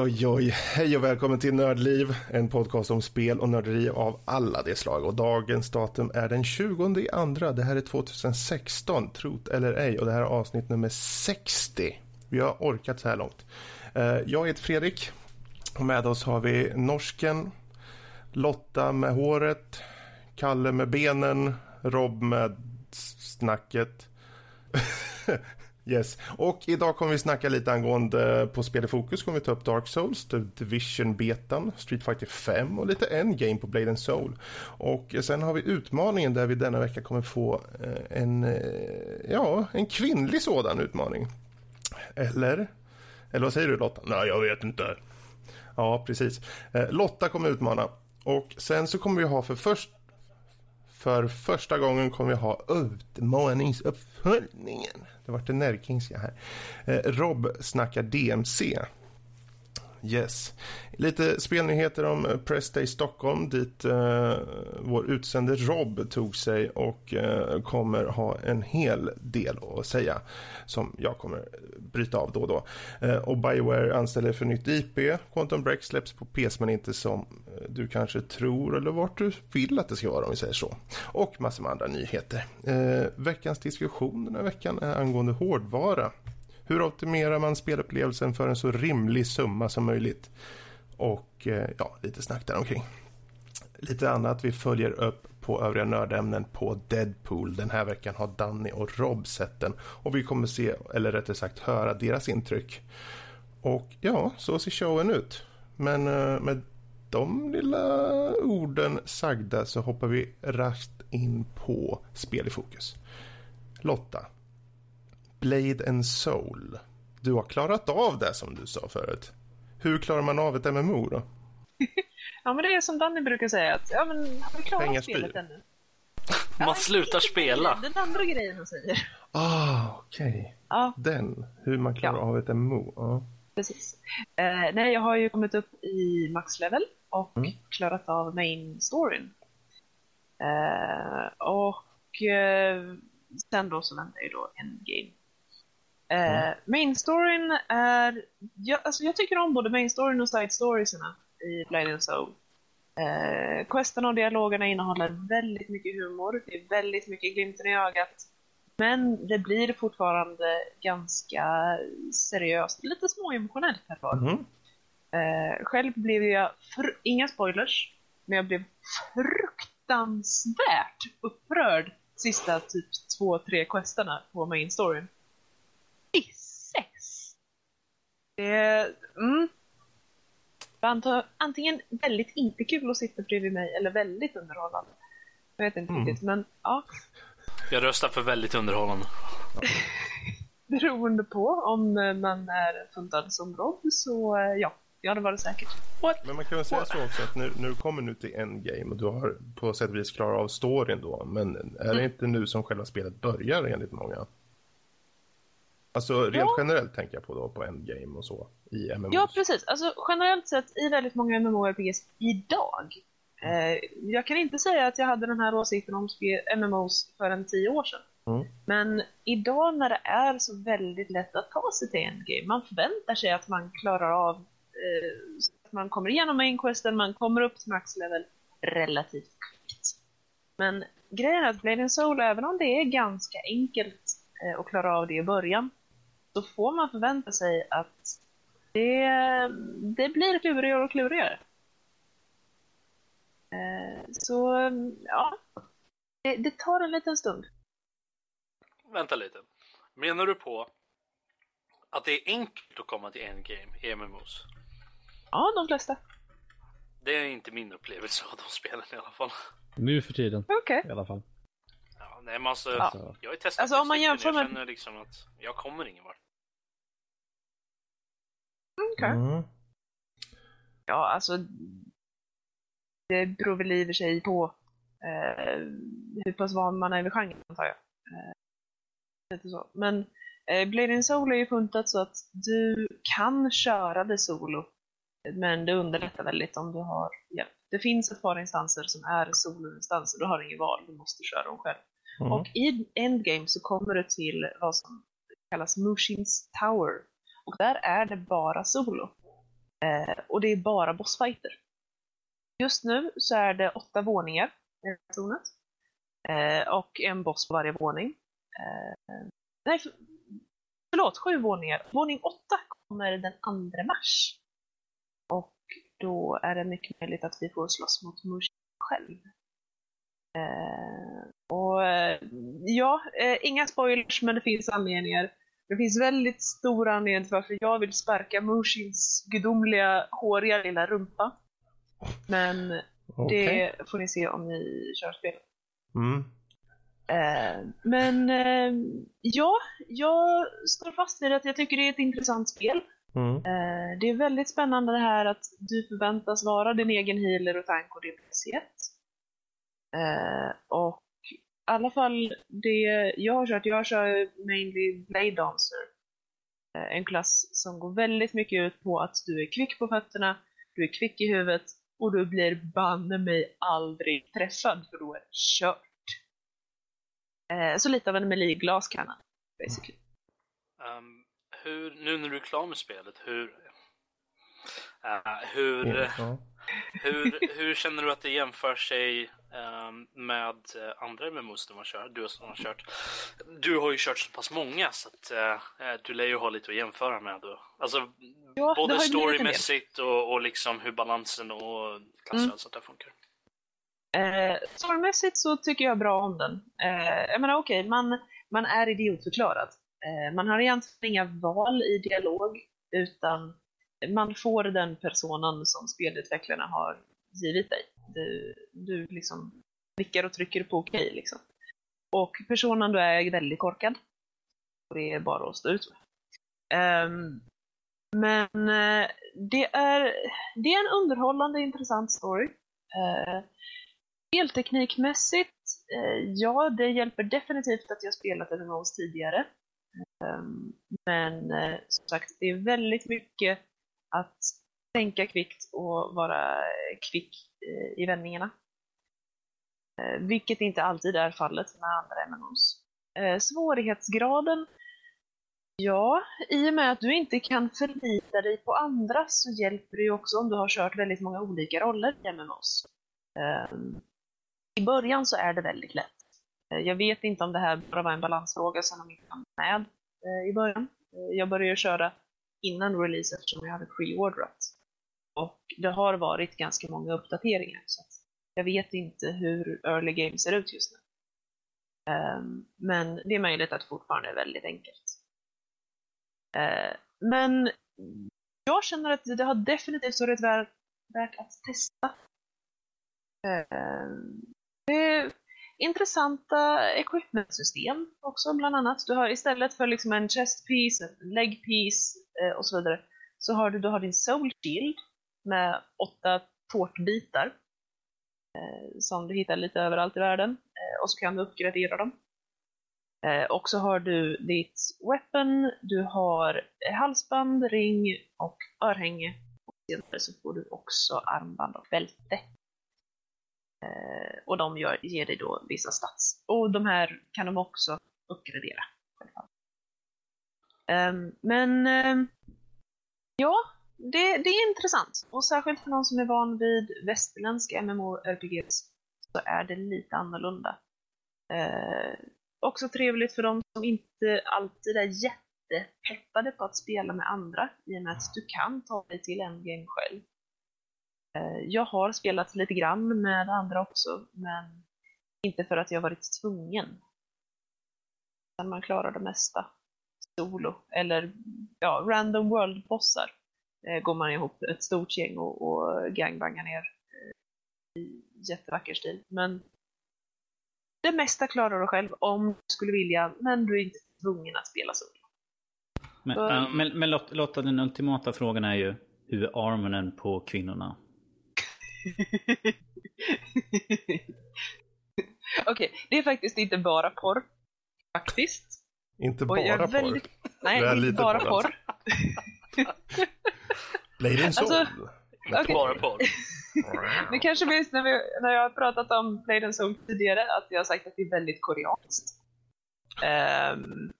Oj, oj, oj. Hej och välkommen till Nördliv, en podcast om spel och nörderi av alla de slag. Och dagens datum är den 20 andra. Det här är 2016, trot eller ej. Och det här är avsnitt nummer 60. Vi har orkat så här långt. Eh, jag heter Fredrik och med oss har vi norsken, Lotta med håret, Kalle med benen, Rob med snacket. Yes, och idag kommer vi snacka lite angående på Spel i fokus kommer vi ta upp Dark Souls, The Division-betan, Street Fighter 5 och lite Endgame på Blade and Soul. Och sen har vi utmaningen där vi denna vecka kommer få eh, en, eh, ja, en kvinnlig sådan utmaning. Eller? Eller vad säger du Lotta? Nej, jag vet inte. Ja, precis. Eh, Lotta kommer utmana. Och sen så kommer vi ha för först för första gången kommer vi ha utmaningsuppföljningen. Det vart en närkingska här. Eh, Rob snackar DMC. Yes. Lite spelnyheter om eh, Press Pressday Stockholm dit eh, vår utsände Rob tog sig och eh, kommer ha en hel del att säga som jag kommer bryta av då och då. Eh, och Bioware anställer för nytt IP. Quantum Break släpps på PS men inte som eh, du kanske tror eller vart du vill att det ska vara om vi säger så. Och massor med andra nyheter. Eh, veckans diskussion den här veckan är angående hårdvara. Hur optimerar man spelupplevelsen för en så rimlig summa som möjligt? Och eh, ja, lite snack däromkring. Lite annat vi följer upp på övriga nördämnen på Deadpool. Den här veckan har Danny och Rob sett den och vi kommer se, eller rättare sagt höra deras intryck. Och ja, så ser showen ut. Men eh, med de lilla orden sagda så hoppar vi raskt in på spel i fokus. Lotta, Blade and Soul. Du har klarat av det som du sa förut. Hur klarar man av ett MMO då? ja, men det är som Danny brukar säga att ja, men har vi klarat Pengar spelet ännu? Man Ja, slutar spela. Den andra grejen han säger. Ah, okej. Ja, Den. Hur man klarar Ja. av ett MMO. Ja. precis. Eh, nej, jag har ju kommit upp i maxlevel och Mm. klarat av main storyn. Eh, och eh, sen då så väntar ju då endgame. Eh, Mm. Main storyn är, jag, alltså jag tycker om både main storyn och side storiesarna i Blade and Soul. Eh, questerna och dialogerna innehåller väldigt mycket humor, det är väldigt mycket glimten i ögat. Men det blir fortfarande ganska seriöst, lite småemotionellt här var. Mhm. Eh, själv blev jag, inga spoilers, men jag blev fruktansvärt upprörd sista typ två, tre questerna på main storyn. Det är, mm. Antingen väldigt inte kul att sitta bredvid mig eller väldigt underhållande. Jag vet inte Mm. riktigt, men ja. Jag röstar för väldigt underhållande. Beroende på om man är funtad som Rob så eh, ja, ja det var det säkert. Men man kan väl säga så också att nu, nu kommer nu till endgame och du har på sätt och vis klarat av storyn då. Men är Mm. det inte nu som själva spelet börjar enligt många? Alltså rent Ja. generellt tänker jag på då på endgame och så i MMOs. Ja, precis. Alltså generellt sett i väldigt många MMORPGs idag. Eh, jag kan inte säga att jag hade den här åsikten om MMOs för en tio år sedan. Mm. Men idag när det är så väldigt lätt att ta sig till endgame, man förväntar sig att man klarar av eh, att man kommer igenom main questen, man kommer upp till maxlevel relativt kvickt. Men grejen är att Blade Soul, även om det är ganska enkelt eh, att klara av det i början, så får man förvänta sig att det, det blir klurigare och klurigare. Eh, så, ja. Det, det tar en liten stund. Vänta lite. Menar du på att det är enkelt att komma till endgame i MMOs? Ja, de flesta. Det är inte min upplevelse av de spelen i alla fall. Nu för tiden Okej. i alla fall. Ja, nej, men alltså, Ja. Jag har ju testat Alltså, om man jämför jag med- känner liksom att jag kommer ingen vart. Okej. Mm. Ja, alltså. Det beror väl i och för sig på eh, hur pass van man är vid genren, antar jag. Eh, lite så. Men eh, Blade and Soul är ju funtat så att du kan köra det solo. Men det underlättar väldigt om du har hjälp. Det finns ett par instanser som är soloinstanser, du har inget val, du måste köra dem själv. Mm. Och i Endgame så kommer du till vad som kallas Mushins Tower. Och där är det bara solo. Eh, och det är bara bossfighter. Just nu så är det åtta våningar i tornet. Eh, och en boss på varje våning. Eh, nej, för, förlåt, sju våningar. Våning åtta kommer den 2 mars. Och då är det mycket möjligt att vi får slåss mot Mushin själv. Eh, och eh, ja, eh, inga spoilers men det finns anledningar. Det finns väldigt stor anledning till varför jag vill sparka Mushins gudomliga, håriga lilla rumpa. Men Okej. det får ni se om ni kör spelet. Mm. Men ja, jag står fast vid att jag tycker det är ett intressant spel. Mm. Det är väldigt spännande det här att du förväntas vara din egen healer och tank och det är. Eh, och i alla fall det jag har kört, jag kör mainly Blade Dancer. Eh, en klass som går väldigt mycket ut på att du är kvick på fötterna, du är kvick i huvudet och du blir banne mig aldrig träffad för då är det kört. Eh, så lite av en melee-glaskanna, basically. Ehm, hur, nu när du är klar med spelet, hur... eh, hur, Ja. Hur, hur känner du att det jämför sig ehm, med eh, andra MMOs du har kört? Du, som har kört? du har ju kört så pass många så att eh, du lär ju ha lite att jämföra med. Då. Alltså, Ja, både storymässigt och, och liksom hur balansen och klasser Mm. och sånt där funkar. Eh, Storymässigt så tycker jag bra om den. Eh, jag menar okej, man, man är idiotförklarad. Eh, man har egentligen inga val i dialog, utan man får den personen som spelutvecklarna har givit dig. Du, du liksom nickar och trycker på okej liksom. Och personen du är väldigt korkad. Och det är bara att stå ut med. Um, men uh, det, är, det är en underhållande, intressant story. Uh, Spelteknikmässigt, uh, ja, det hjälper definitivt att jag spelat MMOs tidigare. Um, men som sagt, det är väldigt mycket att tänka kvickt och vara kvick i vändningarna. Eh, vilket inte alltid är fallet med andra MMOs. Eh, svårighetsgraden, ja, i och med att du inte kan förlita dig på andra så hjälper det ju också om du har kört väldigt många olika roller i MMOs. Eh, I början så är det väldigt lätt. Jag vet inte om det här bara var en balansfråga som de inte hann med i början. Jag började köra innan release eftersom jag hade pre-ordrat. Och det har varit ganska många uppdateringar så att jag vet inte hur early game ser ut just nu. Ehm, men det är möjligt att det fortfarande är väldigt enkelt. Ehm, men jag känner att det har definitivt varit värt, att testa. Ehm, det intressanta equipment-system också bland annat. Du har istället för liksom en chest piece, en leg piece eh, och så vidare så har du, du har din soul shield med åtta tårtbitar eh, som du hittar lite överallt i världen eh, och så kan du uppgradera dem. Eh, och så har du ditt weapon, du har halsband, ring och örhänge. Och senare så får du också armband och bälte. Eh, och de gör, ger dig då vissa stats. Och de här kan de också uppgradera. Eh, men eh, ja, det, det är intressant. Och särskilt för någon som är van vid västerländska MMORPGs så är det lite annorlunda. Eh, också trevligt för de som inte alltid är jättepeppade på att spela med andra i och med att du kan ta dig till endgame själv. Eh, Jag har spelat lite grann med andra också, men inte för att jag varit tvungen. Utan man klarar det mesta solo, eller ja, random world-bossar. Eh, går man ihop ett stort gäng och, och gangbangar ner eh, i jättevacker stil. Men det mesta klarar du själv om du skulle vilja, men du är inte tvungen att spela solo. Men, Så- äh, men, men Lot- Lotta, den ultimata frågan är ju hur är armonen på kvinnorna? Okej, det är faktiskt inte bara porr. Faktiskt. Inte bara väldigt- porr. Nej, Det är inte lite bara porr, porr. Lady Alltså, Soul. Inte Okej. bara porr. Det kanske minns när, vi, när jag har pratat om Play and Soul tidigare, att jag har sagt att det är väldigt koreanskt. Ehm,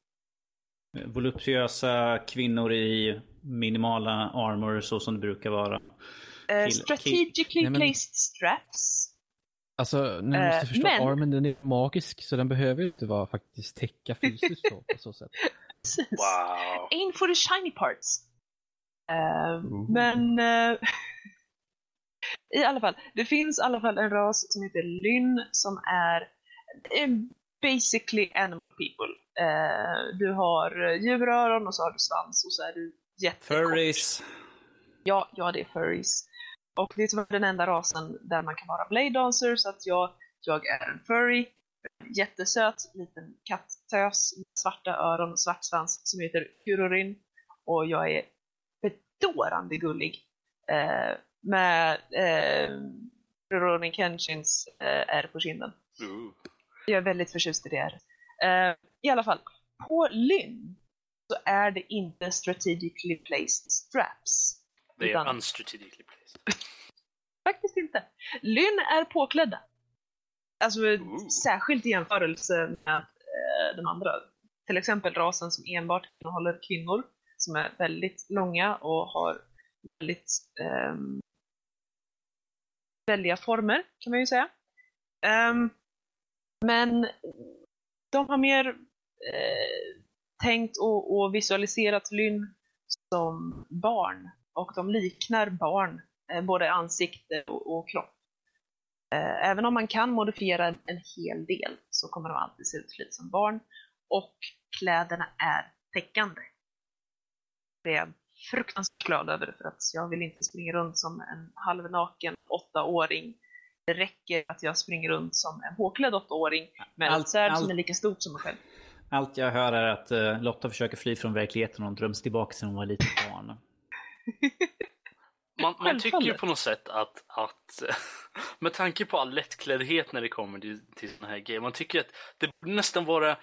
Voluptuösa kvinnor i minimala armor så som det brukar vara. Kill- strategically Nej, men- placed straps. Alltså, ni Eh, måste förstå men- armen den är magisk så den behöver ju inte vara faktiskt täcka fysiskt så, på så sätt. Wow. Aim for the shiny parts. Ooh. men i alla fall, det finns i alla fall en ras som heter Lyn som är basically animal people. Du har djuröron och så har du svans och så är du jättekort. Furries. Ja, ja, det är furries. Och det är tyvärr den enda rasen där man kan vara blade dancer, så att jag, jag är en furry. Jättesöt liten kattös med svarta öron och svart svans som heter Kurorin. Och jag är bedårande gullig. Eh, med eh, Rurouni Kenshins eh, är på kinden. Ooh. Jag är väldigt förtjust i det här. Eh, I alla fall, på Lynn så är det inte strategically placed straps. Är Utan- unstrategically placed. Faktiskt inte. Lynn är påklädda. Alltså Ooh. särskilt i jämförelse med eh, de andra. Till exempel rasen som enbart innehåller kvinnor som är väldigt långa och har väldigt ehm, väldiga former kan man ju säga. Ehm, men de har mer eh, tänkt och, och visualiserat Lynn som barn och de liknar barn, eh, både ansikte och, kropp. Eh, även om man kan modifiera en, hel del så kommer de alltid se ut lite som barn och kläderna är täckande. Det är jag fruktansvärt glad över för att jag vill inte springa runt som en halvnaken åttaåring. Det räcker att jag springer runt som en påklädd åttaåring med Allt- ett svärd som är lika stort som mig själv. Allt jag hör är att eh, Lotta försöker fly från verkligheten och hon dröms tillbaka sen hon var litet barn. Man, man tycker ju på något sätt att, att med tanke på all lättkläddhet när det kommer till, till såna här grejer, man tycker att det borde nästan vara eh,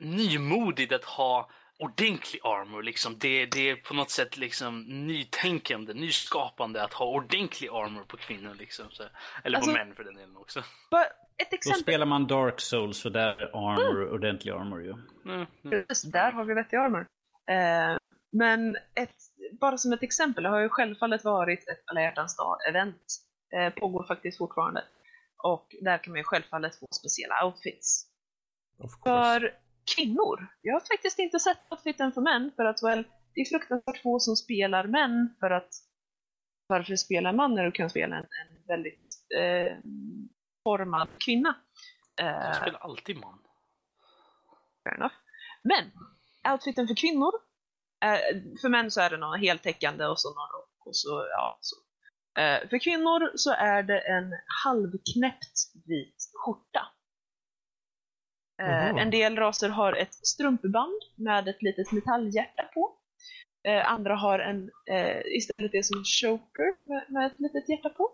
nymodigt att ha ordentlig armor. Liksom. Det, det är på något sätt liksom nytänkande, nyskapande att ha ordentlig armor på kvinnor. Liksom. Så, eller Alltså- på män för den delen också. Ett Då exempel. spelar man Dark Souls så där är armor ordentlig armor ju. Mm, mm. Precis, där har vi vettig armor. Eh, men ett, bara som ett exempel, det har ju självfallet varit ett alla hjärtans dag-event. Eh, pågår faktiskt fortfarande. Och där kan man ju självfallet få speciella outfits. För kvinnor, jag har faktiskt inte sett outfiten för män för att väl, det är fruktansvärt få som spelar män för att varför spela man när du kan spela en, en väldigt eh, formad kvinna? Jag Eh, spelar alltid man. Fair enough. Men, outfiten för kvinnor, för män så är det någon heltäckande och så någon rock och så, ja, så. Eh, för kvinnor så är det en halvknäppt vit skjorta. Eh, Mhm. en del raser har ett strumpband med ett litet metallhjärta på. Eh, andra har en, eh, istället det som en choker med, med ett litet hjärta på.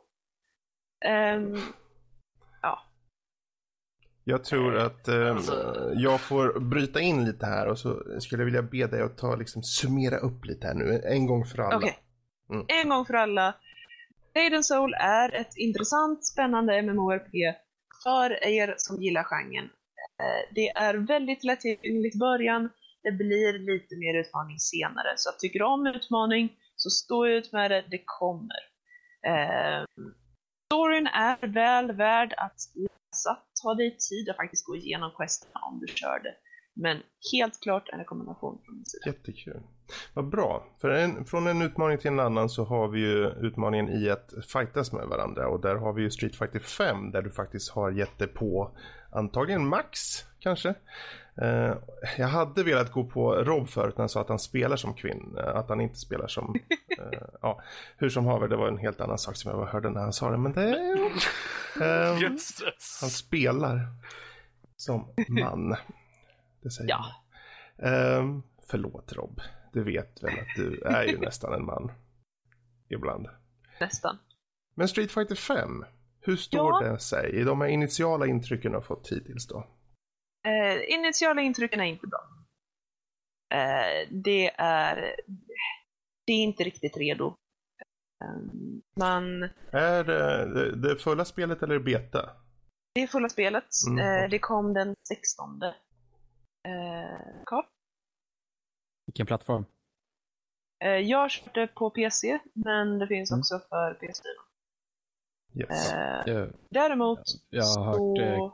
Jag tror att eh, Alltså- jag får bryta in lite här och så skulle jag vilja be dig att ta, liksom, summera upp lite här nu, en gång för alla. Okej. Mm. En gång för alla. Maiden Soul är ett intressant, spännande MMORPG för er som gillar genren. Eh, Det är väldigt lättillgängligt i början, det blir lite mer utmaning senare. Så tycker du om utmaning, så stå ut med det, det kommer. Eh, storyn är väl värd att läsa. Ta dig tid att faktiskt gå igenom questerna om du kör det. Men helt klart en rekommendation från min sida. Jättekul. Vad bra. För en, från en utmaning till en annan så har vi ju utmaningen i att fightas med varandra. Och där har vi ju Street Fighter 5 där du faktiskt har gett dig på antagligen Max kanske. Eh, jag hade velat gå på Rob förut när han sa att han spelar som kvinna. Att han inte spelar som... eh, ja, hur som haver, det var en helt annan sak som jag hörde när han sa det. Men det... Jösses. han spelar som man. Det säger Ja. jag. Ehm, förlåt Rob. Du vet väl att du är ju nästan en man. Ibland. Nästan. Men Street Fighter 5. Hur står Ja. det sig i de här initiala intrycken du har fått hittills då? Eh, initiala intrycken är inte bra. Eh, det är... Det är inte riktigt redo. Eh, man... Är det det, det fulla spelet eller beta? Det är fulla spelet. Mm. Eh, det kom den 16. Eh, Carl? Vilken plattform? Eh, jag det på PC, men det finns Mm. också för PS4. Yes. Eh, Jag, däremot jag har hört... så... Eh,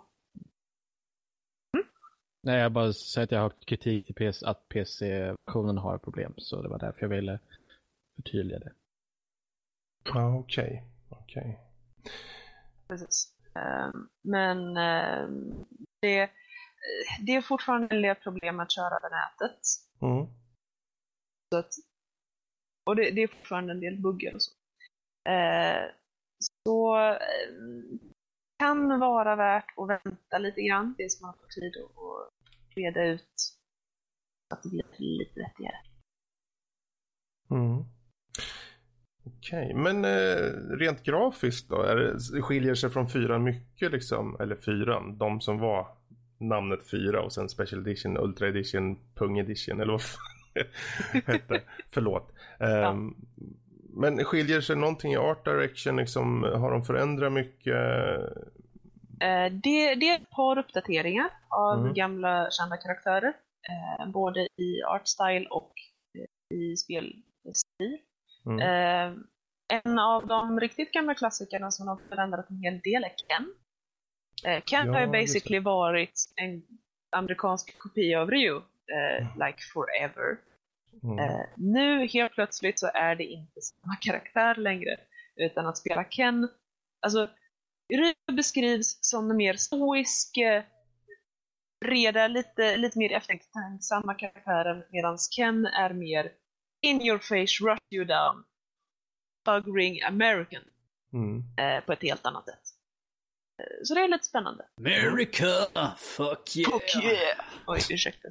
nej, jag bara säger att jag har kritik till PC, att PC-versionen har problem. Så det var därför jag ville förtydliga det. Ja, okej. Okej. Precis. Ehm, Men ehm, det, det är fortfarande en del problem att köra över nätet. Mm. Så att, och det, det är fortfarande en del buggar och så. Eh, så kan vara värt att vänta lite grann tills man får tid att reda ut så att det blir lite vettigare. Mm. Okej, men eh, rent grafiskt då? Är det, skiljer sig från fyran mycket liksom? Eller fyran, de som var namnet fyra och sen Special Edition, Ultra Edition, Pung Edition eller vad hette. Förlåt. Ehm, Men skiljer sig någonting i Art Direction? Liksom, har de förändrat mycket? Eh, det, det är ett par uppdateringar av Mm. gamla kända karaktärer. Eh, både i artstyle och eh, i spelstil. Mm. En av de riktigt gamla klassikerna som har förändrat en hel del är Ken. Ken Ja, har ju basically varit en amerikansk kopia av Ryu, eh, like forever. Mm. Nu helt plötsligt så är det inte samma karaktär längre, utan att spela Ken. Alltså, Ryu beskrivs som den mer stoisk, eh, breda, lite, lite mer eftertänksamma karaktären, medan Ken är mer in your face, rush you down, bug ring American Mm. eh, på ett helt annat sätt. Eh, så det är lite spännande. America! Fuck yeah! Fuck yeah! Oj, ursäkta.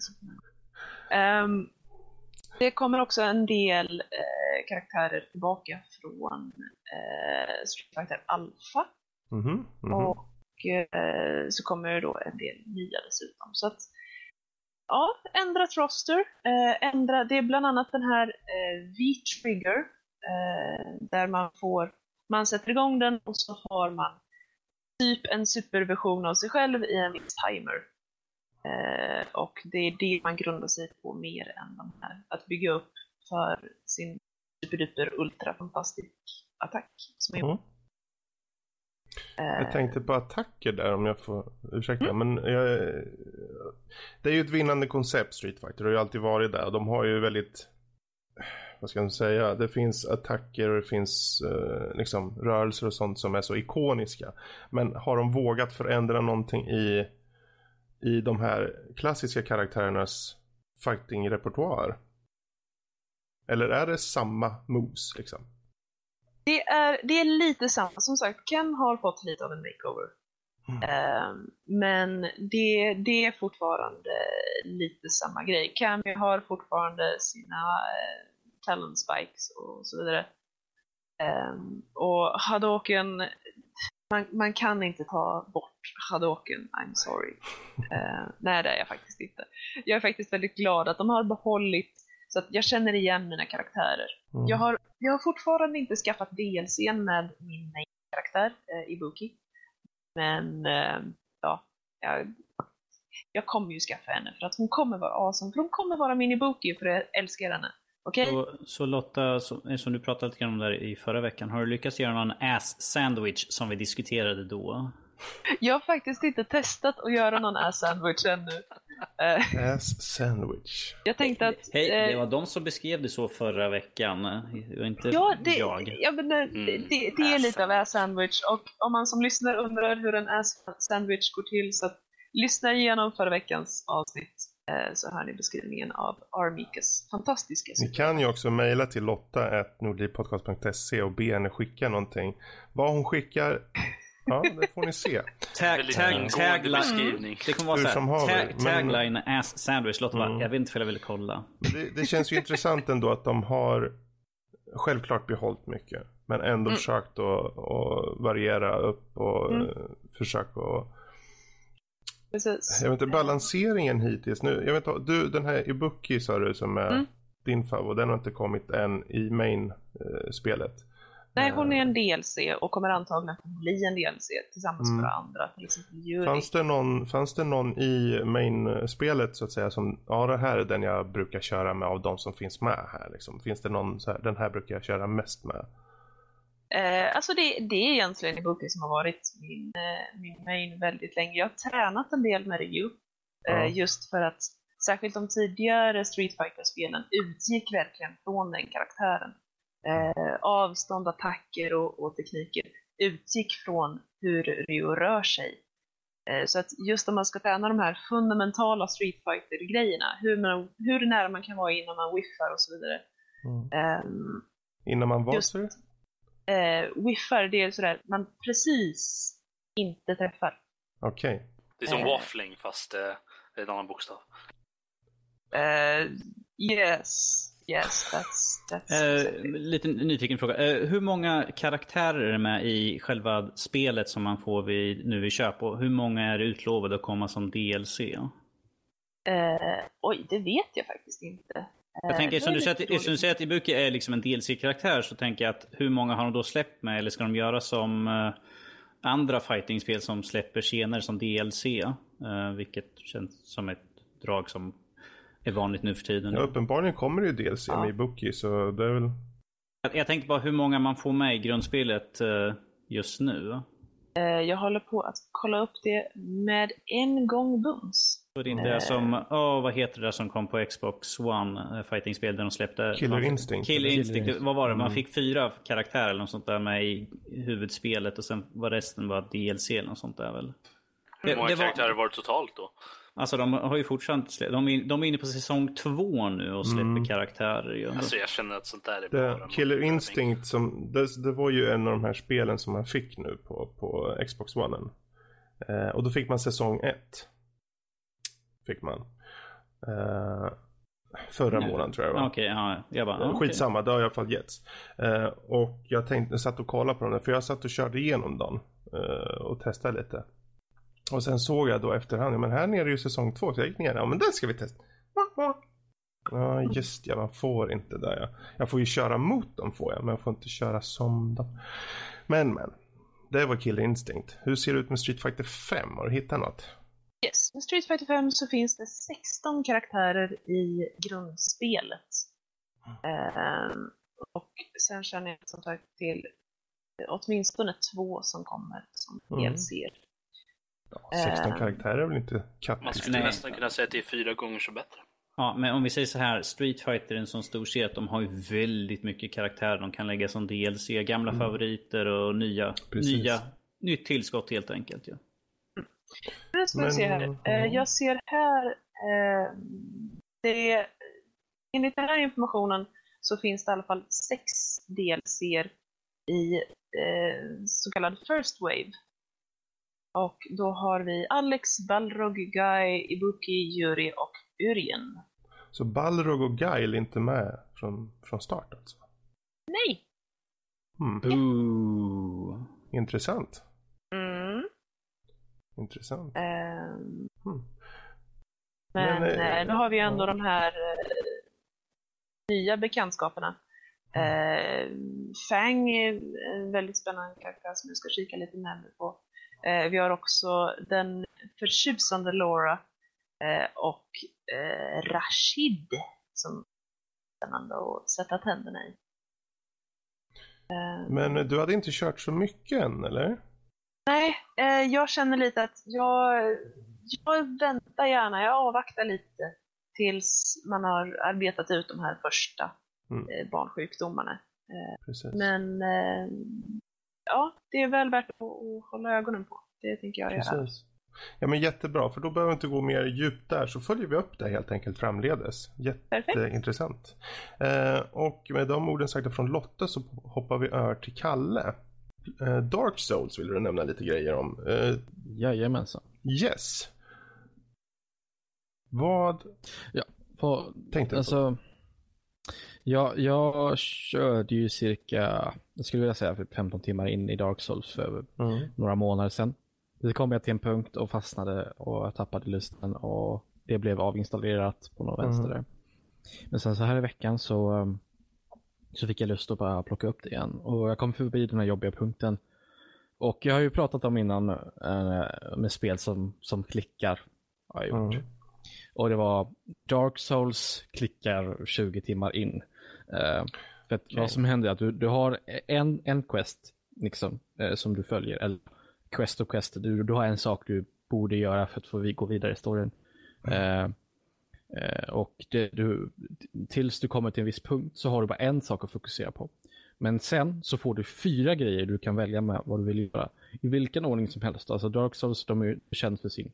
Ehm, det kommer också en del eh, karaktärer tillbaka från eh, Street Fighter Alpha. Mhm, mhm. Och eh, så kommer det då en del nya dessutom. Så att, ja, ändrat roster. Eh, ändra, det är bland annat den här eh, V-trigger eh, där man får, man sätter igång den och så har man typ en superversion av sig själv i en viss timer. Eh, och det är det man grundar sig på mer än de här, att bygga upp för sin superduper ultra fantastisk attack. Som är, Mm. Eh, Jag tänkte på attacker där om jag får ursäkta. Mm. Men jag, det är ju ett vinnande koncept Street Fighter. Det har ju alltid varit där. De har ju väldigt, vad ska man säga, det finns attacker och det finns eh, liksom rörelser och sånt som är så ikoniska. Men har de vågat förändra någonting i, i de här klassiska karaktärernas fighting-repertoar? Eller är det samma moves liksom? Det är, det är lite samma. Som sagt, Ken har fått lite av en makeover. Mm. Ehm, men det, det är fortfarande lite samma grej. Cammy har fortfarande sina uh, talent spikes och så vidare. Ehm, och Hadoken, man, man kan inte ta bort Hadoken, I'm sorry. Ehm, nej, det är jag faktiskt inte. Jag är faktiskt väldigt glad att de har behållit så att jag känner igen mina karaktärer. Mm. Jag har, jag har fortfarande inte skaffat DLCn med min main-karaktär, eh, Ibuki. Men, eh, ja, jag, jag kommer ju skaffa henne för att hon kommer vara awesome. För hon kommer vara min Ibuki för jag älskar henne. Okej? Så, så Lotta, som, som du pratade lite grann om där i förra veckan, har du lyckats göra någon ass sandwich som vi diskuterade då? Jag har faktiskt inte testat att göra någon ass sandwich ännu. Eh, Ass sandwich. jag tänkte att... Hej, eh, det var de som beskrev det så förra veckan. Det inte Ja, det, jag. ja, men det, Mm. det, det är lite av ass sandwich och om man som lyssnar undrar hur en ass sandwich går till så att lyssna igenom förra veckans avsnitt eh, så hör ni beskrivningen av Armikas fantastiska Ni kan ju också mejla till lotta.nordlivpodcast.se och be henne skicka någonting. Vad hon skickar, ja det får ni se. Tag, tag, tagline. Det kommer vara så här. Tag, men- tagline ass sandwich. Bara, Mm. jag vet inte för jag vill kolla. Det, det känns ju intressant ändå att de har självklart behållit mycket. Men ändå Mm. försökt att, att variera upp och Mm. eh, försöka att... Precis. Jag vet inte, balanseringen hittills. Nu, jag vet inte, du den här Ibuki sa du som är Mm. din favorit. Den har inte kommit än i main-spelet. Nej, hon är en DLC och kommer antagligen att bli en DLC tillsammans Mm. med andra. Till exempel Yuri. Fanns det, någon, fanns det någon i main-spelet så att säga som, ja det här är den jag brukar köra med av de som finns med här liksom. Finns det någon så här, den här brukar jag köra mest med? Eh, alltså det, det är egentligen Ibuki som har varit min, eh, min main väldigt länge. Jag har tränat en del med Ryu. Eh. Just för att särskilt de tidigare Street Fighter-spelen utgick verkligen från den karaktären. Eh, avstånd, attacker och, och tekniker utgick från hur Ryu rör sig. Eh, så att just om man ska träna de här fundamentala Street Fighter-grejerna, hur, man, hur nära man kan vara innan man whiffar och så vidare. Mm. Ehm, Innan man var Just- så? eh, whiffar, det är sådär, man precis inte träffar. Okej. Det är som Eh. waffling fast eh, det är en annan bokstav. Eh, yes, yes, that's, that's exactly. lite nyfiken fråga. Eh, hur många karaktärer är det med i själva spelet som man får vid, nu vid köp? Och hur många är utlovade att komma som DLC? Eh, oj, det vet jag faktiskt inte. Jag tänker, eftersom du, säger att, eftersom du säger att Ibuki är liksom en DLC-karaktär så tänker jag att hur många har de då släppt med? Eller ska de göra som andra fightingspel som släpper senare som DLC? Vilket känns som ett drag som är vanligt nu för tiden. Ja, uppenbarligen kommer det ju DLC Ja. med Ibuki så det är väl... Jag, jag tänkte bara hur många man får med i grundspelet eh, just nu. Eh, jag håller på att kolla upp det med en gång bums. Så det är inte det som, åh vad heter det där som kom på Xbox One, eh, fightingspel där de släppte? Killer man, Instinct. Killer Killer Instinct, Instinct. vad var det? Man Mm. fick fyra karaktärer eller något sånt där med i huvudspelet och sen var resten bara DLC eller något sånt där väl? Hur Det- många det var- karaktärer var det totalt då? Alltså de har ju fortsatt, slä- de är, de är inne på säsong två nu och släpper Mm. karaktärer ju. Alltså jag känner att sånt där är Det, bara Killer. Instinct, som, det, det var ju en av de här spelen som man fick nu på, på Xbox One. Eh, och då fick man säsong 1. Fick man. Eh, förra Nej. månaden tror jag var. Okej, ja. Jag bara, okej. Skitsamma, det har i alla fall getts. Eh, och jag tänkte, jag satt och kollade på dem där, för jag satt och körde igenom dem. Eh, och testade lite. Och sen såg jag då efterhand, ja, men här nere är ju säsong två, så jag gick ner, ja men den ska vi testa. Ja just ja, man får inte det. Ja. Jag får ju köra mot dem får jag, men jag får inte köra som dem. Men men, det var Killer Instinct. Hur ser det ut med Street Fighter 5? Har du hittat något? Yes, med Street Fighter 5 så finns det 16 karaktärer i grundspelet. Ehm, och sen känner jag som sagt till åtminstone två som kommer som Mm. DLC. Ja, 16 Eh. karaktärer är väl inte Man kattpiss? skulle nästan kunna säga att det är fyra gånger så bättre. Ja, men om vi säger så här, Street Fighter är en sån stor serie att de har ju väldigt mycket karaktärer de kan lägga som DLC, gamla favoriter och nya, Mm. Precis. nya, nytt tillskott helt enkelt ju. Nu ska vi Men, se här. ja. Eh, jag ser här, eh, det, enligt den här informationen så finns det i alla fall sex DLCer i eh, så kallad First Wave. Och då har vi Alex, Balrog, Guy, Ibuki, Yuri och Urien. Så Balrog och Guile är inte med från, från start alltså? Nej! Hmm. Ooh. Intressant. Mm. Intressant. ehm, Hmm. Men, Men, eh, eh, nu har vi ändå ja. de här eh, nya bekantskaperna. Eh, Fang är en väldigt spännande karaktär som vi ska kika lite närmare på. Eh, vi har också den förtjusande Laura eh, och eh, Rashid som är spännande att sätta tänderna i. Eh, Men du hade inte kört så mycket än eller? Nej, eh, jag känner lite att jag, jag väntar gärna, jag avvaktar lite tills man har arbetat ut de här första Mm. eh, barnsjukdomarna. Precis. Men ja, det är väl värt att, att hålla ögonen på. Det tänker jag göra. Precis. Ja men jättebra, för då behöver vi inte gå mer djupt där så följer vi upp det helt enkelt framledes. Jätteintressant. Eh, och med de orden sagda från Lotta så hoppar vi över till Kalle. Eh, Dark Souls vill du nämna lite grejer om. Eh, Jajamensan. yes. Vad På, tänkte du på? Ja, jag körde ju cirka, jag skulle vilja säga 15 timmar in i Dark Souls för Mm. några månader sedan. Så kom jag till en punkt och fastnade och tappade lusten och det blev avinstallerat på någon Mm. vänster där. Men sen så här i veckan så um, så fick jag lust att bara plocka upp det igen. Och jag kom förbi den här jobbiga punkten. Och jag har ju pratat om innan äh, med spel som, som klickar. Har jag gjort. Mm. Och det var Dark Souls klickar 20 timmar in. Uh, för att okay. vad som händer är att du, du har en, en quest liksom, uh, som du följer. Eller quest och quest. Du, du har en sak du borde göra för att få gå vidare i storyn. Mm. Uh, och det, du, tills du kommer till en viss punkt så har du bara en sak att fokusera på. Men sen så får du fyra grejer du kan välja med vad du vill göra. I vilken ordning som helst. Alltså Dark Souls de är kända för sin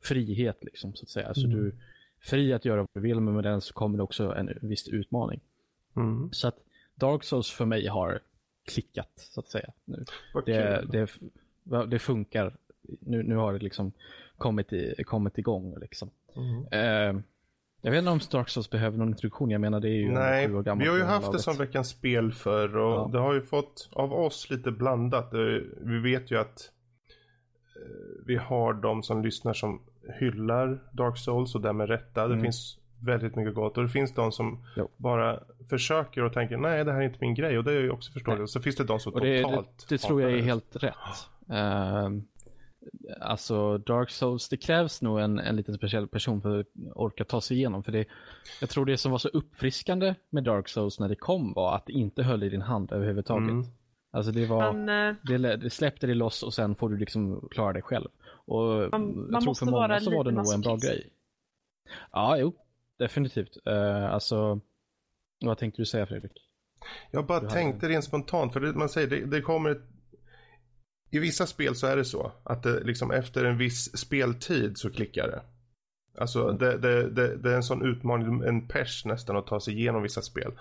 frihet liksom så att säga. Alltså mm. du är fri att göra vad du vill men med den så kommer det också en viss utmaning. Mm. Så att Dark Souls för mig har klickat så att säga. Nu. Det, det, det, funkar. Nu, nu har det liksom kommit, i, kommit igång liksom. Mm. Uh, jag vet inte om Dark Souls behöver någon introduktion. Jag menar det är ju Nej, vi har ju haft det som veckans spel för och ja. det har ju fått av oss lite blandat. Vi vet ju att eh, vi har de som lyssnar som hyllar Dark Souls och därmed rätta. Det mm. finns väldigt mycket gott och det finns de som jo. bara försöker och tänker nej det här är inte min grej och det är ju också förståeligt. Och så finns det de som det, totalt Det, det tror jag är helt rätt. Uh, alltså Dark Souls, det krävs nog en, en liten speciell person för att orka ta sig igenom. För det, jag tror det som var så uppfriskande med Dark Souls när det kom var att det inte höll i din hand överhuvudtaget. Mm. Alltså det var, Men, det, det släppte det loss och sen får du liksom klara dig själv. Och man, jag tror för många så var det nog en bra grej. Ja, jo, definitivt. Uh, alltså, vad tänkte du säga Fredrik? Jag bara tänkte rent spontant, för det, man säger det, det kommer ett i vissa spel så är det så att det liksom efter en viss speltid så klickar det. Alltså mm. det, det, det, det, är en sån utmaning, en pers nästan att ta sig igenom vissa spel.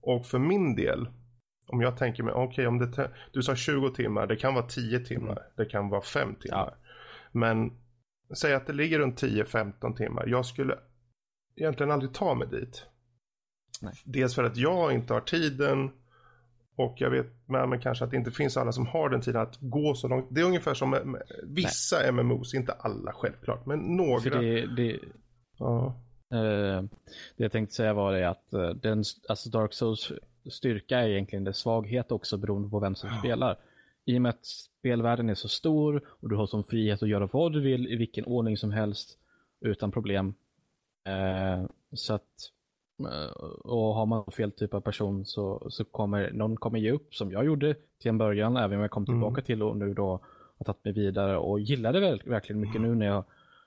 Och för min del, om jag tänker mig, okej okay, om det, du sa 20 timmar, det kan vara 10 timmar, mm. det kan vara 5 timmar. Ja. Men säg att det ligger runt 10-15 timmar, jag skulle egentligen aldrig ta mig dit. Nej. Dels för att jag inte har tiden och jag vet med mig kanske att det inte finns alla som har den tiden att gå så långt. Det är ungefär som vissa Nej. MMOs, inte alla självklart, men några. För det, det, ja. Uh, det jag tänkte säga var det att uh, den, alltså Dark Souls styrka är egentligen dess svaghet också beroende på vem som ja. spelar. I och med att spelvärlden är så stor och du har som frihet att göra vad du vill i vilken ordning som helst utan problem. Uh, så att Eh, och har man fel typ av person så, så kommer någon kommer ge upp som jag gjorde till en början, även om jag kom tillbaka mm. till och nu då har tagit mig vidare och gillade väl, verkligen mycket nu när, jag,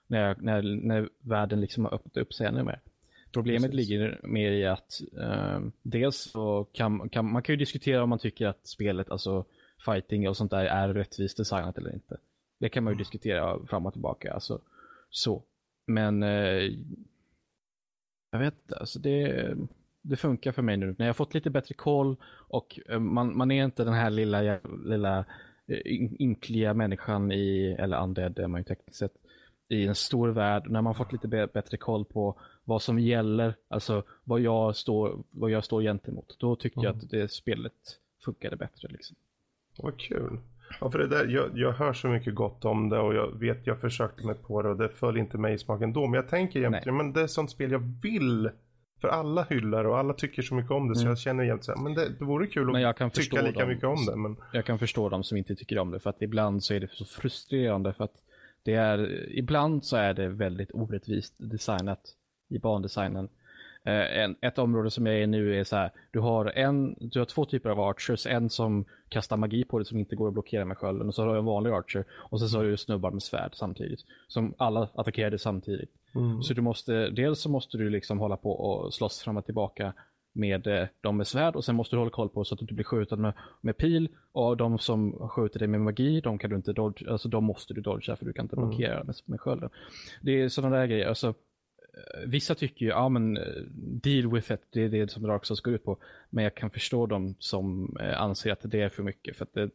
när, jag, när, när världen liksom har öppnat upp sig ännu mer. Problemet Precis. ligger mer i att eh, dels så kan, kan man kan ju diskutera om man tycker att spelet, alltså fighting och sånt där är rättvist designat eller inte. Det kan man ju mm. diskutera fram och tillbaka. Alltså, så. Men eh, jag vet inte, alltså det, det funkar för mig nu. När jag har fått lite bättre koll och eh, man, man är inte den här lilla, lilla eh, ynkliga människan i, eller undead är man ju tekniskt sett, i en stor värld. När man fått lite bättre koll på vad som gäller, alltså vad jag står, vad jag står gentemot, då tycker mm. jag att det spelet funkade bättre. Liksom. Vad kul. Ja, för det där, jag, jag hör så mycket gott om det och jag vet jag försökte mig på det och det föll inte mig i smaken då. Men jag tänker egentligen, men det är sånt spel jag vill. För alla hyllar och alla tycker så mycket om det mm. så jag känner egentligen så men det, det vore kul att tycka lika dem, mycket om det. Men... Jag kan förstå dem som inte tycker om det för att ibland så är det så frustrerande för att det är, ibland så är det väldigt orättvist designat i bandesignen. Eh, en, ett område som jag är i nu är så här, du har, en, du har två typer av archers, en som kastar magi på dig som inte går att blockera med skölden och så har du en vanlig archer och sen så har du snubbar med svärd samtidigt. Som alla attackerar dig samtidigt. Mm. Så du måste, dels så måste du liksom hålla på och slåss fram och tillbaka med eh, de med svärd och sen måste du hålla koll på så att du inte blir skjuten med, med pil och de som skjuter dig med magi, de kan du inte dodge, alltså de måste du dodga för du kan inte mm. blockera mm. med, med skölden. Det är sådana där grejer, alltså vissa tycker ju, ja men eh, deal with it, det är det som Dark Souls går ut på. Men jag kan förstå dem som eh, anser att det är för mycket. För det,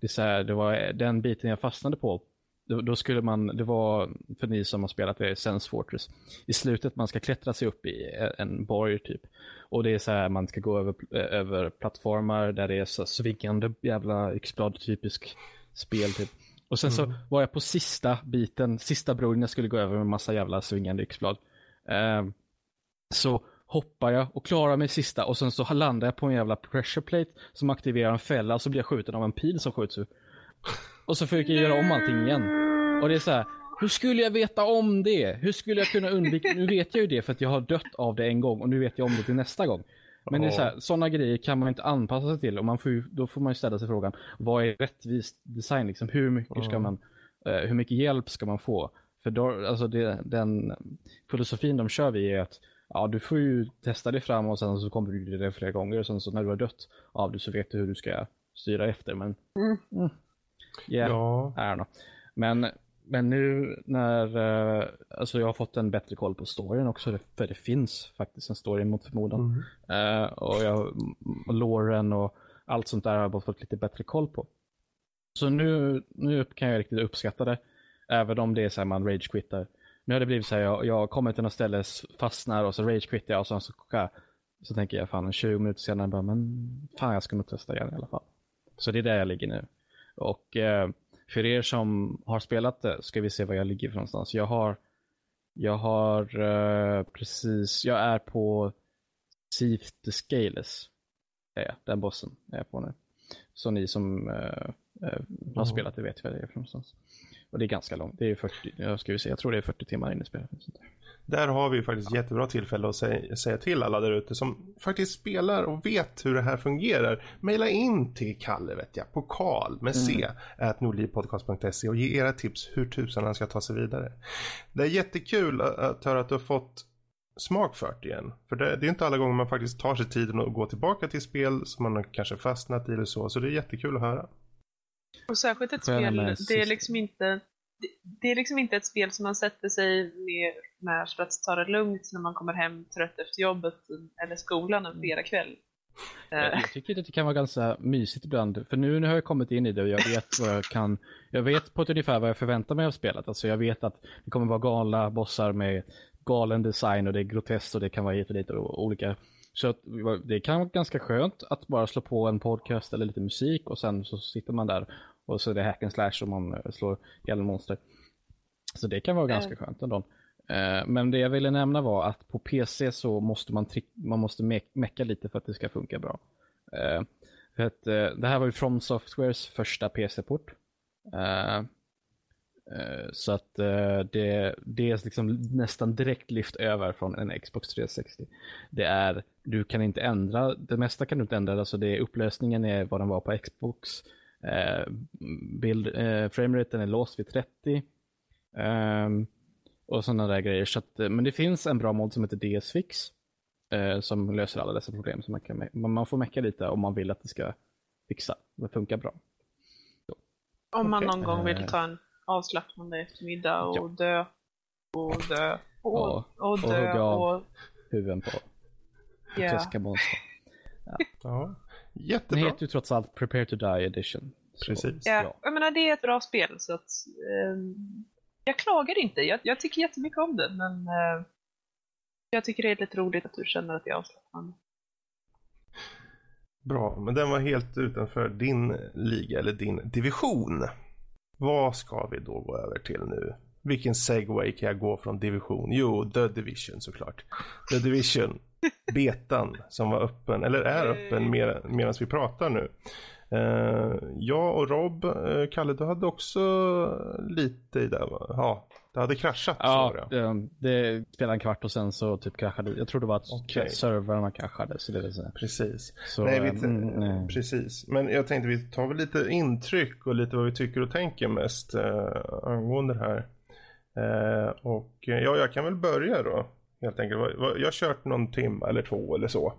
det, är så här, det var den biten jag fastnade på. Då, då, skulle man, det var för ni som har spelat det, Sense Fortress. I slutet man ska klättra sig upp i en borg typ. Och det är så här, man ska gå över, över plattformar där det är så svingande jävla yxblad typisk spel typ. Och sen mm. så var jag på sista biten, sista bron jag skulle gå över med massa jävla svingande yxblad. Ehm, så hoppar jag och klarar mig sista och sen så landar jag på en jävla pressure plate som aktiverar en fälla och så blir jag skjuten av en pil som skjuts ur. Och så försöker jag göra om allting igen. Och det är så här, hur skulle jag veta om det? Hur skulle jag kunna undvika? Nu vet jag ju det för att jag har dött av det en gång och nu vet jag om det till nästa gång. Men det är så här, sådana grejer kan man inte anpassa sig till och man får ju, då får man ju ställa sig frågan, vad är rättvis design liksom? Hur mycket ska man, eh, hur mycket hjälp ska man få? För då, alltså det, den filosofin de kör vid är att ja, du får ju testa dig fram och sen så kommer du det flera gånger och sen så när du har dött av det så vet du hur du ska styra efter. Men, mm. yeah, Ja. I don't know. Men, men nu när, eh, alltså jag har fått en bättre koll på storyn också, för det finns faktiskt en story mot förmodan. Eh, och jag, Loren och allt sånt där har jag bara fått lite bättre koll på. Så nu, nu kan jag riktigt uppskatta det. Även om det är så här man ragequittar. Nu har det blivit så här, jag, jag kommer till något ställe, fastnar och så ragequittar jag och sen så, så tänker jag fan 20 minuter senare bara, men fan jag ska nog testa igen i alla fall. Så det är där jag ligger nu. Och eh, för er som har spelat det ska vi se var jag ligger för någonstans. Jag har, jag har eh, precis, jag är på Thief the Scales. Den bossen är jag på nu. Så ni som eh, eh, har spelat det vet vad det är för någonstans. Och det är ganska långt. Det är 40, jag ska se, jag tror det är 40 timmar in i spelet. Där. Har vi ju faktiskt jättebra tillfälle att säga, säga till alla där ute som faktiskt spelar och vet hur det här fungerar. Maila in till Kalle vet jag, på Karl med C, at nordlivpodcast.se och ge era tips hur tusan han ska ta sig vidare. Det är jättekul att, att höra att du har fått smak för det igen. För det, det är inte alla gånger man faktiskt tar sig tiden att gå tillbaka till spel som man har kanske fastnat i eller så. Så det är jättekul att höra. Och särskilt ett spel, det är liksom inte det- det är liksom inte ett spel som man sätter sig ner med för att ta det lugnt när man kommer hem trött efter jobbet eller skolan en fredagkväll. Eh, Jag, tycker att det kan vara ganska mysigt ibland. För nu, nu har jag kommit in i det och jag vet vad jag kan. Jag vet på ett ungefär vad jag förväntar mig av spelet. Alltså jag vet att det kommer vara galna bossar med galen design och det är groteskt och det kan vara hit och dit och olika. Så det kan vara ganska skönt att bara slå på en podcast eller lite musik och sen så sitter man där och så är det hack and slash och man eh, slår ihjäl monster. Så det kan vara ganska skönt ändå. Eh, Men det jag ville nämna var att på PC så måste man, trick- man måste me- mecka lite för att det ska funka bra. Eh, För att det här var ju From Softwares första PC-port. Så att det, det är liksom nästan direkt lyft över från en Xbox 360. Det är, du kan inte ändra, det mesta kan du inte ändra, alltså det, upplösningen är vad den var på Xbox. Eh, bild, eh, frameraten är låst vid 30. Ehm, och sådana där grejer. Så att, eh, men det finns en bra mod som heter DSFix. Eh, som löser alla dessa problem. Så man, kan, me- man får mecka lite om man vill att det ska fixa. Det funkar bra. Om man Okej. någon gång vill Eh. ta en avslappnande eftermiddag och Ja. dö och dö och, Ja, och och dö hugga av. och Huvuden på ja. groteska monster. Ja, Den jättebra. heter ju trots allt Prepare to Die Edition. Så, Precis. Ja, ja. jag menar det är ett bra spel så att ehm, jag klagar inte. Jag, jag tycker jättemycket om det men eh, jag tycker det är lite roligt att du känner att det är avslappnande. Bra, men den var helt utanför din liga eller din division. Vad ska vi då gå över till nu? Vilken segway kan jag gå från division? Jo, The Division såklart. The Division, betan som var öppen, eller är öppen med, medan vi pratar nu. Eh, jag och Rob, eh, Kalle, du hade också lite i det va? Ja, det hade kraschat Ja, du. det, det spelade en kvart och sen så typ kraschade Jag tror det var att Okej. servrarna kraschade. Så det är så. Precis. Så, nej, vi eh, mm, nej. Precis. Men jag tänkte vi tar väl lite intryck och lite vad vi tycker och tänker mest eh, angående det här. Och ja, jag kan väl börja då. Helt enkelt. Jag har kört någon timme eller två eller så.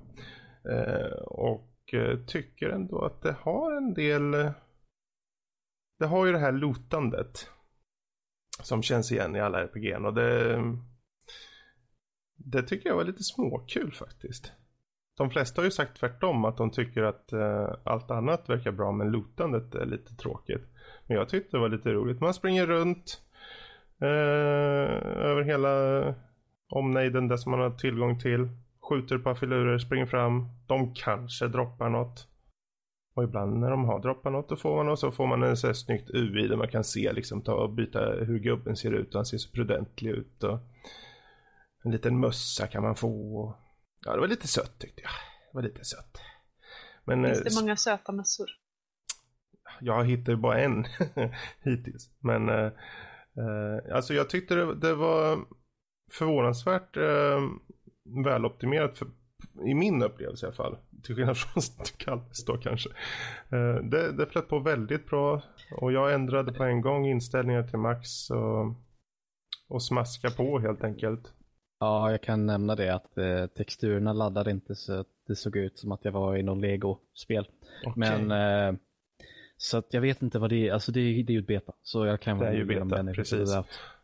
Eh, och eh, tycker ändå att det har en del... Det har ju det här lotandet. Som känns igen i alla RPG. Och det... Det tycker jag var lite småkul faktiskt. De flesta har ju sagt tvärtom att de tycker att eh, allt annat verkar bra men lootandet är lite tråkigt. Men jag tyckte det var lite roligt. Man springer runt eh, över hela omnejden där som man har tillgång till. Skjuter par filurer, springer fram. De kanske droppar något. Och ibland när de har droppat något då får man och så får man en så här snyggt UI där man kan se liksom ta och byta hur gubben ser ut och han ser så prudentlig ut. Och en liten mössa kan man få. Ja, det var lite sött tyckte jag. Det var lite sött. Men, Finns eh, det många söta mössor? jag hittar ju bara en hittills. Men eh, eh, alltså jag tyckte det, det var förvånansvärt eh, väloptimerat för, i min upplevelse i alla fall. Till skillnad från Kalles då kanske. Eh, det, det flöt på väldigt bra och jag ändrade på en gång inställningar till max och, och smaska på helt enkelt. Ja, jag kan nämna det att eh, texturerna laddade inte så att det såg ut som att jag var i någon Lego-spel. Okej. Men eh, så att jag vet inte vad det är, alltså det, är- det är ju ett beta. Så jag kan Det är ju beta, precis.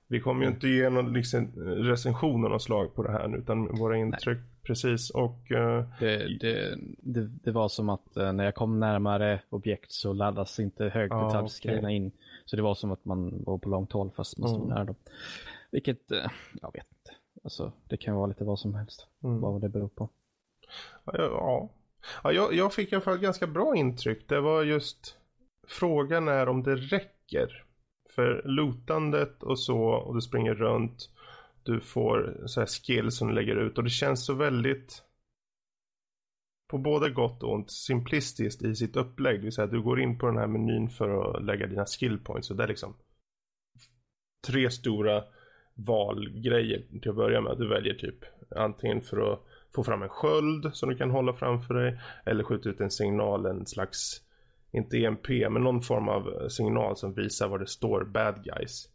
Vi kommer ju inte ge någon liksom, recension av något slag på det här utan våra intryck precis och eh, Det, det, det, det var som att eh, när jag kom närmare objekt så laddas inte högdetaljsgrejerna okej. in. Så det var som att man var på långt håll fast man stod Mm. nära dem. Vilket, eh, jag vet inte. Alltså, det kan vara lite vad som helst. Mm. Vad det beror på. Ja, ja. ja jag, jag fick i alla fall ganska bra intryck. Det var just frågan är om det räcker. För lootandet och så och du springer runt. Du får så här skills som du lägger ut och det känns så väldigt på både gott och ont simplistiskt i sitt upplägg. Det vill säga att du går in på den här menyn för att lägga dina skill points och det är liksom tre stora valgrejer till att börja med. Du väljer typ antingen för att få fram en sköld som du kan hålla framför dig eller skjuta ut en signal, en slags, inte EMP, men någon form av eh, signal som visar var det står bad guys.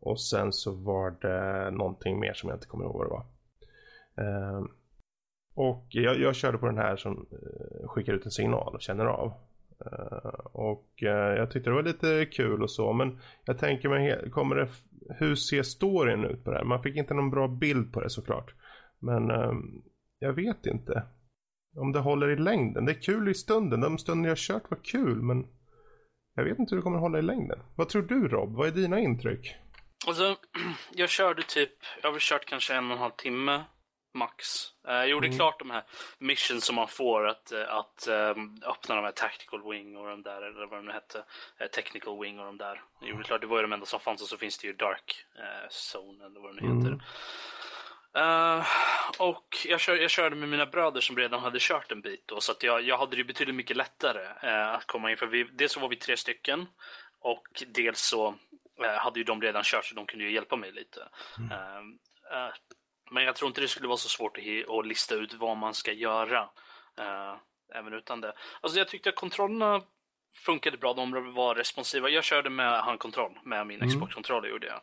Och sen så var det någonting mer som jag inte kommer ihåg vad det var. Ehm, och jag, jag körde på den här som eh, skickar ut en signal och känner av. Ehm, eh, och jag tyckte det var lite kul och så men jag tänker mig, kommer det, hur ser storyn ut på det här? Man fick inte någon bra bild på det såklart. Men ehm, jag vet inte om det håller i längden. Det är kul i stunden, de stunder jag kört var kul men jag vet inte hur det kommer hålla i längden. Vad tror du Rob? Vad är dina intryck? Alltså, jag körde typ, jag har väl kört kanske en och en halv timme max. Eh, Jag gjorde klart de här missions som man får att, eh, att um, öppna de här tactical wing och de där, eller vad de nu hette. Eh, technical wing och de där. Jag gjorde klart, det var ju de enda som fanns och så finns det ju dark eh, zone eller vad det nu heter. Eh, och jag, kör, jag körde med mina bröder som redan hade kört en bit då, så att jag, jag hade det betydligt mycket lättare eh, att komma in. För vi, dels så var vi tre stycken och dels så eh, hade ju de redan kört så de kunde ju hjälpa mig lite. Eh, eh, men jag tror inte det skulle vara så svårt att, att lista ut vad man ska göra. även utan det. Alltså jag tyckte att kontrollerna funkade bra, de var responsiva. Jag körde med handkontroll, med min Xbox-kontroll gjorde jag.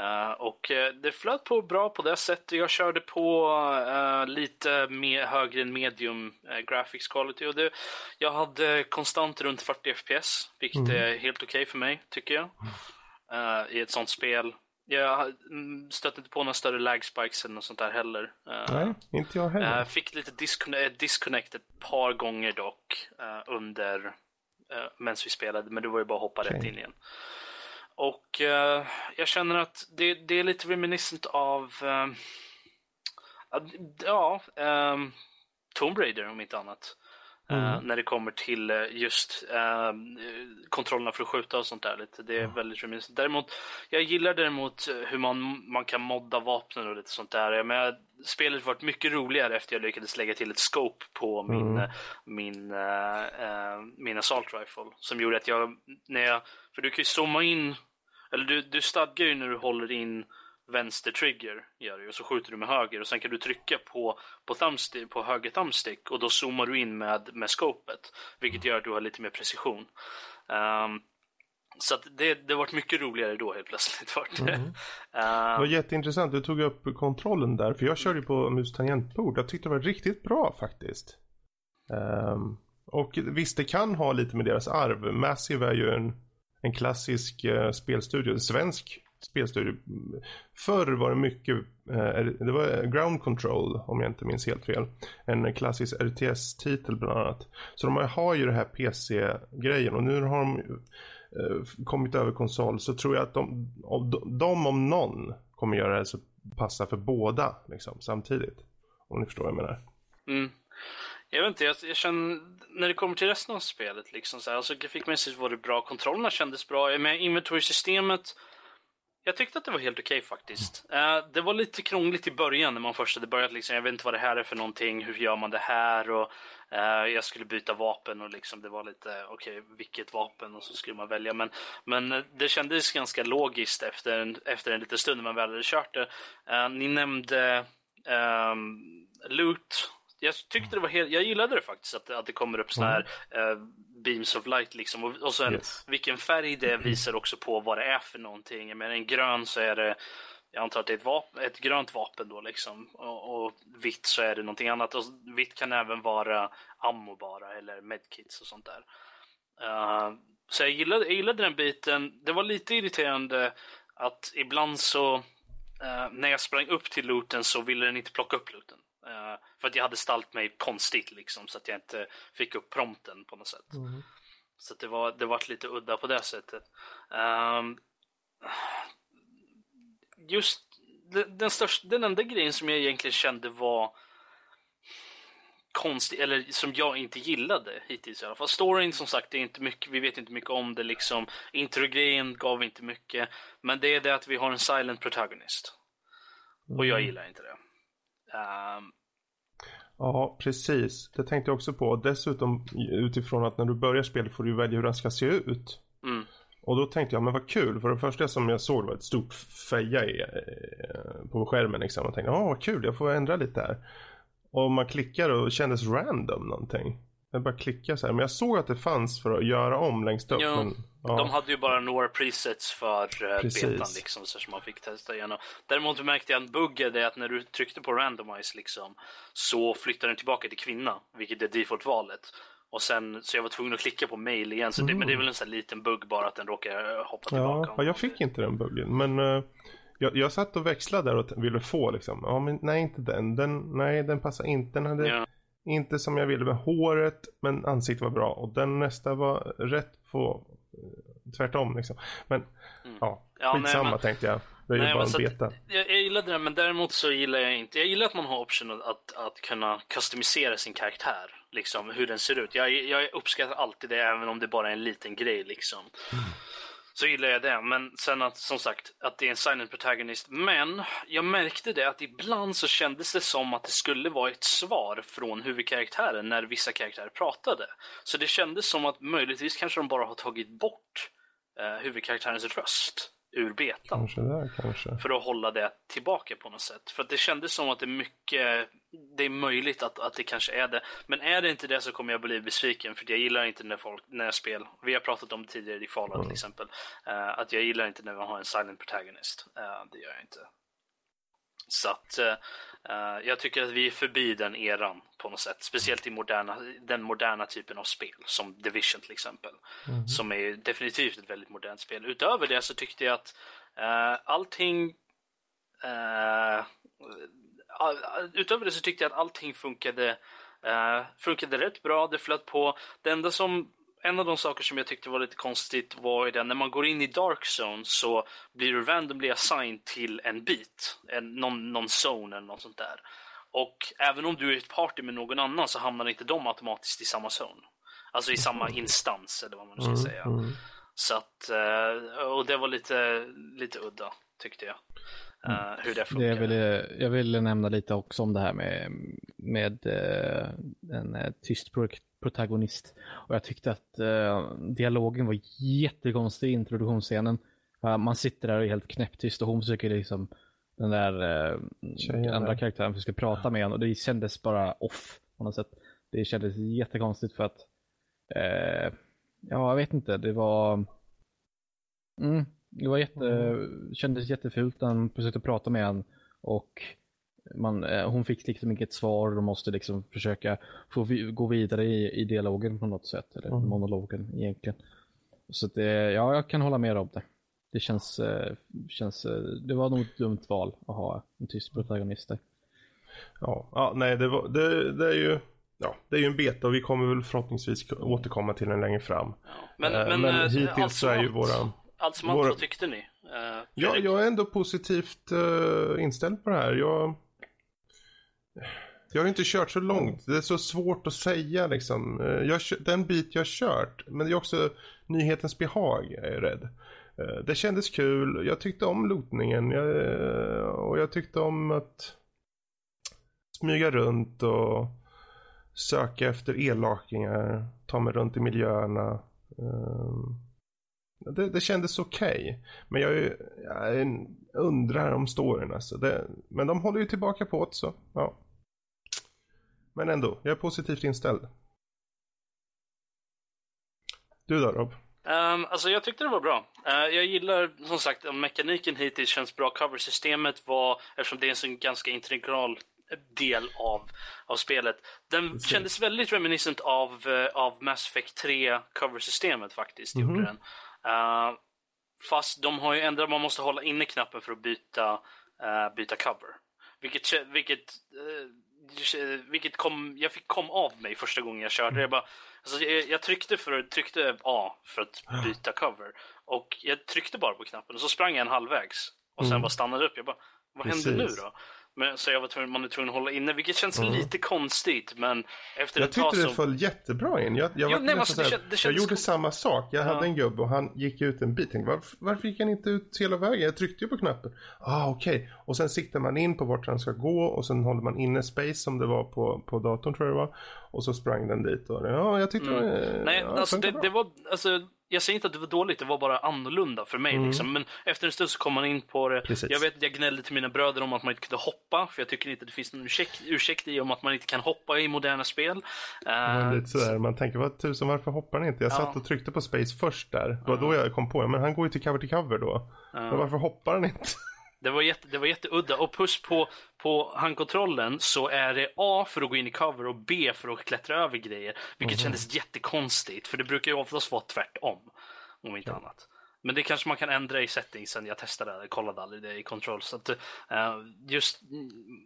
Eh, och eh, det flöt på bra på det sättet. Jag körde på eh, lite mer, högre än medium graphics quality. Och det, jag hade konstant runt 40 FPS, vilket är helt okej för mig, tycker jag. I ett sånt spel. Jag mm, stötte inte på några större lag spikes eller något sånt där heller. Nej, inte jag heller. Fick lite disconnect, disconnect ett par gånger dock under medan vi spelade, men det var ju bara att hoppa rätt Okej. in igen. Och eh, jag känner att det, det är lite reminiscent av eh, ja, um, Tomb Raider om inte annat. Eh, när det kommer till eh, just eh, kontrollerna för att skjuta och sånt där. Lite. Det är väldigt reminiscent. Däremot, jag gillar däremot eh, hur man, man kan modda vapnen och lite sånt där. Men spelet varit mycket roligare efter jag lyckades lägga till ett scope på min, eh, min, eh, eh, min assault rifle. Som gjorde att jag, när jag, för du kan ju zooma in, eller du, du stadgar ju när du håller in vänster trigger gör du, och så skjuter du med höger och sen kan du trycka på, på, thumbstick, på höger thumbstick och då zoomar du in med, med scopet. Vilket gör att du har lite mer precision. Ehm, så det, det har varit mycket roligare då helt plötsligt. Vart det. Det Ehm, var jätteintressant. Du tog upp kontrollen där. För jag körde ju på mus tangentbord. Jag tyckte det var riktigt bra faktiskt. Ehm, och visst, det kan ha lite med deras arv. Massive är ju en, en klassisk eh, spelstudio. En svensk spelstudio. Förr var det mycket, eh, det var eh, Ground Control om jag inte minns helt fel. En klassisk RTS-titel bland annat. Så de har ju det här PC-grejen och nu har de eh, kommit över konsol så tror jag att de, om- de om någon kommer göra det så passar för båda liksom, samtidigt. Om ni förstår vad jag menar. Mm. Jag vet inte, jag, jag känner när det kommer till resten av spelet liksom så här, alltså grafikmässigt var det bra, kontrollerna kändes bra, med inventory-systemet Jag tyckte att det var helt okej faktiskt. Eh, det var lite krångligt i början när man först hade börjat. Liksom, jag vet inte vad det här är för någonting. Hur gör man det här? Och, eh, jag skulle byta vapen och liksom, det var lite okej, vilket vapen? Och så skulle man välja. Men, men eh, det kändes ganska logiskt efter en, efter en liten stund när man väl hade kört det. Eh, ni nämnde ehm, loot. Jag tyckte det var helt, jag gillade det faktiskt att, att det kommer upp såna här eh, beams of light liksom. Och, och sen Yes. vilken färg det visar också på vad det är för någonting. Menar en grön så är det jag antar att det är ett, vapen, ett grönt vapen då liksom. Och, och vitt så är det någonting annat. Och vitt kan även vara ammo bara eller medkits och sånt där. Eh, så jag gillade, jag gillade den biten. Det var lite irriterande att ibland så eh, när jag sprang upp till looten så ville den inte plocka upp looten. Eh, för att jag hade ställt mig konstigt liksom så att jag inte fick upp prompten på något sätt. Så att det var det var lite udda på det sättet. Ehm, just den, den, största, den enda grejen som jag egentligen kände var konstig, eller som jag inte gillade hittills i alla fall. Storyn som sagt, det är inte mycket, vi vet inte mycket om det liksom. Introgrejen gav inte mycket. Men det är det att vi har en silent protagonist. Och jag gillar inte det. Ehm, Ja, precis. Det tänkte jag också på. Dessutom utifrån att när du börjar spelet får du välja hur den ska se ut. mm, Och då tänkte jag, men vad kul. För det första som jag såg var ett stort feja i, eh, på skärmen liksom. Och tänkte, ja vad kul, jag får ändra lite här. Och man klickar och kändes random någonting. Jag bara klickade så här. Men jag såg att det fanns för att göra om längst upp. Ja, men, ja. De hade ju bara några presets för uh, betan liksom, så som man fick testa igenom. Däremot märkte jag en bugg är det att när du tryckte på randomize liksom, så flyttade den tillbaka till kvinna, vilket är default-valet. Och sen, så jag var tvungen att klicka på mail igen, så det, men det är väl en sån liten bugg bara att den råkar hoppa tillbaka. Ja, ja, jag fick inte den buggen. Men eh, jag, jag satt och växlade där och ville få liksom. Ja, men nej, inte den. den nej, den passar inte. Den hade Ja. Inte som jag ville med håret, men ansiktet var bra. Och den nästa var rätt på eh, tvärtom liksom. Men ja, Ja, nej, skitsamma men- tänkte jag. Det är Nej, ju bara en beta. att, jag, jag gillade det, men däremot så gillar jag inte... Jag gillar att man har option att, att, kunna customisera sin karaktär. Liksom, hur den ser ut. Jag, jag uppskattar alltid det, även om det bara är en liten grej. Liksom. Så gillar jag det. Men sen att, som sagt, att det är en silent protagonist. Men jag märkte det att ibland så kändes det som att det skulle vara ett svar från huvudkaraktären när vissa karaktärer pratade. Så det kändes som att möjligtvis kanske de bara har tagit bort eh, huvudkaraktärens röst ur betan Kanske där kanske. för att hålla det tillbaka på något sätt. För att det kändes som att det är mycket, det är möjligt att, att det kanske är det. Men är det inte det så kommer jag bli besviken för jag gillar inte när folk, när spel, vi har pratat om det tidigare i Fallout till exempel, eh, att jag gillar inte när man har en silent protagonist. Eh, det gör jag inte. Så att eh, jag tycker att vi är förbi den eran på något sätt. Speciellt i moderna, den moderna typen av spel, som Division till exempel. Som är definitivt ett väldigt modernt spel. Utöver det så tyckte jag att eh, allting... all- all- utöver det så tyckte jag att allting funkade, eh, funkade rätt bra. Det flöt på. Det enda som en av de saker som jag tyckte var lite konstigt var ju det när man går in i Dark Zone så blir du randomly assigned till en bit, en, någon, någon zone eller något sånt där. Och även om du är i ett party med någon annan så hamnar inte de automatiskt i samma zone. Alltså i samma instans eller vad man nu ska säga. Mm. Så att, eh, och det var lite, lite udda tyckte jag. Eh, hur det Det funkar. jag, ville, jag ville nämna lite också om det här med, med eh, en tyst pro- protagonist. Och jag tyckte att eh, dialogen var jättekonstig i introduktionsscenen. Ja, man sitter där och är helt knäpptyst och hon försöker liksom den där eh, andra karaktären försöker prata med en och det kändes bara off på något sätt. Det kändes jättekonstigt för att eh, ja, jag vet inte, det var mm, det var jätte, kändes jättefult när han försökte prata med en och man, eh, hon fick liksom inget svar och de måste liksom försöka få vi, gå vidare i, i dialogen på något sätt, eller Mm. monologen egentligen. Så att det, ja, jag kan hålla med om det. Det känns, eh, känns, eh, det var nog ett dumt val att ha en tyst protagonist där. Ja, ja nej det, var, det, det är ju Ja, det är ju en beta och vi kommer väl förhoppningsvis återkomma till den längre fram. Men, Eh, men, men eh, hittills allt så är ju våran- Allt som allt, våra- vad tyckte ni? Eh, Ja, jag är ändå positivt eh, inställd på det här. Jag, jag har ju inte kört så långt. Det är så svårt att säga liksom. Eh, Jag, den bit jag har kört, men det är också nyhetens behag, jag är rädd. Eh, det kändes kul. Jag tyckte om lootningen. Jag, eh, och jag tyckte om att smyga runt och söka efter elakingar. Ta mig runt i miljöerna. Det, det kändes okej. Okay. Men jag, jag, undrar om storyn alltså. Det, men de håller ju tillbaka på det så. Ja. Men ändå, jag är positivt inställd. Du då Rob? Um, alltså jag tyckte det var bra. Uh, jag gillar som sagt mekaniken hittills känns bra. Coversystemet var, eftersom det är en sån ganska integral del av, av spelet. Den Precis. kändes väldigt reminiscent av, uh, av Mass Effect 3 coversystemet faktiskt. Mm -hmm. gjorde den. Uh, fast de har ju ändrat, man måste hålla inne knappen för att byta, byta cover. Vilket, vilket, vilket kom, jag fick kom av mig första gången jag körde. Jag, bara, alltså, jag, jag tryckte, för, tryckte A för att byta cover. Och jag tryckte bara på knappen och så sprang jag en halvvägs. Och sen mm. bara stannade upp. Jag bara, vad Precis. händer nu då? Men, så jag var tvungen, man är tvungen att hålla inne, vilket känns mm. lite konstigt. Men efter jag tyckte det föll jättebra in. Jag, jag, jo, nej, alltså, det, det jag gjorde samma sak. Jag ja. hade en gubbe och han gick ut en bit. Tänkte, varför, varför gick han inte ut hela vägen? Jag tryckte ju på knappen. Ah, okej. Okay. Och sen siktar man in på vart han ska gå och sen håller man inne space som det var på, på datorn tror jag det var. Och så sprang den dit och ja, jag tyckte mm. det, Nej, ja, alltså det, det, var, alltså jag säger inte att det var dåligt, det var bara annorlunda för mig. Mm. Liksom. Men efter en stund så kom man in på det. Precis. Jag vet att jag gnällde till mina bröder om att man inte kunde hoppa, för jag tycker inte det finns någon ursäkt, ursäkt i om att man inte kan hoppa i moderna spel. Uh, lite sådär, man tänker, vad tusen, varför hoppar ni inte? Jag ja. satt och tryckte på space först där. Det var uh. då jag kom på, men han går ju till cover till cover då. Uh. Men varför hoppar han inte? Det var, jätte, det var jätteudda. Och plus på, på handkontrollen så är det A för att gå in i cover och B för att klättra över grejer. Vilket mm. kändes jättekonstigt, för det brukar ju oftast vara tvärtom. Om inte ja. annat. Men det kanske man kan ändra i settingsen. Jag testade det, kollade aldrig det i control. Så att, uh, just,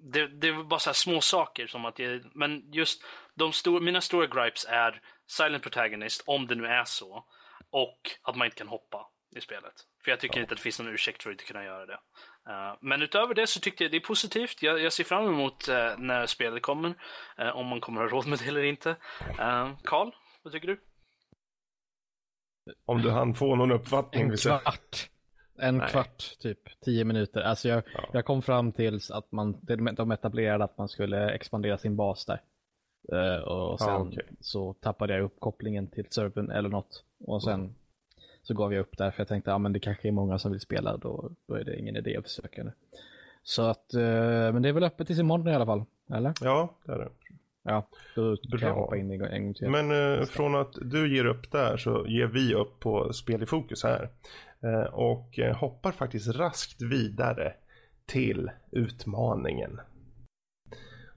det, det var bara så små saker som att jag, men just de stor, mina stora gripes är Silent Protagonist, om det nu är så, och att man inte kan hoppa i spelet. För jag tycker ja. inte att det finns någon ursäkt för att inte kunna göra det. Uh, men utöver det så tyckte jag det är positivt. Jag, jag ser fram emot uh, när spelet kommer. Uh, om man kommer ha råd med det eller inte. Karl, vad tycker du? Om du hann få någon uppfattning. En kvart. En Nej. kvart, typ. Tio minuter. Alltså jag, ja. jag kom fram till att man, de etablerade att man skulle expandera sin bas där. Uh, och sen ja, okay. så tappade jag upp kopplingen till servern eller något. Och sen mm. Så gav jag upp där för jag tänkte att ah, det kanske är många som vill spela. Då, då är det ingen idé att försöka nu. Så att, uh, men det är väl öppet tills imorgon i alla fall. Eller? Ja, det är det. Ja, då Bra. kan jag hoppa in en gång till. Men eh, från att du ger upp där så ger vi upp på spel i fokus här. Eh, och eh, hoppar faktiskt raskt vidare till utmaningen.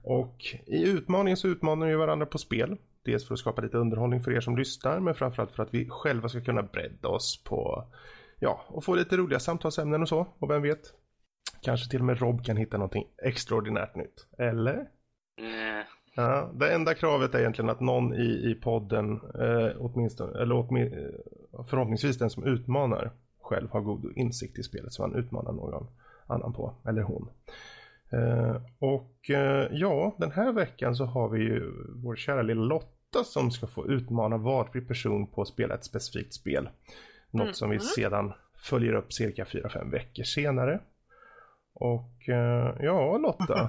Och i utmaningen så utmanar vi varandra på spel. Dels för att skapa lite underhållning för er som lyssnar, men framförallt för att vi själva ska kunna bredda oss på, ja, och få lite roliga samtalsämnen och så. Och vem vet, kanske till och med Rob kan hitta någonting extraordinärt nytt. Eller? Mm. Ja, det enda kravet är egentligen att någon i, i podden, eh, åtminstone, eller åtmin, eh, förhoppningsvis den som utmanar själv har god insikt i spelet så han utmanar någon annan på, eller hon. Eh, och eh, ja, den här veckan så har vi ju vår kära lilla Lotta som ska få utmana valfri person på att spela ett specifikt spel. Något mm. som vi mm. sedan följer upp cirka 4-5 veckor senare. Och uh, ja, Lotta.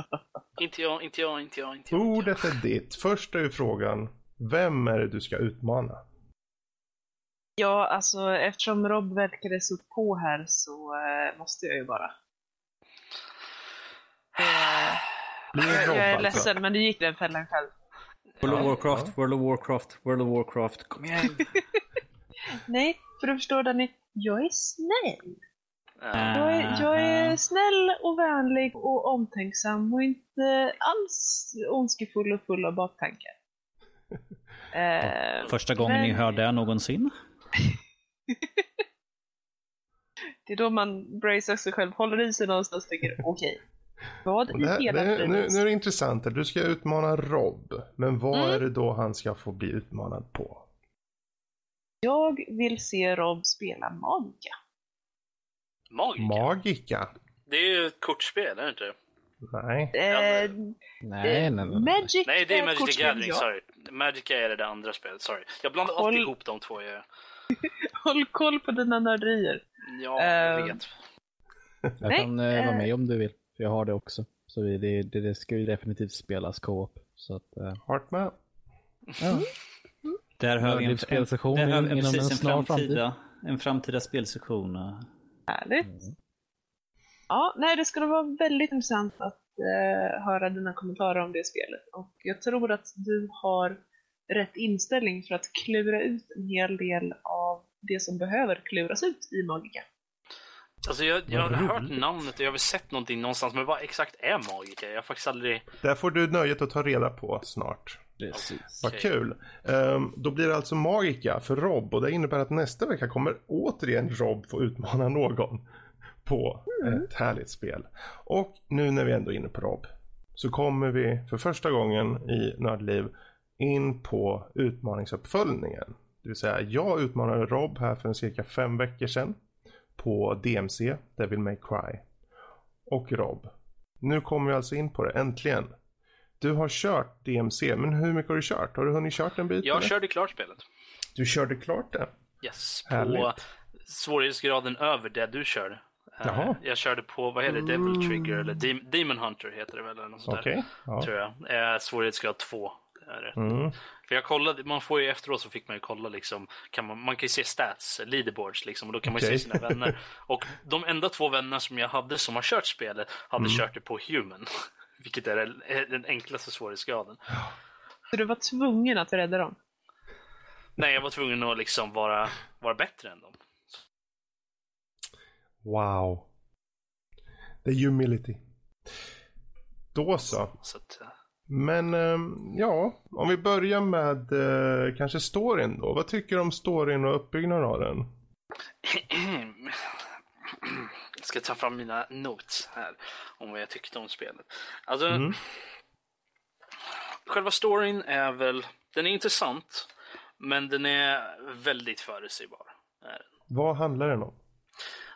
inte jag, inte jag, inte jag, inte jag. Ordet är ditt. Först är ju frågan, vem är det du ska utmana? Ja, alltså eftersom Rob verkade så på här så uh, måste jag ju bara. Jag, jag är alltså? ledsen, men du gick den fällan själv. World of Warcraft, World of Warcraft, World of Warcraft. Kom igen! Nej, för du förstår Danny, jag är snäll. Jag är, jag är snäll och vänlig och omtänksam och inte alls ondskefull och full av baktankar. Eh, Första gången men... ni hör det någonsin? det är då man bracear sig själv, håller i sig någonstans och tänker okej. Okay, vad i hela det, nu, nu är det intressant, du ska utmana Rob. Men vad mm. är det då han ska få bli utmanad på? Jag vill se Rob spela Magica. Magica? Magica? Det är ju ett kortspel, är det inte? Nej. Eh, nej, nej, nej. Magic nej, det är Magic the Gathering, sorry. Magica är det, det andra spelet, sorry. Jag blandade Håll... alltid ihop de två. Jag... Håll koll på dina nörderier. Ja, jag Ehm, vet. Jag kan eh, vara eh. med om du vill. För jag har det också. Så vi- det, det, det ska ju definitivt spelas co-op. Så att, eh, Hart med. ja. Där har vi en, en, där inom en precis en snar framtida, en framtida spelsession. Härligt. Ja, nej, det skulle vara väldigt intressant att eh, höra dina kommentarer om det spelet. Och jag tror att du har rätt inställning för att klura ut en hel del av det som behöver kluras ut i Magica. Alltså jag, jag har hört namnet och jag har sett någonting någonstans, men vad exakt är magiker? Jag har faktiskt aldrig... Där får du nöjet att ta reda på snart. Precis. Vad kul. Ehm, då blir det alltså Magica för Rob och det innebär att nästa vecka kommer återigen Rob få utmana någon på ett härligt spel. Och nu när vi ändå är inne på Rob så kommer vi för första gången i Nördliv in på utmaningsuppföljningen. Det vill säga jag utmanade Rob här för en cirka fem veckor sedan på DMC, Devil May Cry. Och Rob, nu kommer vi alltså in på det, äntligen. Du har kört DMC, men hur mycket har du kört? Har du hunnit kört en bit? Jag eller? körde klart spelet. Du körde klart det? Yes, på Härligt. svårighetsgraden över det du körde. Eh, Jaha. Jag körde på, vad heter det, Devil Trigger eller Dem- Demon Hunter heter det väl eller något sånt Okej. där. Ja. Tror jag. Eh, svårighetsgrad 2. Är det. Mm. För jag kollade, man får ju efteråt så fick man ju kolla liksom, kan man, man kan ju se stats, leaderboards liksom, och då kan man ju Okej. se sina vänner. Och de enda två vänner som jag hade som har kört spelet hade Mm. kört det på human. Vilket är den- är den enklaste svårighetsgraden. Så du var tvungen att rädda dem. Nej, jag var tvungen att liksom vara, vara bättre än dem. Wow. The humility. Då så. Så att, eh, Men ehm, ja, om vi börjar med eh, kanske storyn då. Vad tycker du om storyn och uppbyggnaden av den? Jag ska ta fram mina notes här om vad jag tyckte om spelet. Alltså, Mm. själva storyn är väl, den är intressant, men den är väldigt förutsägbar. Vad handlar den om?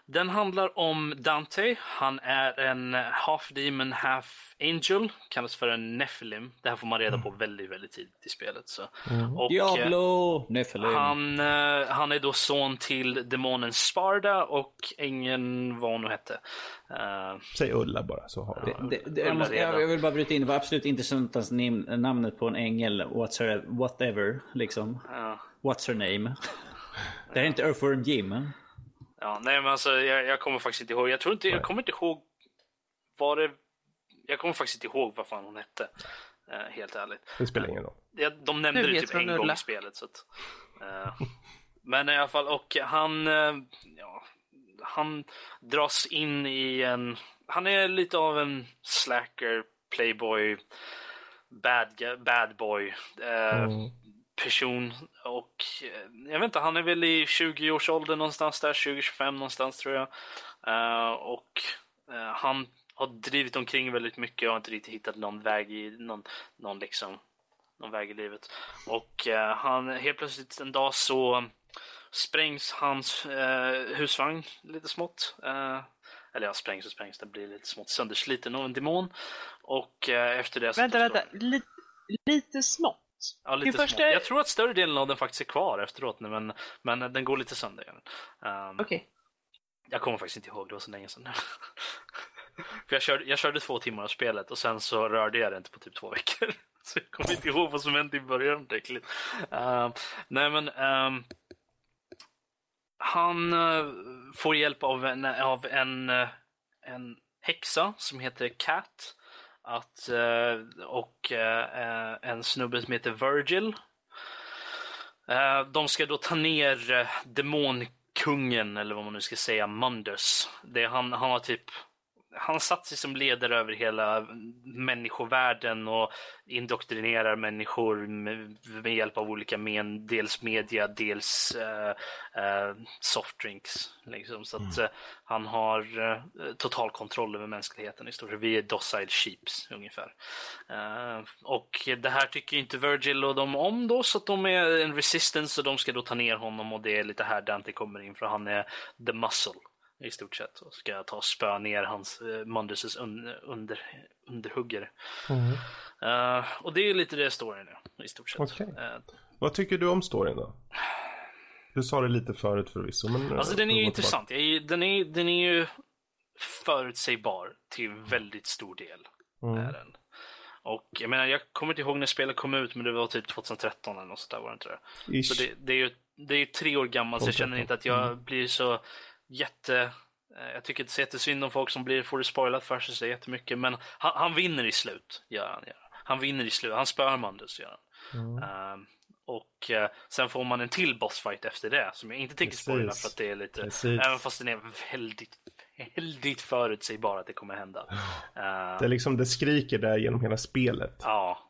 Den handlar om Dante. Han är en half demon, half angel. Kallas för en Nephilim. Det här får man reda på väldigt, väldigt tidigt i spelet. Så. Och, eh, Diablo! Nephilim. Han, eh, han är då son till demonen Sparda och ängeln vad hon nu hette. Eh, Säg Ulla bara så har vi det. Det, det, jag, måste, jag, jag vill bara bryta in. Det var absolut intressantast nam- namnet på en ängel. What's her, whatever, liksom. ja. What's her name? Det här är inte Earthworm Jim. Ja, nej men alltså jag, jag kommer faktiskt inte ihåg. Jag tror inte, jag kommer inte ihåg vad det... Jag kommer faktiskt inte ihåg vad fan hon hette. Eh, helt ärligt. Det spelar ingen roll. Ja, De nämnde det typ en gång i spelet. Så att, eh, men i alla fall, och han... eh, ja, han dras in i en... Han är lite av en slacker, playboy, bad, bad boy. Eh, Mm. Person och eh, jag vet inte, han är väl i 20-årsåldern någonstans där, 20-25 någonstans tror jag. Eh, och eh, han har drivit omkring väldigt mycket och har inte riktigt hittat någon väg i någon, någon liksom någon väg i livet. Och eh, han helt plötsligt en dag så sprängs hans husvagn lite smått. Eller ja, sprängs och sprängs, den blir lite smått söndersliten av en demon. Och efter det så Vänta, tar vänta. Lite, lite smått. Ja, lite första-. Jag tror att större delen av den faktiskt är kvar efteråt nu, men, men den går lite sönder. Um, Okej. Jag kommer faktiskt inte ihåg, det var så länge sedan. För jag körde, jag körde två timmar av spelet och sen så rörde jag det inte på typ två veckor. Så jag kommer inte ihåg vad som hände i början riktigt. Um, nej men um, han eh, får hjälp av en, av en, eh, en häxa som heter Cat. Att, eh, och eh, eh, en snubbe som heter Virgil. De ska då ta ner demonkungen, eller vad man nu ska säga, Mundus. Det, är han, han har typ han satt sig som ledare över hela människovärlden och indoktrinerar människor med, med hjälp av olika men, dels media, dels eh, eh, softdrinks. Liksom. Så att eh, han har total kontroll över mänskligheten i stort sett. Vi är docile sheeps ungefär. Och det här tycker inte Virgil och de om då, så att de är en resistance och de ska då ta ner honom och det är lite här Dante kommer in för han är the muscle i stort sett och ska ta och spöa ner hans uh, Mundus un, under, underhuggare. Mm. Eh, och det är lite det storyn är i stort sett. Okej. Eh, Vad tycker du om storyn då? Du sa det lite förut förvisso. Men, alltså eh, den är ju intressant. Jag är- Den är, den är ju förutsägbar till väldigt stor del. tillbaka. Är Mm. den. Och jag menar, jag kommer inte ihåg när spelet kom ut, men det var typ 2013 eller något sånt där var det inte det? Ish. Så det, det är ju det är tre år gammalt, så jag känner inte att jag Mm. blir så jätte... eh, Jag tycker inte så jättesynd om folk som blir, får det spoilat för sig så jättemycket, men han, han vinner i slut, gör han. Gör. han. Vinner i slut, han spöar Mundus, gör han. Mm. Ehm, och eh, sen får man en till bossfight efter det, som jag inte tänker spoila för att det är lite... Precis. Även fast den är väldigt, väldigt förutsägbar att det kommer hända. Ehm, Det, är liksom, det skriker där genom hela spelet. Ja.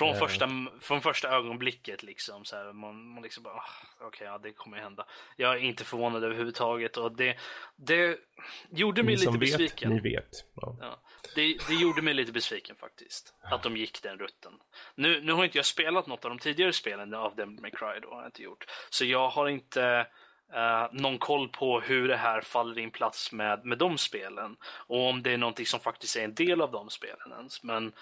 Från, Eh. första, från första ögonblicket liksom. Så här, man, man liksom bara, "Ah, okej, ja, det kommer hända. Jag är inte förvånad överhuvudtaget och det, det gjorde mig Ni lite vet, besviken. ni vet. Ja. Ja, det, det gjorde mig lite besviken faktiskt. Att de gick den rutten. Nu, nu har inte jag spelat något av de tidigare spelen av Devil May Cry då, har jag inte gjort. Så jag har inte eh, någon koll på hur det här faller in plats med, med de spelen. Och om det är någonting som faktiskt är en del av de spelen ens. Men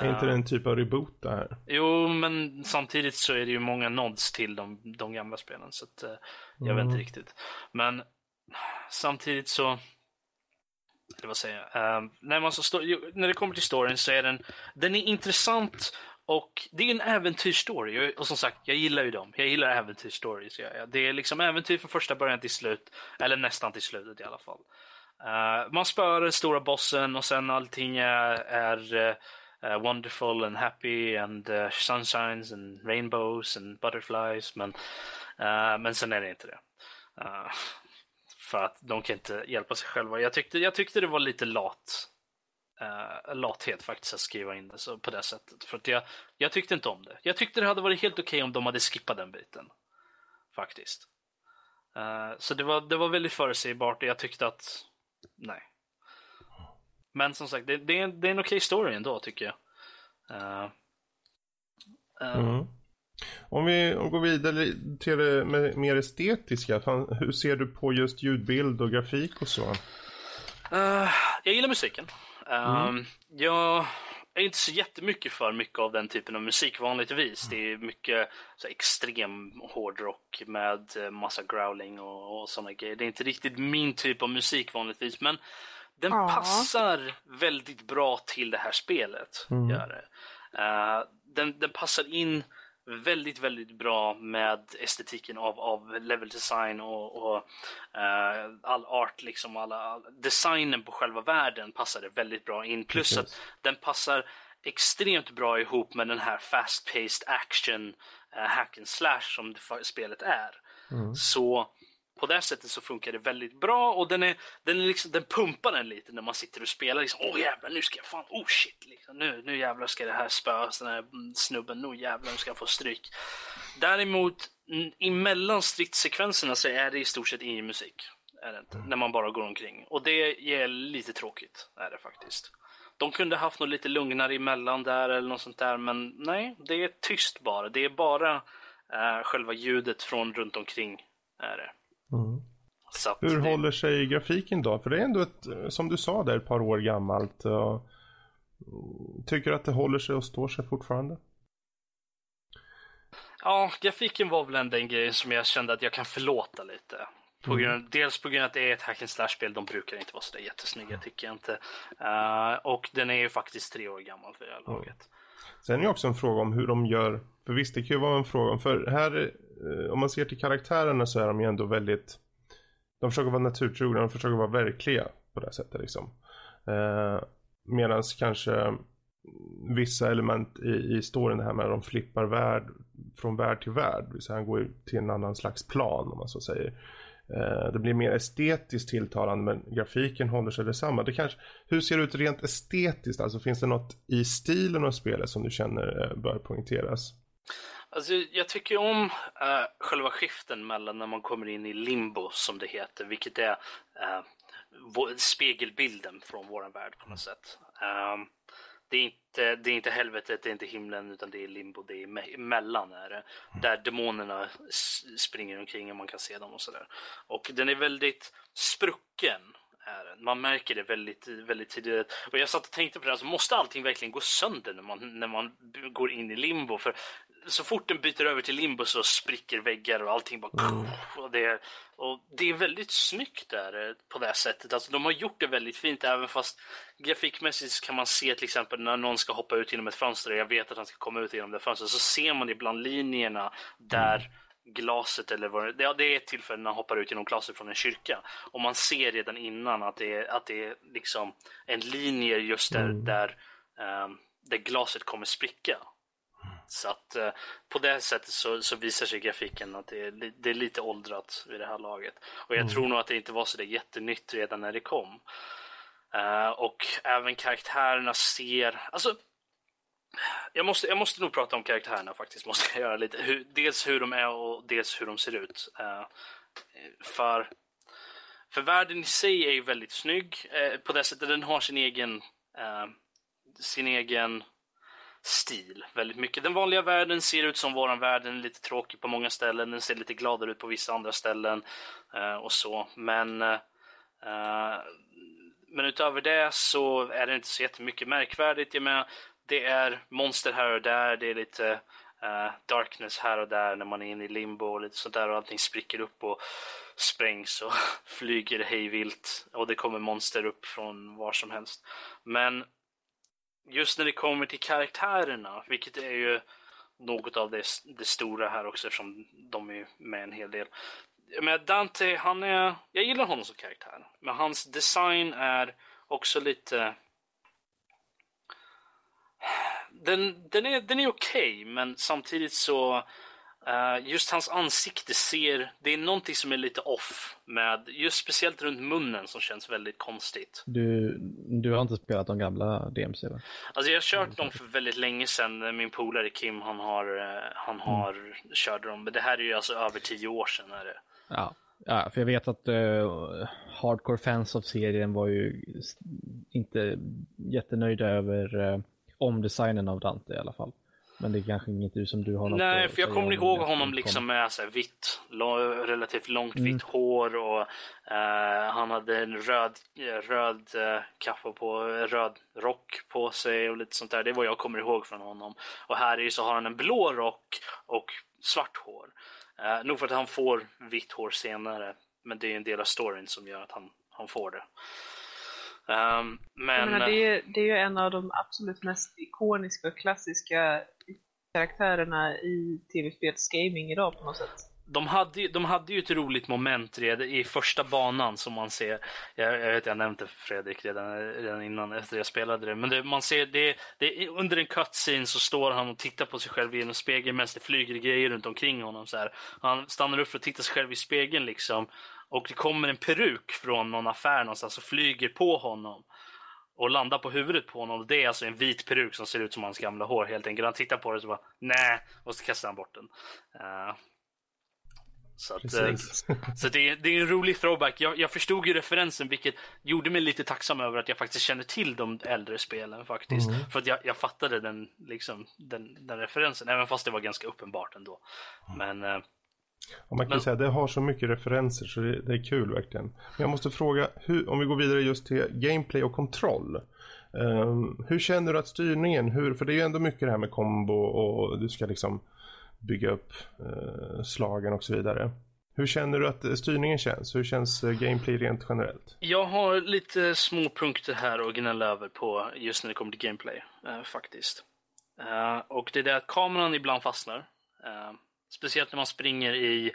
Är inte det en typ av reboot det här? Jo, men samtidigt så är det ju många nods till de, de gamla spelen, så att, eh, jag vet inte riktigt. Men samtidigt så, eller vad säger jag? Eh, när, man så stå, när det kommer till storyn så är den, den är intressant och det är en äventyrsstory. Och- som sagt, jag gillar ju dem. Jag gillar äventyrsstories. Det är liksom äventyr från första början till slut, eller nästan till slutet i alla fall. Eh, man spöar den stora bossen och sen allting är, är Uh, wonderful and happy and uh, sunshines and rainbows and butterflies. Men, uh, men sen är det inte det. Uh, för att de kan inte hjälpa sig själva. Jag tyckte, jag tyckte det var lite lat. Uh, lathet faktiskt att skriva in det så, på det sättet. För att jag, jag tyckte inte om det. Jag tyckte det hade varit helt okej om de hade skippat den biten. Faktiskt. Uh, så det var, det var väldigt förutsägbart och jag tyckte att nej. Men som sagt, det, det, är, en- det är en okej story ändå tycker jag. Eh, Mm. Om vi går vidare till det mer estetiska. Hur ser du på just ljudbild och grafik och så? eh, jag gillar musiken. Eh, Jag är inte så jättemycket för mycket av den typen av musik vanligtvis. Det är mycket så extrem hårdrock med massa growling och, och sådana grejer. Det är inte riktigt min typ av musik vanligtvis, men den Ja. passar väldigt bra till det här spelet. Mm. Gör det. Eh, den, den passar in väldigt, väldigt bra med estetiken av, av level design och, och eh, all art, liksom alla, all, designen på själva världen passade väldigt bra in. Plus Precis. att den passar extremt bra ihop med den här fast-paced action eh, hack and slash som det spelet är. Mm. Så på det sättet så funkar det väldigt bra och den, är, den, är liksom, den pumpar den lite när man sitter och spelar. Liksom, Åh jävlar, nu ska jag fan, oh shit, liksom, nu, nu jävlar ska det här spöas, den här mm, snubben, nu jävlar, nu ska jag få stryk. Däremot, emellan stridssekvenserna så är det i stort sett ingen musik. Är det inte, när man bara går omkring. Och det är lite tråkigt, är det faktiskt. De kunde haft något lite lugnare emellan där eller något sånt där, men nej, det är tyst bara. Det är bara eh, själva ljudet från runt omkring är det. Mm. Hur det, håller sig grafiken då? För det är ändå ett, eh, som du sa där, ett par år gammalt. Mm, tycker du att det håller sig och står sig fortfarande? Ja, grafiken var väl ändå en grej som jag kände att jag kan förlåta lite. På grund, Dels på grund av att det är ett hack and slash-spel, de brukar inte vara så där jättesnygga tycker jag inte. Eh, och den är ju faktiskt tre år gammal för det här laget. Sen är det också en fråga om hur de gör. För visst, det kan ju vara en fråga om. För här, eh, Eh, om man ser till karaktärerna så är de ju ändå väldigt. De försöker vara naturtrogna, de försöker vara verkliga på det här sättet liksom. Eh, Medan kanske vissa element i, i storyn, det här med att de flippar värld från värld till värld. Så han går ju till en annan slags plan om man så säger. Eh, det blir mer estetiskt tilltalande men grafiken håller sig detsamma. Det kanske, hur ser det ut rent estetiskt? Alltså finns det något i stilen av spelet som du känner eh, bör poängteras? Alltså, jag tycker om eh, själva skiften mellan när man kommer in i limbo, som det heter, vilket är eh, spegelbilden från vår värld på något sätt. Ehm, det, är inte, det är inte helvetet, det är inte himlen, utan det är limbo, det är me- emellan. Är det, där demonerna springer omkring och man kan se dem och sådär. Och den är väldigt sprucken. Man märker det väldigt, väldigt tidigt. Och jag satt och tänkte på det, alltså, måste allting verkligen gå sönder när man, när man går in i limbo? För så fort den byter över till limbo så spricker väggar och allting bara... Mm. Och, det, och det är väldigt snyggt där eh, på det sättet. Alltså, de har gjort det väldigt fint även fast grafikmässigt kan man se till exempel när någon ska hoppa ut genom ett fönster och jag vet att han ska komma ut genom det fönstret så ser man ibland linjerna där mm. glaset eller vad det, ja, det är ett tillfälle när han hoppar ut genom glaset från en kyrka och man ser redan innan att det är, att det är liksom en linje just där, mm. där, um, där glaset kommer spricka. Så att eh, på det sättet så, så, visar sig grafiken att det är, det är, lite åldrat vid det här laget. Och jag mm. tror nog att det inte var så det jättenytt redan när det kom. Uh, och även karaktärerna ser, alltså jag måste, jag måste nog prata om karaktärerna faktiskt, måste jag göra lite. Hur, dels hur de är och dels hur de ser ut. Uh, för, för världen i sig är ju väldigt snygg uh, på det sättet den har sin egen, sin egen stil väldigt mycket. Den vanliga världen ser ut som våran värld, den är lite tråkig på många ställen, den ser lite gladare ut på vissa andra ställen eh, och så. Men, eh, men utöver det så är det inte så jättemycket märkvärdigt. Jag menar, det är monster här och där, det är lite eh, darkness här och där när man är inne i limbo och lite sånt där och allting spricker upp och sprängs och flyger hejvilt och det kommer monster upp från var som helst. Men just när det kommer till karaktärerna, vilket är ju något av det, det stora här också eftersom de är med en hel del. Men Dante, han är, jag gillar honom som karaktär, men hans design är också lite den, den är, den är okej, okay, men samtidigt så Uh, just hans ansikte ser, det är någonting som är lite off med, just speciellt runt munnen som känns väldigt konstigt. Du, du har inte spelat de gamla DMC va? Alltså jag har kört dem för väldigt länge sedan, min polare Kim han har, uh, han mm. har mm. kört dem, men det här är ju alltså över tio år sedan är det. Ja, ja för jag vet att uh, hardcore fans av serien var ju inte jättenöjda över omdesignen av Dante i alla fall. Men det är kanske inget du som du har något Nej, för jag kommer ihåg honom liksom med så här vitt, relativt långt mm. vitt hår och uh, han hade en röd, röd uh, kappa på, röd rock på sig och lite sånt där. Det är vad jag kommer ihåg från honom. Och här är så har han en blå rock och svart hår. Uh, nog för att han får vitt hår senare, men det är en del av storyn som gör att han, han får det. Um, men... Menar, det, är, det är ju en av de absolut mest ikoniska och klassiska karaktärerna i tv-spels gaming idag på något sätt. De hade, de hade ju ett roligt moment redan i första banan som man ser. Jag, jag vet jag nämnde Fredrik redan, redan innan efter jag spelade det. Men det, man ser det, det, under en cutscene så står han och tittar på sig själv genom spegeln medan det flyger grejer runt omkring honom. Så här. Han stannar upp för att titta sig själv i spegeln liksom. Och det kommer en peruk från någon affär någonstans och flyger på honom och landar på huvudet på honom. Det är alltså en vit peruk som ser ut som hans gamla hår helt enkelt. Han tittar på det och så bara nej och så kastar han bort den. Uh, så, att, uh, så det, är, det är en rolig throwback. Jag, jag, förstod ju referensen vilket gjorde mig lite tacksam över att jag faktiskt känner till de äldre spelen faktiskt. Mm. För att jag, jag fattade den, liksom, den, den referensen även fast det var ganska uppenbart ändå. Men uh, och man kan Men... säga det har så mycket referenser så det, det, är kul verkligen. Men jag måste fråga, hur, om vi går vidare just till gameplay och kontroll. Um, hur känner du att styrningen, hur, för det är ju ändå mycket det här med kombo och du ska liksom bygga upp eh, slagen och så vidare. Hur känner du att eh, styrningen känns? Hur känns eh, gameplay rent generellt? Jag har lite små punkter här att gnälla över på just när det kommer till gameplay, eh, faktiskt. Eh, och det är det att kameran ibland fastnar. Speciellt när man springer i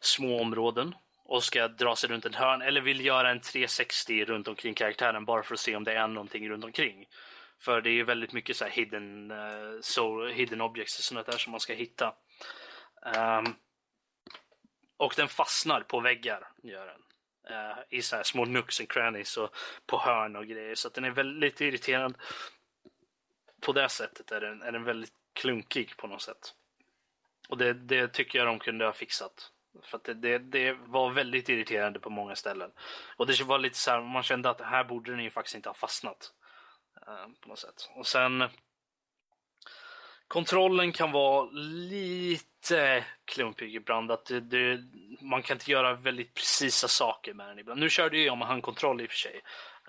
små områden och ska dra sig runt ett hörn eller vill göra en 360 runt omkring karaktären bara för att se om det är någonting runt omkring. För det är ju väldigt mycket så hidden, uh, so, hidden objects och sånt där som man ska hitta. Um, och den fastnar på väggar, gör den. Uh, I så små nooks and crannies och på hörn och grejer. Så den är väldigt irriterande. På det sättet är den, är den väldigt klunkig på något sätt. Och det, det tycker jag de kunde ha fixat. För det, det, det, var väldigt irriterande på många ställen. Och det var lite så här, man kände att här borde den ju faktiskt inte ha fastnat. Uh, på något sätt. Och sen Kontrollen kan vara lite klumpig ibland. Att det, det, man kan inte göra väldigt precisa saker med den ibland. Nu körde jag med handkontroll i och för sig.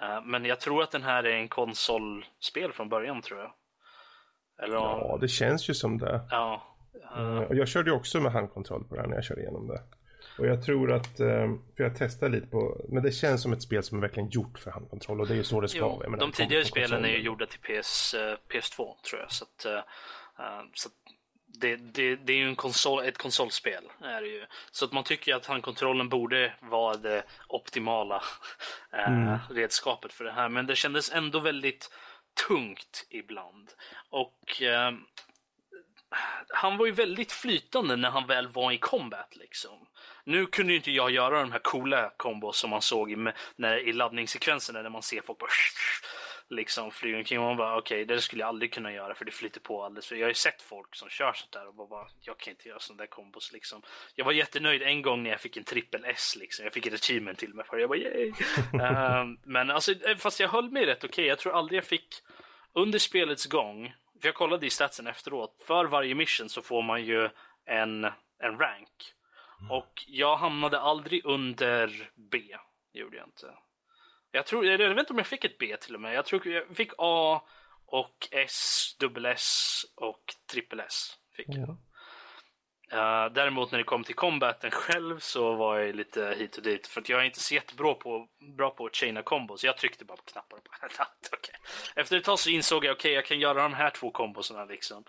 Uh, men jag tror att den här är en konsolspel från början tror jag. Eller, ja, det känns ju som det. Ja, Uh, och jag körde ju också med handkontroll på det här när jag körde igenom det. Och jag tror att, eh, för jag testade lite på, men det känns som ett spel som är verkligen gjort för handkontroll och det är ju så det ska vara. De tidigare spelen är ju gjorda till PS, PS2 tror jag. Så, att, så att det, det, det, är ju en konsol, ett konsolspel. Är det ju. Så att man tycker att handkontrollen borde vara det optimala mm. redskapet för det här. Men det kändes ändå väldigt tungt ibland. Och eh, han var ju väldigt flytande när han väl var i combat liksom. Nu kunde ju inte jag göra de här coola kombos som man såg i, när, i laddningssekvenserna när man ser folk bara liksom flyga omkring. Och man bara okej, okay, det skulle jag aldrig kunna göra för det flyter på alldeles för Jag har ju sett folk som kör sånt där och bara, bara jag kan inte göra sådana där kombos liksom. Jag var jättenöjd en gång när jag fick en trippel S liksom. Jag fick ett achievement till mig för. Jag bara yay! uh, men alltså, eh, fast jag höll mig rätt okej. Okay. Jag tror aldrig jag fick under spelets gång, för jag kollade i statsen efteråt, för varje mission så får man ju en, en rank. Mm. Och jag hamnade aldrig under B. Det gjorde jag inte. Jag, tror, jag vet inte om jag fick ett B till och med. Jag tror jag fick A och S, dubbel S och trippel S. Fick jag. Ja. Uh, däremot när det kom till combaten själv så var jag lite hit och dit för att jag är inte så jättebra på, bra på att chaina combos. Jag tryckte bara på knappar. okay. Efter ett tag så insåg jag okej, okay, jag kan göra de här två kombosarna liksom.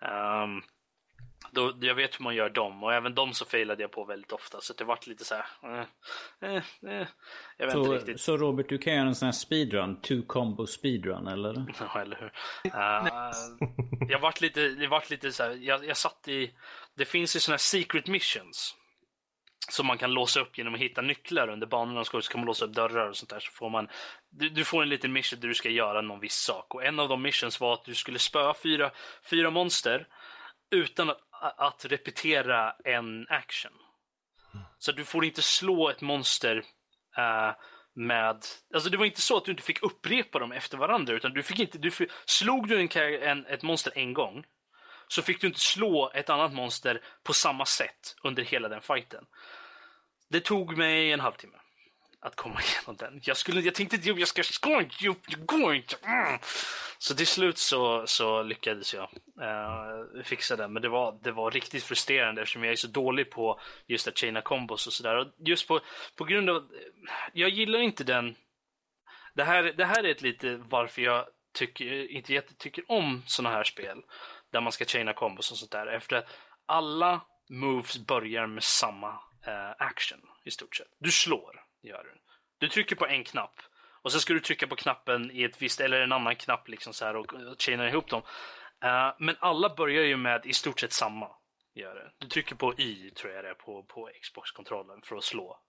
Um, då, jag vet hur man gör dem och även dem så failade jag på väldigt ofta så det vart lite så här. Eh, eh, eh, jag vet så, inte riktigt. Så Robert, du kan göra en sån här speedrun, two combo speedrun eller? Ja, eller hur. Uh, jag vart lite, det vart lite så här, jag, jag satt i, det finns ju såna här secret missions. Som man kan låsa upp genom att hitta nycklar under banorna. Så kan man låsa upp dörrar och sånt där. Så får man, du, du, får en liten mission där du ska göra någon viss sak. Och en av de missions var att du skulle spöa fyra, fyra monster utan att att repetera en action. Så du får inte slå ett monster uh, med... Alltså det var inte så att du inte fick upprepa dem efter varandra, utan du fick inte... Du fick, slog du en, en, ett monster en gång, så fick du inte slå ett annat monster på samma sätt under hela den fighten. Det tog mig en halvtimme att komma igenom den. Jag, skulle, jag tänkte att jag ska... Jag går inte. Mm. Så till slut så, så lyckades jag uh, fixa den. Men det var, det var riktigt frustrerande eftersom jag är så dålig på just att chaina combos och sådär. Just på, på grund av... Jag gillar inte den... Det här, det här är ett lite varför jag tycker, inte jättetycker om sådana här spel. Där man ska chaina combos och sånt där. Efter att alla moves börjar med samma uh, action i stort sett. Du slår, gör du. Du trycker på en knapp och sen ska du trycka på knappen i ett visst, eller en annan knapp liksom så här och, och chaina ihop dem. Uh, men alla börjar ju med i stort sett samma. Gör det. Du trycker på Y, tror jag det är, på, på Xbox-kontrollen för att slå.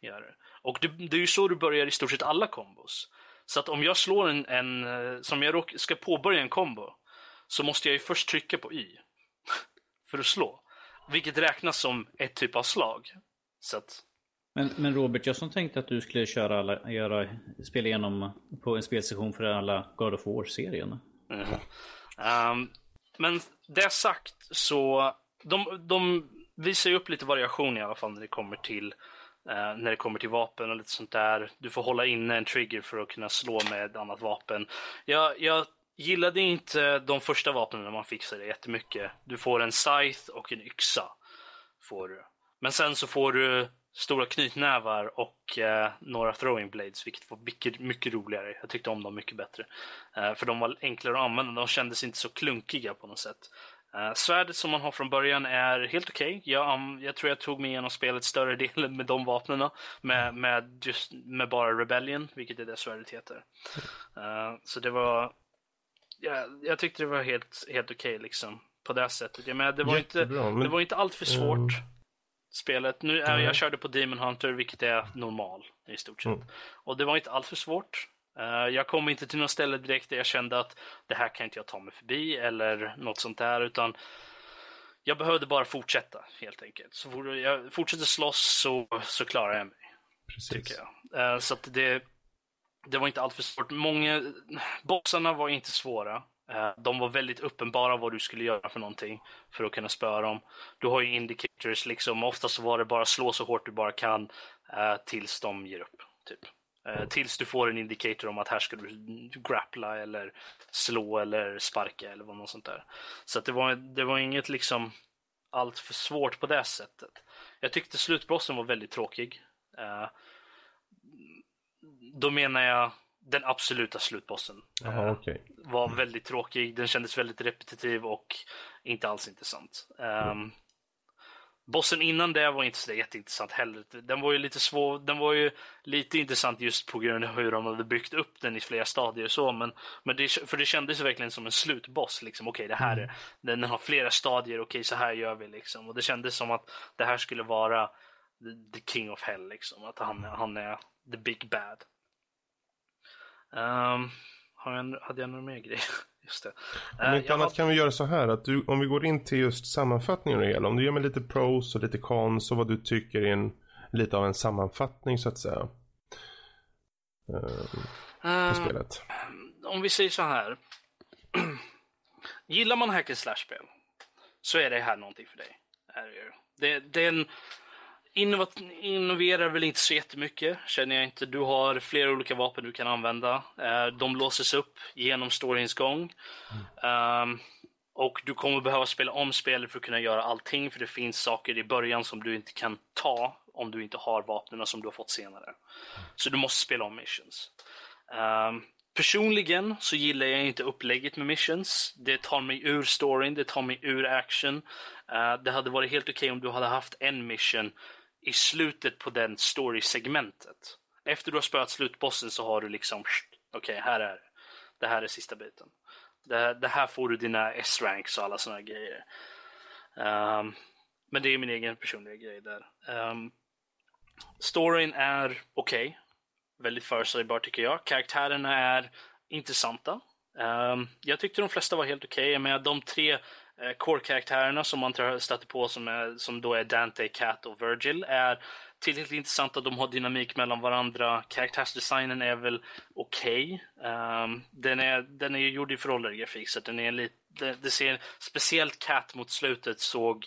Gör det. Och det, det, är ju så du börjar i stort sett alla kombos. Så att om jag slår en, en eh, som jag ska påbörja en kombo, så måste jag ju först trycka på Y. för att slå. Vilket räknas som ett typ av slag. Så att men, men Robert, jag som tänkte att du skulle köra alla, göra, spela igenom på en spelsession för alla God of War-serien. Mm. Eh, ehm, um, men det sagt så, de, de visar ju upp lite variation i alla fall när det kommer till uh, när det kommer till vapen och lite sånt där. Du får hålla inne en trigger för att kunna slå med ett annat vapen. Jag, jag gillade inte de första vapnen när man fixade det jättemycket. Du får en scythe och en yxa. Får du. Men sen så får du stora knytnävar och eh, några throwing blades, vilket var mycket, mycket roligare. Jag tyckte om dem mycket bättre. Eh, för de var enklare att använda, de kändes inte så klunkiga på något sätt. Eh, svärdet som man har från början är helt okej. Okay. Jag, um, jag tror jag tog mig igenom spelet större delen med de vapnen. Med, med, just, med bara Rebellion, vilket är det svärdet heter. Uh, så det var... Ja, jag tyckte det var helt, helt okej okay, liksom. På det sättet. Jag menar, det var Jättebra, inte, men... det var inte allt för svårt. Mm spelet. Nu, mm. Jag körde på Demon Hunter, vilket är normal i stort sett. Mm. Och det var inte allt för svårt. Uh, jag kom inte till något ställe direkt där jag kände att det här kan inte jag ta mig förbi eller något sånt där, utan jag behövde bara fortsätta helt enkelt. Så fort jag fortsätter slåss så, så klarar jag mig. Precis. Uh, så att det, det var inte allt för svårt. Många, bossarna var inte svåra. Eh, de var väldigt uppenbara vad du skulle göra för någonting för att kunna spöa dem. Du har ju indicators liksom, oftast var det bara slå så hårt du bara kan eh, tills de ger upp. Typ. Eh, tills du får en indikator om att här ska du grappla eller slå eller sparka eller vad något sånt där. Så att det var, det var inget liksom allt för svårt på det sättet. Jag tyckte slutbossen var väldigt tråkig. Då menar jag den absoluta slutbossen. Aha, uh, okay. Var väldigt tråkig, den kändes väldigt repetitiv och inte alls intressant. Um, mm. Bossen innan det var inte så jätteintressant heller. Den var ju lite svår. Den var ju lite intressant just på grund av hur de hade byggt upp den i flera stadier och så. Men, men det, för det kändes verkligen som en slutboss. Liksom. Okej, okay, det här är, mm. den har flera stadier. Okej, okay, så här gör vi liksom. Och det kändes som att det här skulle vara the, the king of hell liksom. Att han, han är the big bad. Um, har jag, hade jag några mer grejer? Just det. Om inte uh, annat har... kan vi göra så här att du, om vi går in till just sammanfattningen det hela. Om du ger mig lite pros och lite cons och vad du tycker är en, lite av en sammanfattning så att säga. Uh, på uh, spelet. Om vi säger så här. Gillar man hack and slash-spel så är det här någonting för dig. Det, det är en innoverar väl inte så jättemycket, känner jag inte. Du har flera olika vapen du kan använda. Eh, de låses upp genom storyns gång. Mm. och du kommer behöva spela om spelet för att kunna göra allting, för det finns saker i början som du inte kan ta om du inte har vapnen som du har fått senare. Så du måste spela om missions. Um, personligen så gillar jag inte upplägget med missions. Det tar mig ur storyn, det tar mig ur action. Uh, det hade varit helt okej okay om du hade haft en mission i slutet på den story-segmentet. Efter du har spöat slutbossen så har du liksom, okej, okay, här är det. Det här är sista biten. Det, det här får du dina S-ranks och alla sådana grejer. Um, men det är min egen personliga grej där. Um, storyn är okej. Okay. Väldigt förutsägbar tycker jag. Karaktärerna är intressanta. Um, jag tyckte de flesta var helt okej. Okay. Men de tre Eh, core-karaktärerna som man stöter på som, är, som då är Dante, Cat och Virgil är tillräckligt intressanta. De har dynamik mellan varandra. Karaktärsdesignen är väl okej. Okay. Um, den, är, den är gjord i föråldrad grafik så den är lite, det, det ser speciellt Cat mot slutet såg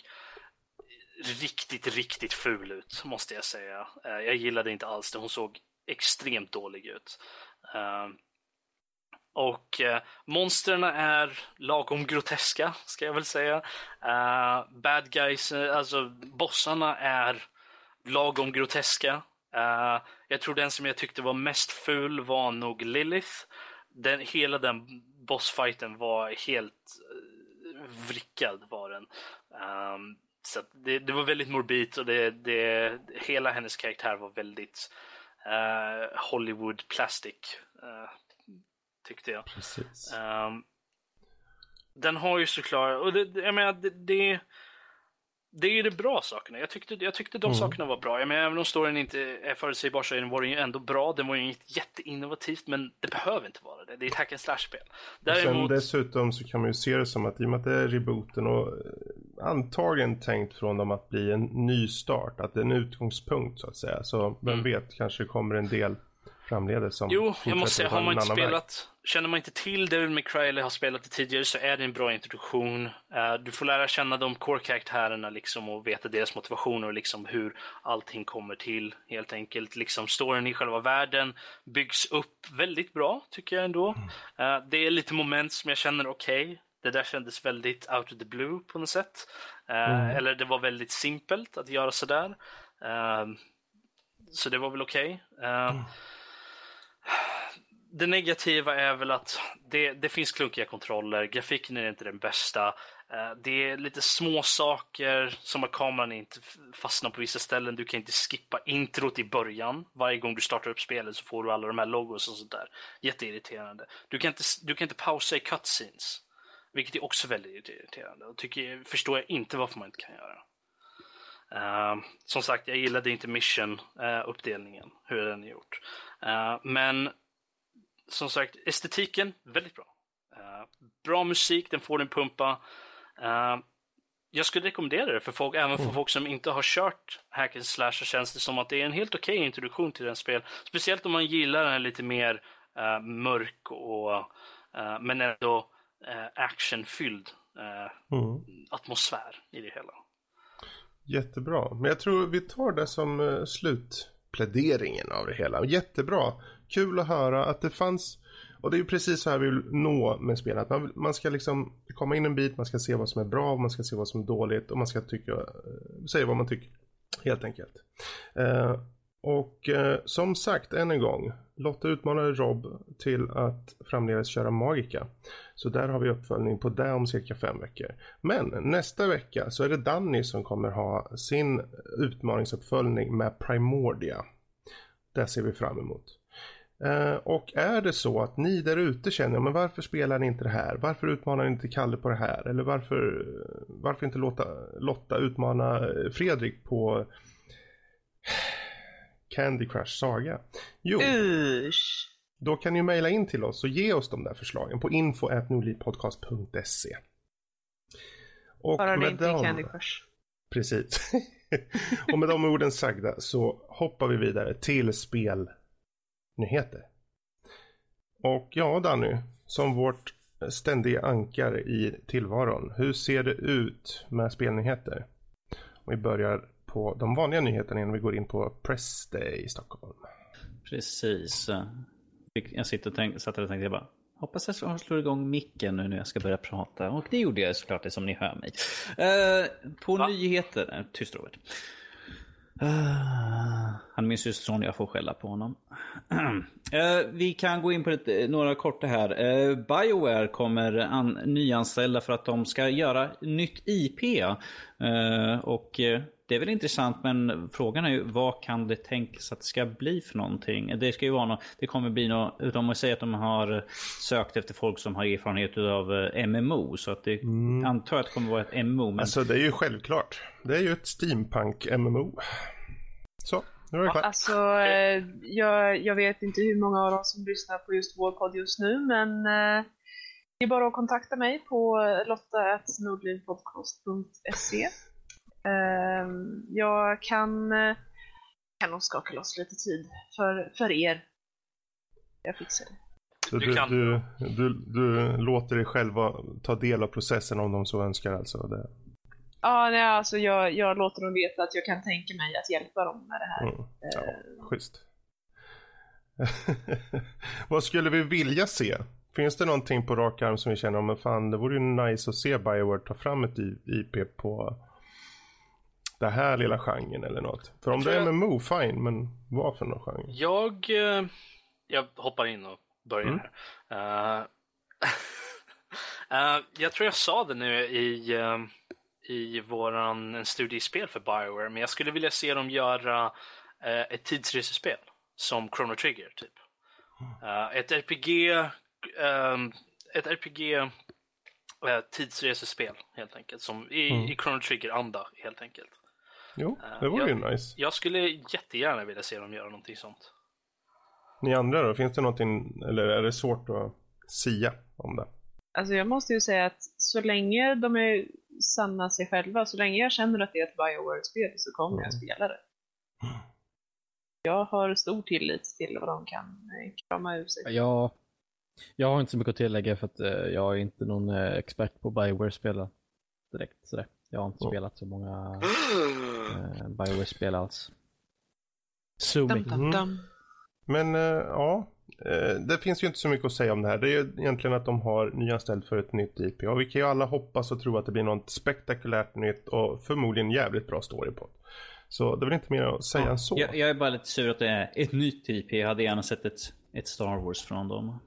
riktigt, riktigt ful ut måste jag säga. Uh, jag gillade inte alls det. Hon såg extremt dålig ut. Uh, och eh, monstren är lagom groteska, ska jag väl säga. Uh, bad guys, eh, alltså bossarna är lagom groteska. Uh, jag tror den som jag tyckte var mest ful var nog Lilith. Den, hela den bossfighten var helt vrickad var den. Um, så det, det, var väldigt morbid och det, det, hela hennes karaktär var väldigt uh, Hollywood plastic. Uh, tyckte jag. Um, den har ju såklart, och det, jag menar, det, det, det är ju de bra sakerna. Jag tyckte, jag tyckte de mm. sakerna var bra. Jag menar, även om storyn inte är förutsägbar så var den ju ändå bra. Den var ju inget jätteinnovativt, men det behöver inte vara det. Det är ett hack and slash-spel. Däremot... Sen dessutom så kan man ju se det som att i och med att det är rebooten och eh, antagligen tänkt från dem att bli en ny start, att det är en utgångspunkt så att säga. Så vem mm. vet, kanske kommer en del framledes som Jo, jag måste säga, har man inte spelat, väg. känner man inte till Devil May Cry eller har spelat det tidigare så är det en bra introduktion. Uh, du får lära känna de core-karaktärerna liksom och veta deras motivationer och liksom hur allting kommer till helt enkelt. Liksom storyn i själva världen byggs upp väldigt bra tycker jag ändå. Mm. Uh, det är lite moment som jag känner okej. Okay. Det där kändes väldigt out of the blue på något sätt. Uh, mm. Eller det var väldigt simpelt att göra sådär. så det var väl okej. Okay. Mm det negativa är väl att det, det finns klunkiga kontroller, grafiken är inte den bästa. Eh, det är lite små saker som att kameran inte fastnar på vissa ställen. Du kan inte skippa introt i början. Varje gång du startar upp spelet så får du alla de här logos och sånt där. Jätteirriterande. Du kan inte, du kan inte pausa i cutscenes. Vilket är också väldigt irriterande. Och tycker, förstår jag inte varför man inte kan göra. Uh, som sagt, jag gillade inte mission-uppdelningen, uh, hur den är gjort. Uh, men som sagt, estetiken, väldigt bra. Uh, bra musik, den får en pumpa. Jag skulle rekommendera det för folk, även för mm. folk som inte har kört Hack and Slash så känns det som att det är en helt okej okay introduktion till den spel. Speciellt om man gillar den lite mer uh, mörk och men ändå actionfylld mm. atmosfär i det hela. Jättebra, men jag tror vi tar det som eh, slutpläderingen av det hela. Jättebra kul att höra att det fanns Och det är ju precis så här vi vill nå med spelet. Att Man, man ska liksom komma in en bit, man ska se vad som är bra, man ska se vad som är dåligt och man ska tycka, eh, säga vad man tycker. Helt enkelt. Uh, och eh, som sagt, än en gång. Lotta utmanade Rob till att framdeles köra Magica. Så där har vi uppföljning på det om cirka fem veckor. Men nästa vecka så är det Danny som kommer ha sin utmaningsuppföljning med Primordia. Det ser vi fram emot. Eh, och är det så att ni där ute känner, men varför spelar ni inte det här? Varför utmanar ni inte Kalle på det här? Eller varför, varför inte låta Lotta utmana Fredrik på Candy Crush Saga? Jo, Usch. då kan ni mejla in till oss och ge oss de där förslagen på info.nordlivpodcast.se. Och Bara det inte är dem- Candy Crush. Precis. och med de orden sagda så hoppar vi vidare till spelnyheter. Och ja, Danny, som vårt ständiga ankare i tillvaron. Hur ser det ut med spelnyheter? Och vi börjar på de vanliga nyheterna innan vi går in på Press Day i Stockholm. Precis. Jag sitter och tänk, satt och tänkte jag bara Hoppas jag slår- slår igång micken nu när jag ska börja prata. Och det gjorde jag såklart, det som ni hör mig. Eh, på Va? nyheter... Tyst Robert. Uh, han min syster Sonja får skälla på honom. Eh, vi kan gå in på lite, några korta här. Eh, Bioware kommer an, nyanställa för att de ska göra nytt IP. Eh, och eh, det är väl intressant men frågan är ju vad kan det tänkas att det ska bli för någonting? Det ska ju vara något, det kommer bli något, de säger att de har sökt efter folk som har erfarenhet av eh, MMO. Så att det antar att det kommer vara ett MMO. Men Alltså det är ju självklart. Det är ju ett steampunk-MMO. Så, nu är det klart. Alltså, jag, jag vet inte hur många av dem som lyssnar på just vår podd just nu, men eh, det är bara att kontakta mig på lotta.nordlivpodcast.se. Eh, jag kan, eh, kan nog skaka loss lite tid för, för er. Jag fixar det. Så Du du, kan- du, du, du låter dig själva ta del av processen om de så önskar alltså. Det, Ja, nej, alltså jag, jag låter dem veta att jag kan tänka mig att hjälpa dem med det här. mm, ja, schysst. Vad skulle vi vilja se? Finns det någonting på rak arm som vi känner om, men fan det vore ju nice att se Bioware ta fram ett IP på det här lilla genren eller något. För om det är jag- MMO, fine, men vad för någon genre? Jag, eh, jag hoppar in och börjar Mm. här. Eh, eh, jag tror jag sa det nu i, eh, i våran en studie för Bioware, men jag skulle vilja se dem göra ett tidsresespel som Chrono Trigger, typ. Eh, ett RPG, ehm, ett RPG eh, tidsresespel, helt enkelt, som i, Mm. i Chrono Trigger-anda, helt enkelt. Jo, Eh, det vore jag- ju nice. Jag skulle jättegärna vilja se dem göra någonting sånt. Ni andra då? Finns det någonting, eller är det svårt att sia om det? Alltså jag måste ju säga att så länge de är sanna sig själva, så länge jag känner att det är ett Bioware-spel så kommer jag Mm. spela det. Jag har stor tillit till vad de kan eh, krama ur sig. Jag, jag har inte så mycket att tillägga för att eh, jag är inte någon eh, expert på Bioware-spel direkt. Sådär. Jag har inte Mm. spelat så många eh, Bioware-spel alls. Dum, dum. Men eh, ja, eh, det finns ju inte så mycket att säga om det här. Det är ju egentligen att de har nyanställt för ett nytt IP. Och vi kan ju alla hoppas och tro att det blir något spektakulärt nytt och förmodligen jävligt bra story på. Så det är väl inte mer att säga än så. jag, jag är bara lite sur att det är ett nytt IP. Jag hade gärna sett ett, ett Star Wars från dem.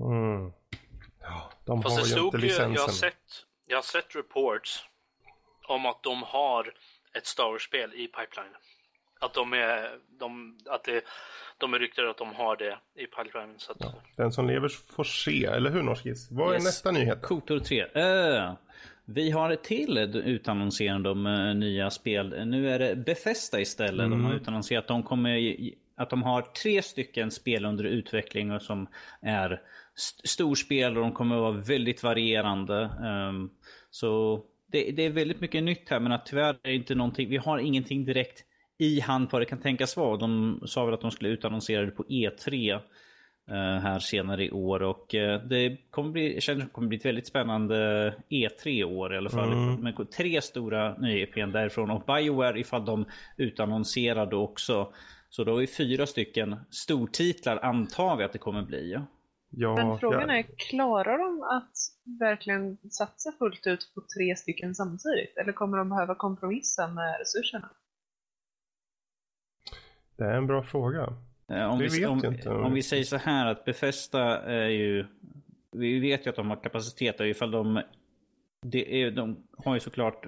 Mm. Ja, de Fast har det ju inte ju, jag licensen. har, sett, jag har sett reports om att de har ett Star Wars-spel i pipeline. Att de är, de, att det, de är ryktade att de har det i pipeline. Så att, Ja, den som lever får se, eller hur Norskis? Vad är Yes. nästa nyhet? Kotor 3. Uh, vi har ett till utannonserande om uh, nya spel. Nu är det Bethesda istället. De har Mm. utannonserat att de kommer att de har tre stycken spel under utveckling och som är st- storspel och de kommer att vara väldigt varierande. Ehm, så det, det är väldigt mycket nytt här men att tyvärr är det inte någonting, vi har ingenting direkt i hand på vad det kan tänkas vara. De sa väl att de skulle utannonsera det på E3 eh, här senare i år och eh, det kommer bli, jag känner att det kommer bli ett väldigt spännande E3 i år i alla fall. Mm. Med tre stora nyheter därifrån och Bioware ifall de utannonserade också. Så då har vi fyra stycken stortitlar antar vi att det kommer bli. Ja. Men frågan ja, är, klarar de att verkligen satsa fullt ut på tre stycken samtidigt? Eller kommer de behöva kompromissa med resurserna? det är en bra fråga. Eh, Om Vi vi, vet om, om vi säger så här att Befästa är ju... Vi vet ju att de har kapacitet och ifall de... Det är, de har ju såklart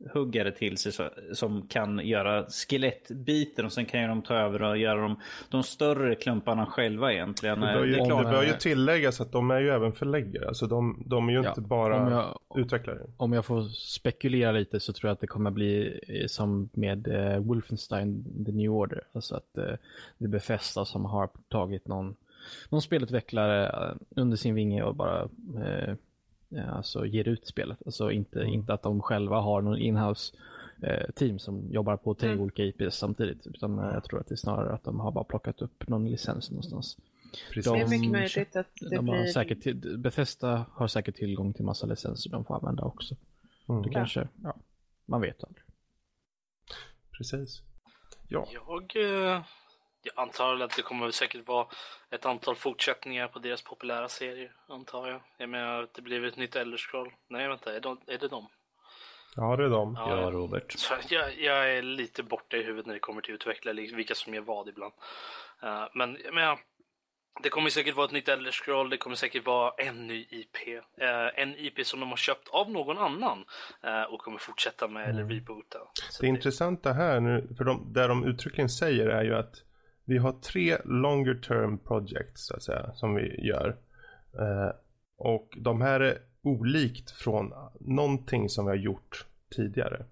underhuggare till sig så, som kan göra skelettbiten och sen kan de ta över och göra de, de större klumparna själva egentligen. Det bör, ju, Det det bör ju tilläggas att de är ju även förläggare. Alltså de, de är ju Ja, inte bara om jag- utvecklare. Om jag får spekulera lite så tror jag att det kommer bli eh, som med eh, Wolfenstein The New Order. Alltså att eh, det är som har tagit någon, någon spelutvecklare eh, under sin vinge och bara eh, eh, alltså ger ut spelet. Alltså inte, inte att de själva har någon inhouse eh, team som jobbar på tre Mm. olika IPs samtidigt. Utan eh, jag tror att det är snarare att de har bara plockat upp någon licens någonstans. Precis. Det är mycket möjligt att det De har blir... säkert, till- Bethesda har säkert tillgång till massa licenser de får använda också. Mm, Det kanske, ja, man vet aldrig. precis. Ja, Jag, eh, jag antar att det kommer säkert vara ett antal fortsättningar på deras populära serier, antar jag. Jag menar, det blir ett nytt Elder Scroll. Nej, vänta, är, de, är det dem? ja det är de. Ja, Robert. Så jag, jag är lite borta i huvudet när det kommer till utvecklare, liksom vilka som gör vad ibland. Eh, men jag menar, det kommer säkert vara ett nytt Elder Scroll, det kommer säkert vara en ny IP. Eh, en IP som de har köpt av någon annan eh, och kommer fortsätta med eller reboota. Så Det intressanta här nu, för de, där de uttryckligen säger är ju att vi har tre longer term projects så att säga, som vi gör. Eh, och de här är olikt från någonting som vi har gjort tidigare.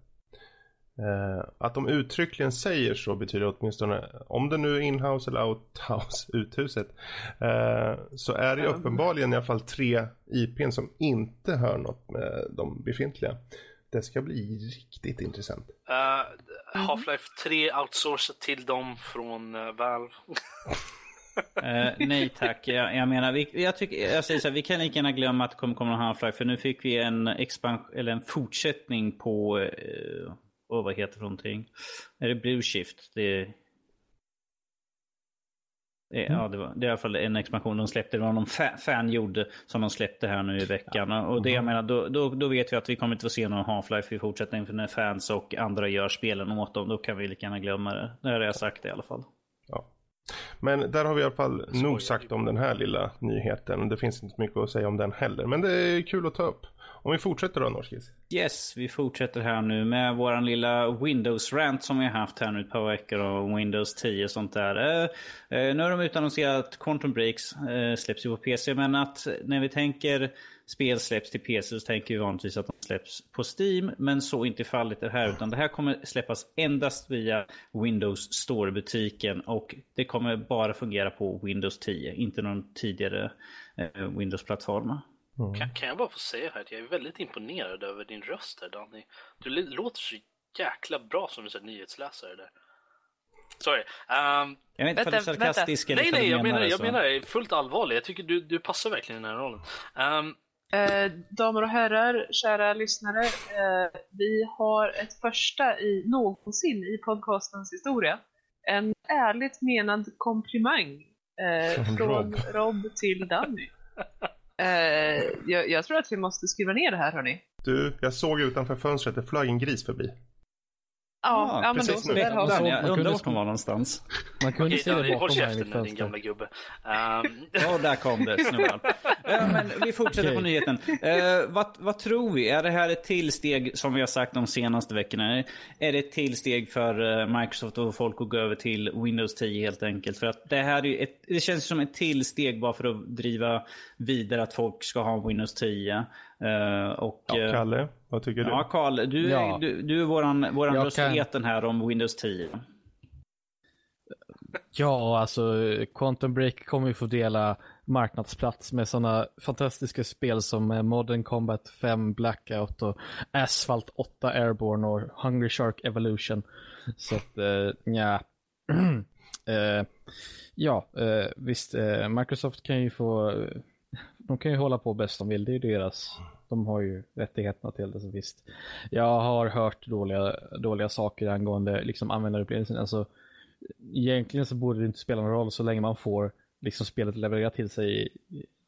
Eh, att de uttryckligen säger så betyder åtminstone, om det nu är inhouse eller outhouse, uthuset, eh, så är det uppenbarligen i alla fall tre IPn som inte hör något med de befintliga. Det ska bli riktigt intressant. Eh, Half-Life 3 outsourcat till dem från uh, Valve. Eh, nej tack. Jag, jag menar, vi, jag, tycker, jag säger så här, vi kan lika gärna glömma att det kommer komma någon Half-Life. För nu fick vi en, expansion, eller en fortsättning på, oh, vad heter det för någonting? Är det Blue Shift? Det, det, Ja, det, var, det är i alla fall en expansion de släppte. Det var någon fa, fan gjorde som de släppte här nu i veckan. Och det jag menar, då, då, då vet vi att vi kommer inte få se någon Half-Life i fortsättningen. För när fans och andra gör spelen åt dem, då kan vi lika gärna glömma det. Det har jag sagt i alla fall. Ja. Men där har vi i alla fall nog sagt om den här lilla nyheten. Det finns inte mycket att säga om den heller. Men det är kul att ta upp. Om vi fortsätter då, Norskis. Yes, vi fortsätter här nu med våran lilla Windows-rant som vi har haft här nu ett par veckor och Windows 10 och sånt där. Eh, eh, nu har de utannonserat Quantum Breaks eh, släpps ju på PC, men att när vi tänker spel släpps till PC så tänker vi vanligtvis att de släpps på Steam, men så är inte fallet det här, utan det här kommer släppas endast via Windows Store-butiken och det kommer bara fungera på Windows 10, inte någon tidigare eh, Windows-plattform. Kan, kan jag bara få säga här att jag är väldigt imponerad över din röst där Danny. Du låter så jäkla bra som en här nyhetsläsare där. Sorry. Ehm, Jag vet inte om det är Vänta, sarkastisk eller nej, nej, jag menar, jag så. menar det fullt allvarligt. Jag tycker du, du passar verkligen i den här rollen. Ehm, Eh, damer och herrar, kära lyssnare. Eh, vi har ett första i någonsin i podcastens historia. En ärligt menad komplimang eh, Från från Rob. Rob. till Danny. Eh, jag, jag tror att vi måste skriva ner det här hörni. Du, jag såg utanför fönstret, det flög en gris förbi. Ja, ja men då precis så. Där har vi. jag Man undrar kunde vart hon var någonstans. Man kunde okej, se det håll bakom här i käften nu din gamla gubbe. Ehm, Ja, där kom det snubbar. Ja, men vi fortsätter på Okej. nyheten. Eh, vad, vad tror vi? Är det här ett tillsteg som vi har sagt de senaste veckorna? Är det ett tillsteg för eh, Microsoft och folk att gå över till Windows 10 helt enkelt? För att det här är ett, det känns som ett tillsteg bara för att driva vidare att folk ska ha Windows 10. Eh, och, Ja, eh, Kalle, vad tycker du? Ja, Karl, du, är- Ja. du, du är våran, våran Jag kan- här om Windows 10. Ja, alltså Quantum Break kommer ju få dela marknadsplats med sådana fantastiska spel som eh, Modern Combat 5 Blackout och Asphalt 8 Airborne och Hungry Shark Evolution. Så att, eh, ja. eh, ja, eh, visst, eh, Microsoft kan ju få, de kan ju hålla på bäst de vill, det är ju deras, de har ju rättigheterna till det, så visst. Jag har hört dåliga, dåliga saker angående liksom användarupplevelsen, alltså egentligen så borde det inte spela någon roll så länge man får liksom spelet levererat till sig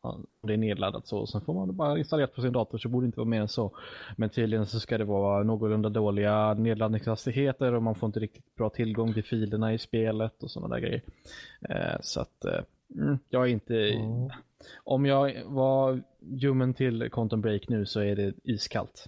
om det är nedladdat så. Sen får man det bara installerat på sin dator så borde det inte vara mer än så. Men tydligen så ska det vara någorlunda dåliga nedladdningshastigheter och man får inte riktigt bra tillgång till filerna i spelet och sådana där grejer. Eh, så att eh, mm, jag är inte... Mm. Om jag var ljummen till Quantum Break nu så är det iskallt.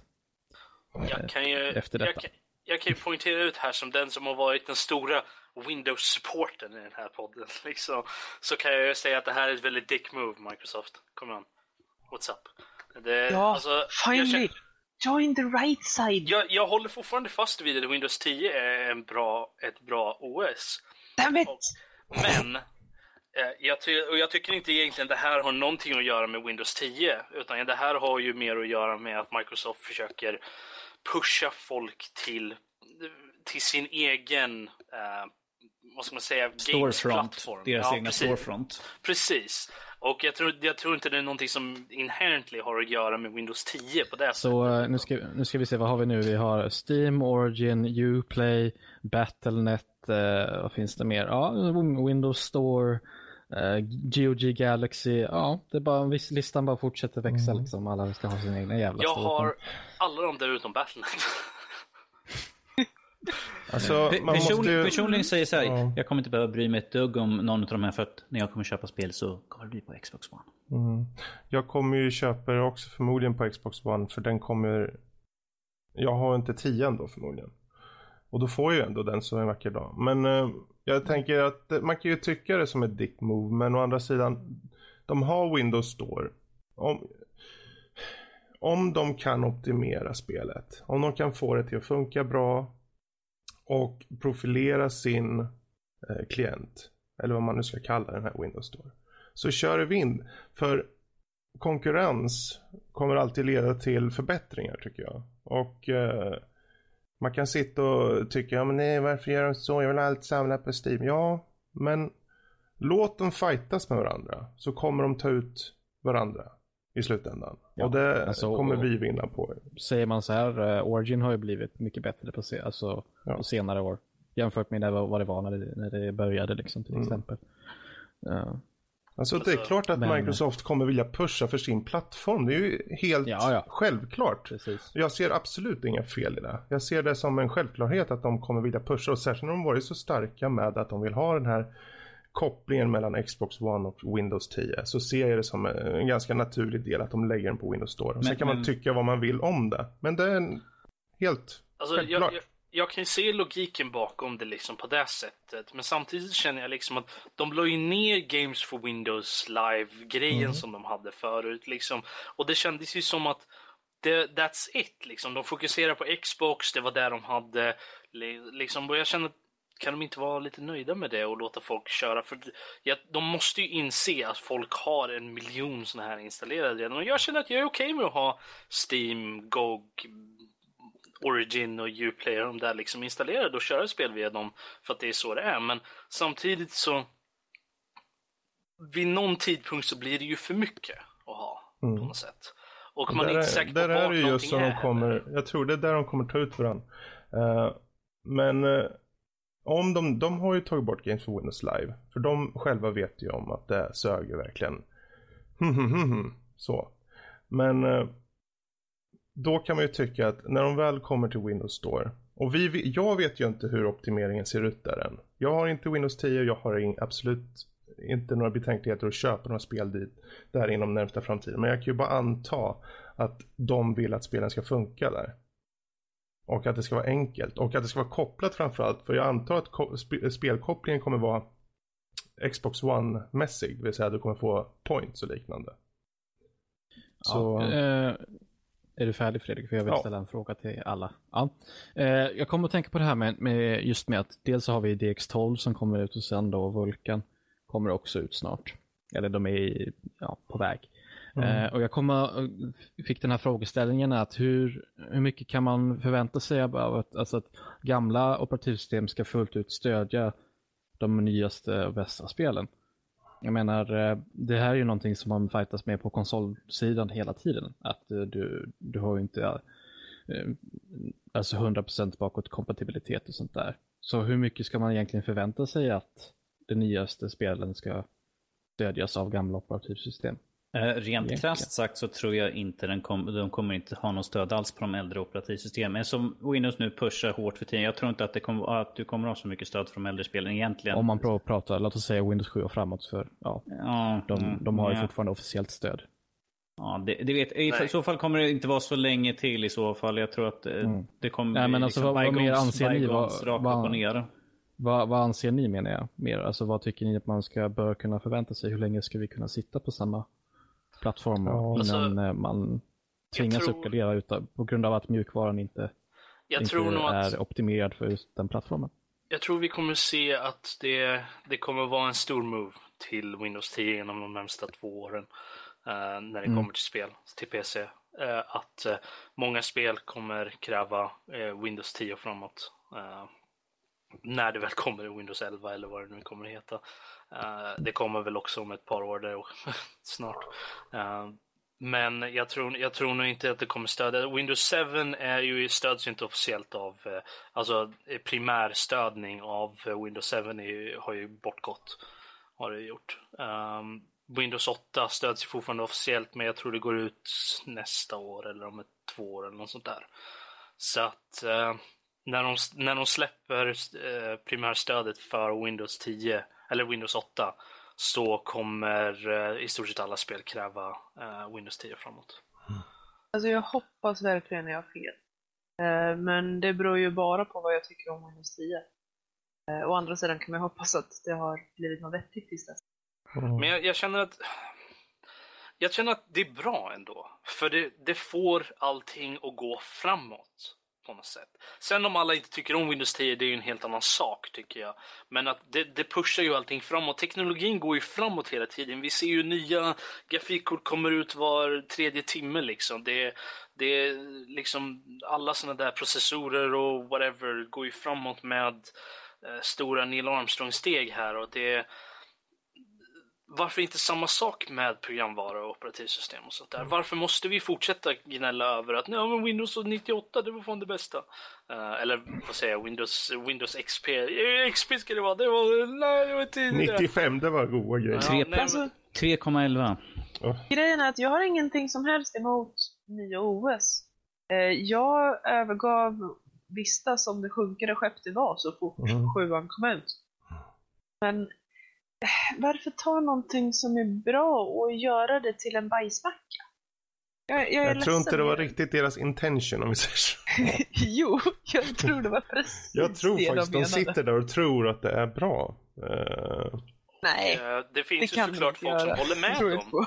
Jag kan ju, efter detta. Jag kan, jag kan ju poängtera ut här som den som har varit den stora Windows-supporten i den här podden. Liksom, så kan jag ju säga att det här är ett väldigt dick move, Microsoft. Kom igen. What's up? Det, ja, alltså, finally! Join the right side! Jag, jag håller fortfarande fast vid att Windows 10 är en bra, ett bra OS. Damn it! Och, men, eh, jag, ty och jag tycker inte egentligen det här har någonting att göra med Windows 10. Utan det här har ju mer att göra med att Microsoft försöker pusha folk till, till sin egen uh, vad ska man säga, storefront. Deras ja, egna precis. storefront. Precis. Och jag tror, jag tror inte det är någonting som inherently har att göra med Windows 10 på det sättet. Så uh, nu, ska, nu ska vi se, vad har vi nu? Vi har Steam, Origin, Uplay, Battlenet, uh, vad finns det mer? Ja, Windows Store, uh, GOG Galaxy. Ja, det är bara, listan bara fortsätter växa mm. liksom. Alla ska ha sin egna jävla Jag har alla de där utom Battlenet. Alltså, man Person, måste... Personligen säger så här, ja. jag kommer inte behöva bry mig ett dugg om någon av de här för att när jag kommer köpa spel så kommer det bli på Xbox One. Mm. Jag kommer ju köpa det också förmodligen på Xbox One för den kommer... Jag har inte 10 då förmodligen. Och då får jag ju ändå den så en vacker dag. Men uh, jag tänker att man kan ju tycka det som ett dick move men å andra sidan de har Windows Store. Om, om de kan optimera spelet, om de kan få det till att funka bra och profilera sin eh, klient, eller vad man nu ska kalla den här Windows Store, så kör vi in. För konkurrens kommer alltid leda till förbättringar tycker jag. Och eh, man kan sitta och tycka, ja men nej varför gör de så, jag vill allt samla på Steam. Ja, men låt dem fightas med varandra så kommer de ta ut varandra i slutändan. Ja, och det alltså, kommer vi vinna på. Säger man så här, uh, Origin har ju blivit mycket bättre på, se alltså, ja. på senare år. Jämfört med vad det var när det, när det började liksom, till mm. exempel. Uh, Alltså det är alltså, klart att men... Microsoft kommer vilja pusha för sin plattform. Det är ju helt ja, ja. självklart. Precis. Jag ser absolut inga fel i det. Jag ser det som en självklarhet att de kommer vilja pusha och särskilt när de varit så starka med att de vill ha den här kopplingen mellan Xbox One och Windows 10 så ser jag det som en ganska naturlig del att de lägger den på Windows Store. Men, Sen kan men... man tycka vad man vill om det. Men det är helt alltså, självklart. Jag, jag, jag, kan ju se logiken bakom det liksom på det sättet. Men samtidigt känner jag liksom att de la ju ner Games for Windows Live-grejen mm. som de hade förut. Liksom. Och det kändes ju som att det, that's it. Liksom. De fokuserar på Xbox, det var där de hade. Liksom, och jag känner att kan de inte vara lite nöjda med det och låta folk köra? För ja, de måste ju inse att folk har en miljon sådana här installerade redan. Och jag känner att jag är okej okay med att ha Steam, GOG, Origin och Uplay de där liksom installerade och köra spel via dem för att det är så det är. Men samtidigt så vid någon tidpunkt så blir det ju för mycket att ha mm. på något sätt. Och man är inte säker på där vart är det just som de kommer, Jag tror det är där de kommer ta ut varandra. Uh, men uh, om de, de har ju tagit bort Games for Windows Live. För de själva vet ju om att det söger verkligen. Så. Men eh, då kan man ju tycka att när de väl kommer till Windows Store. Och vi, jag vet ju inte hur optimeringen ser ut där än. Jag har inte Windows 10, jag har in, absolut inte några betänkligheter att köpa några spel dit, där inom närmsta framtiden. Men jag kan ju bara anta att de vill att spelen ska funka där. Och att det ska vara enkelt. Och att det ska vara kopplat framförallt. För jag antar att sp spelkopplingen kommer vara Xbox One-mässig. Det vill säga att du kommer få points och liknande. Så... Ja, eh, är du färdig Fredrik? För jag vill ja. ställa en fråga till alla. Ja. Eh, jag kommer att tänka på det här med, med, just med att dels så har vi DX12 som kommer ut och sen då Vulkan kommer också ut snart. Eller de är ja, på väg. Mm. Eh, och jag kommer, fick den här frågeställningen att hur, hur mycket kan man förvänta sig av att, alltså att gamla operativsystem ska fullt ut stödja de nyaste och bästa spelen? Jag menar, eh, det här är ju någonting som man fightas med på konsolsidan hela tiden. Att eh, du, du har ju inte eh, alltså 100% bakåt kompatibilitet och sånt där. Så hur mycket ska man egentligen förvänta sig att de nyaste spelen ska stödjas av gamla operativsystem. Eh, rent Egentligen. krasst sagt så tror jag inte den kom, de kommer inte ha något stöd alls på de äldre operativsystemen. Som Windows nu pushar hårt för tiden. Jag tror inte att, det kommer, att du kommer ha så mycket stöd för de äldre spelen egentligen. Om man pra- pratar, låt oss säga Windows 7 och framåt, för ja, ja, de, mm, de har ju ja. fortfarande officiellt stöd. Ja, det, det vet, I Nej. så fall kommer det inte vara så länge till i så fall. Jag tror att eh, Mm. det kommer Nej, men alltså, liksom vad- vad mer anser ni? Vad- rakt vad- upp och ner. Vad, vad anser ni menar jag? Mer? Alltså vad tycker ni att man ska, bör kunna förvänta sig? Hur länge ska vi kunna sitta på samma plattform Ja. innan Alltså, eh, man tvingas tror- uppgradera utan, på grund av att mjukvaran inte, Jag inte tror nog att är optimerad för just den plattformen? Jag tror vi kommer se att det, det kommer vara en stor move till Windows 10 inom de närmsta två åren. eh, när det Mm. kommer till spel, till PC. Eh, att eh, många spel kommer kräva eh, Windows 10 och framåt. eh, när det väl kommer i Windows 11 eller vad det nu kommer att heta. Eh, det kommer väl också om ett par år där snart. Eh, men jag tror, jag tror nog inte att det kommer stödja. Windows 7 är ju, stöds ju inte officiellt av, eh, alltså primärstödning av Windows 7 är har ju bortgått. Har det gjort. Um, Windows 8 stöds ju fortfarande officiellt men jag tror det går ut nästa år eller om ett två år eller något sånt där. Så att eh, när, de, när de släpper eh, primärstödet för Windows 10 eller Windows 8 så kommer eh, i stort sett alla spel kräva eh, Windows 10 framåt. Alltså jag hoppas verkligen jag har fel. Eh, Men det beror ju bara på vad jag tycker om Windows 10. Eh, Å andra sidan kan man hoppas att det har blivit något vettigt tills dess. Men jag, jag känner att jag känner att det är bra ändå. För det, det får allting att gå framåt. På något sätt. Sen om alla inte tycker om Windows 10, det är ju en helt annan sak tycker jag. Men att det, det pushar ju allting framåt. Teknologin går ju framåt hela tiden. Vi ser ju nya grafikkort kommer ut var tredje timme liksom. Det, det är liksom alla sådana där processorer och whatever går ju framåt med eh, stora Neil Armstrong-steg här. Och det varför inte samma sak med programvara och operativsystem och sånt där? Varför måste vi fortsätta gnälla över att nej, men Windows 98, det var fan det bästa? Eh, eller vad säger jag, Windows, Windows XP, Eh, XP ska det vara, det var, nej, det var tidigare. 95, det var goda grejer. Ja, Alltså, 3,11. grejen är att jag har ingenting som helst emot nya OS. Eh, Jag övergav Vista som det sjunkande skepp det var så fort Mm. sjuan kom ut. Men varför ta någonting som är bra och göra det till en bajsmacka? Jag, jag, Jag tror inte det var riktigt deras intention om vi säger så. jo, jag tror det var precis Jag tror det faktiskt de menade. sitter där och tror att det är bra. Eh, Nej, Eh, Det det finns ju kan de såklart folk som göra. håller med dem.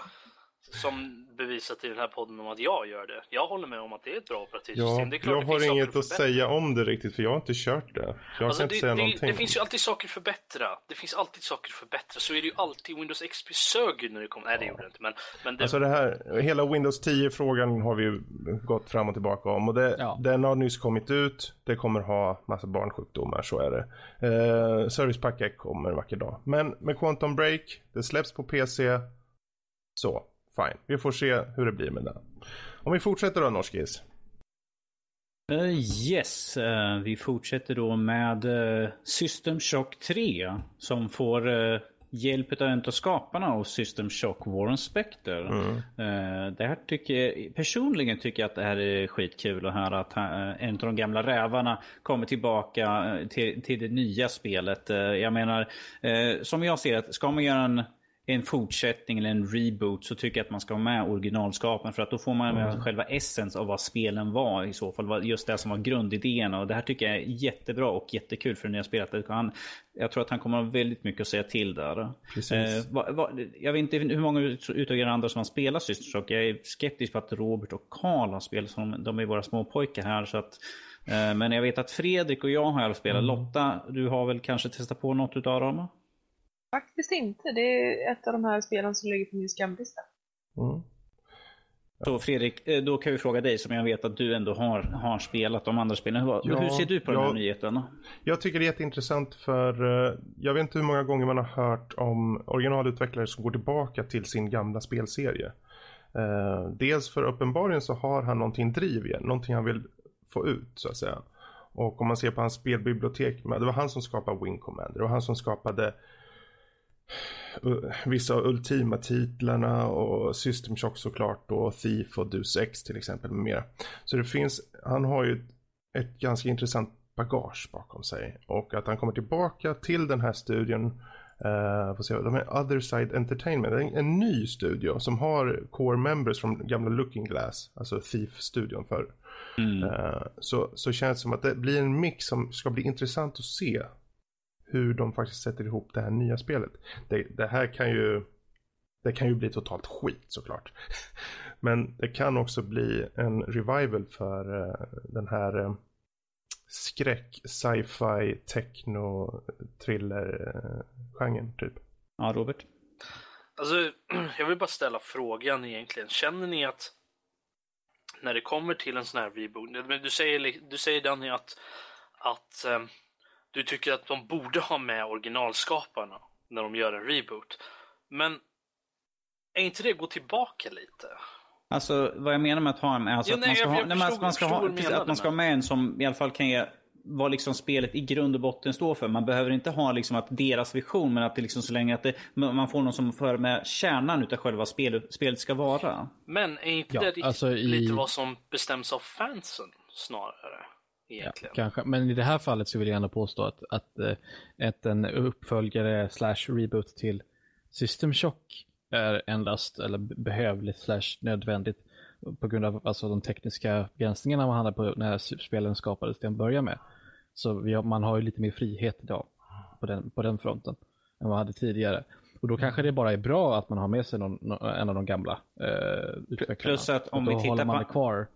Som bevisat i den här podden om att jag gör det. Jag håller med om att det är ett bra operativsystem. ja, det är klart jag det har inget att säga om det riktigt för jag har inte kört det. Jag Alltså, kan inte det, säga det, någonting. det finns ju alltid saker att förbättra. Det finns alltid saker att förbättra. Så är det ju alltid. Windows XP sög när det kom. Nej, det gjorde det inte. Men, men det, Alltså det här, hela Windows 10-frågan har vi ju gått fram och tillbaka om och det, Ja. den har nyss kommit ut. Det kommer ha massa barnsjukdomar, så är det. Eh, Service Pack X kommer en vacker dag. Men med Quantum Break, det släpps på PC. Så, fine. Vi får se hur det blir med det. Om vi fortsätter då, Norskis. Eh, yes, eh, vi fortsätter då med uh, System Shock 3 som får uh, hjälp av en av skaparna av System Shock, Warren Spector. Mm. Det här tycker jag, personligen tycker jag att det här är skitkul att höra att en av de gamla rävarna kommer tillbaka till, till det nya spelet. Jag menar, som jag ser det, ska man göra en en fortsättning eller en reboot så tycker jag att man ska ha med originalskapen för att då får man med själva essens av vad spelen var i så fall. Just det som var grundidéerna och det här tycker jag är jättebra och jättekul för det nya spelet. Han, jag tror att han kommer ha väldigt mycket att säga till där. Eh, va, va, jag vet inte hur många ut- utav er andra som har spelat System Shock. Jag är skeptisk på att Robert och Karl har spelat som de är våra små pojkar här. Så att, eh, men jag vet att Fredrik och jag har spelat. Lotta, du har väl kanske testat på något utav dem? Faktiskt inte. Det är ett av de här spelen som ligger på min skamlista. Mm. Så Fredrik, eh, då kan vi fråga dig som jag vet att du ändå har, har spelat de andra spelen. Hur, Ja, hur ser du på den här ja. nyheten? Jag tycker det är jätteintressant för eh, jag vet inte hur många gånger man har hört om originalutvecklare som går tillbaka till sin gamla spelserie. Eh, dels för uppenbarligen så har han någonting driv igen, någonting han vill få ut så att säga. Och om man ser på hans spelbibliotek, det var han som skapade Wing Commander, det var han som skapade vissa av Ultima-titlarna och System Shock såklart och Thief och Deus Ex till exempel med mera. Så det finns, han har ju ett, ganska intressant bagage bakom sig och att han kommer tillbaka till den här studion Uh, får se, de är Other Side Entertainment, en, en ny studio som har core members från gamla Looking Glass, alltså Thief-studion för. Mm. Uh, så, så känns det som att det blir en mix som ska bli intressant att se hur de faktiskt sätter ihop det här nya spelet. Det, det här kan ju det kan ju bli totalt skit såklart. Men det kan också bli en revival för uh, den här uh, skräck, sci-fi, techno, thriller-genren typ. Ja, Robert? Alltså, jag vill bara ställa frågan egentligen. Känner ni att när det kommer till en sån här reboot, du säger, du säger Danny att, att du tycker att de borde ha med originalskaparna när de gör en reboot. Men är inte det att gå tillbaka lite? Alltså vad jag menar med att ha en, alltså jo, att man ska ha, nej, man, man ska ha, precis, att man ska ha med en som i alla fall kan ge vad liksom spelet i grund och botten står för. Man behöver inte ha liksom att deras vision, men att det liksom så länge att det, man får någon som för med kärnan utav själva spelet, spelet ska vara. Men är inte ja, det alltså lite i... vad som bestäms av fansen snarare? Egentligen. Ja, kanske, men i det här fallet så vill jag gärna påstå att, att, att eh, en uppföljare slash reboot till System Shock är endast eller behövligt slash nödvändigt på grund av alltså, de tekniska begränsningarna man hade på när spelen skapades till att börja med. Så har, man har ju lite mer frihet idag på den, på den fronten än man hade tidigare. Och då kanske det bara är bra att man har med sig någon, en av de gamla eh, utvecklarna. Plus att om vi tittar på... kvar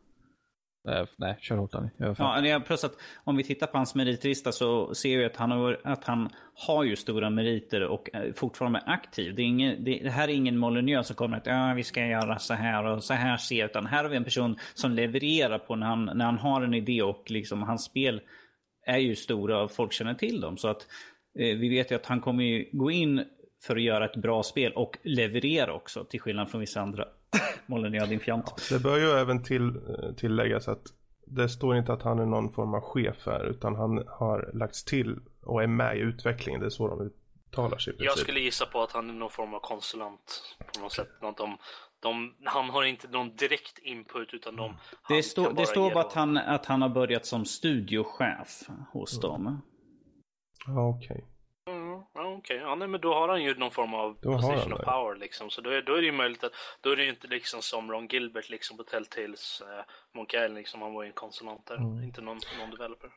Uh, nej, kör hårt Danny. Ja, plus att om vi tittar på hans meritlista så ser vi att han har, att han har ju stora meriter och fortfarande är aktiv. Det, är ingen, det, det här är ingen Molyneux som kommer att ja, vi ska göra så här och så här ser utan här har vi en person som levererar på när han, när han har en idé och liksom hans spel är ju stora och folk känner till dem. Så att eh, vi vet ju att han kommer ju gå in för att göra ett bra spel och leverera också till skillnad från vissa andra Molyneux din fjant. Det bör ju även till, tilläggas att det står inte att han är någon form av chef här utan han har lagts till och är med i utvecklingen. Det är så de uttalar sig. Jag skulle gissa på att han är någon form av konsulent på något sätt. Något de, de, han har inte någon direkt input utan de... Det, stå, det står bara att han, att han har börjat som studiochef hos mm. dem. Ja, okej. Okay. Ja, Okej, okay. ja, nej, men då har han ju någon form av då position of power liksom. Så då är, då är det ju möjligt att, då är det ju inte liksom som Ron Gilbert liksom på Telltales eh, Monkey Island liksom, han var ju en konsulant där, mm. inte någon, någon developer.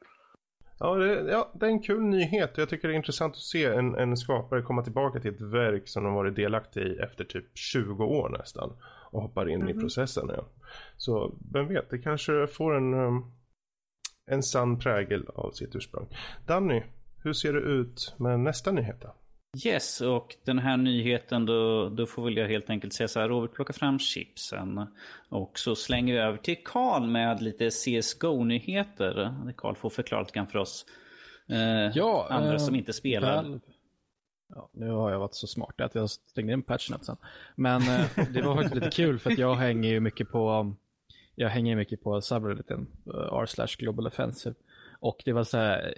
Ja det, ja, det är en kul nyhet och jag tycker det är intressant att se en, en skapare komma tillbaka till ett verk som de varit delaktig i efter typ 20 år nästan och hoppar in mm. i processen igen. Så vem vet, det kanske får en, um, en sann prägel av sitt ursprung. Danny, hur ser det ut med nästa nyhet då? Yes, och den här nyheten då, då får väl jag helt enkelt säga så här. Robert plockar fram chipsen. Och så slänger vi över till Karl med lite CSGO-nyheter. Karl får förklara lite grann för oss eh, ja, andra eh, som inte spelar. Väl... Ja, nu har jag varit så smart att jag stängde in patchnet sen. Men eh, det var faktiskt lite kul för att jag hänger ju mycket på jag hänger mycket på subredditen uh, r slash global offensive. Och det var så här,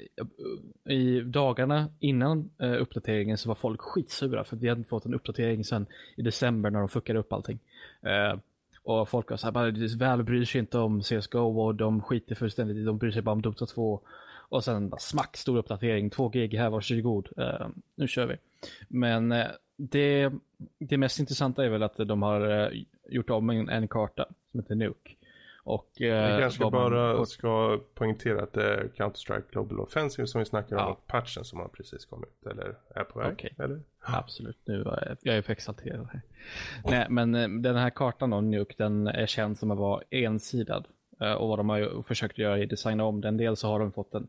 i dagarna innan eh, uppdateringen så var folk skitsura för vi hade inte fått en uppdatering sen i december när de fuckade upp allting. Eh, och folk var så här, bara, väl bryr sig inte om CSGO och de skiter fullständigt de bryr sig bara om Dota 2. Och sen bara smack, stor uppdatering, 2 gig här, varsågod, uh, nu kör vi. Men uh, det, det mest intressanta är väl att de har uh, gjort om en, en karta som heter Nuke. Och, eh, vi kanske bara man... ska poängtera att det är Counter-Strike Global Offensive som vi snackar om och patchen som har precis kommit eller är på väg. Okay. Eller? Absolut, nu är jag är för exalterad här. Nej, men eh, den här kartan av Nuke den är känd som att vara ensidad. Eh, och vad de har försökt göra är att designa om den. Dels så har de fått en,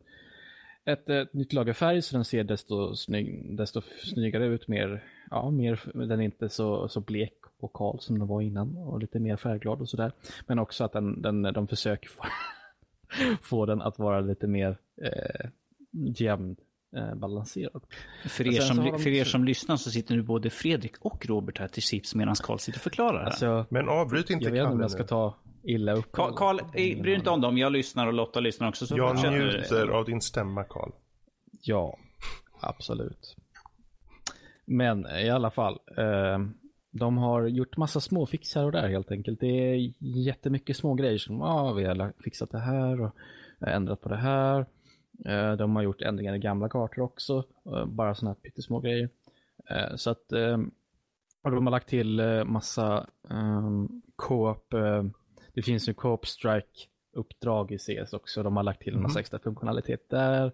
ett, ett nytt lager färg så den ser desto, snygg, desto snyggare ut. Mer, ja, mer, den är inte så, så blek vokal som den var innan och lite mer färgglad och sådär. Men också att den, den, de försöker få, få den att vara lite mer eh, jämn eh, balanserad. För er, som, de... för er som lyssnar så sitter nu både Fredrik och Robert här till chips medan Karl sitter och förklarar. Alltså, Men avbryt inte Jag vet inte om jag ska ta illa upp. Karl, bry dig inte om dem. Jag lyssnar och Lotta lyssnar också. Så jag njuter av din stämma Karl. Ja, absolut. Men i alla fall. Eh, de har gjort massa småfix här och där helt enkelt. Det är jättemycket små grejer som ah, vi har fixat det här och ändrat på det här. Eh, de har gjort ändringar i gamla kartor också. Eh, bara sådana här pyttesmå grejer. Eh, så att och de har lagt till massa um, co-op. det finns ju co-op strike uppdrag i CS också. De har lagt till en massa mm. extra funktionalitet där.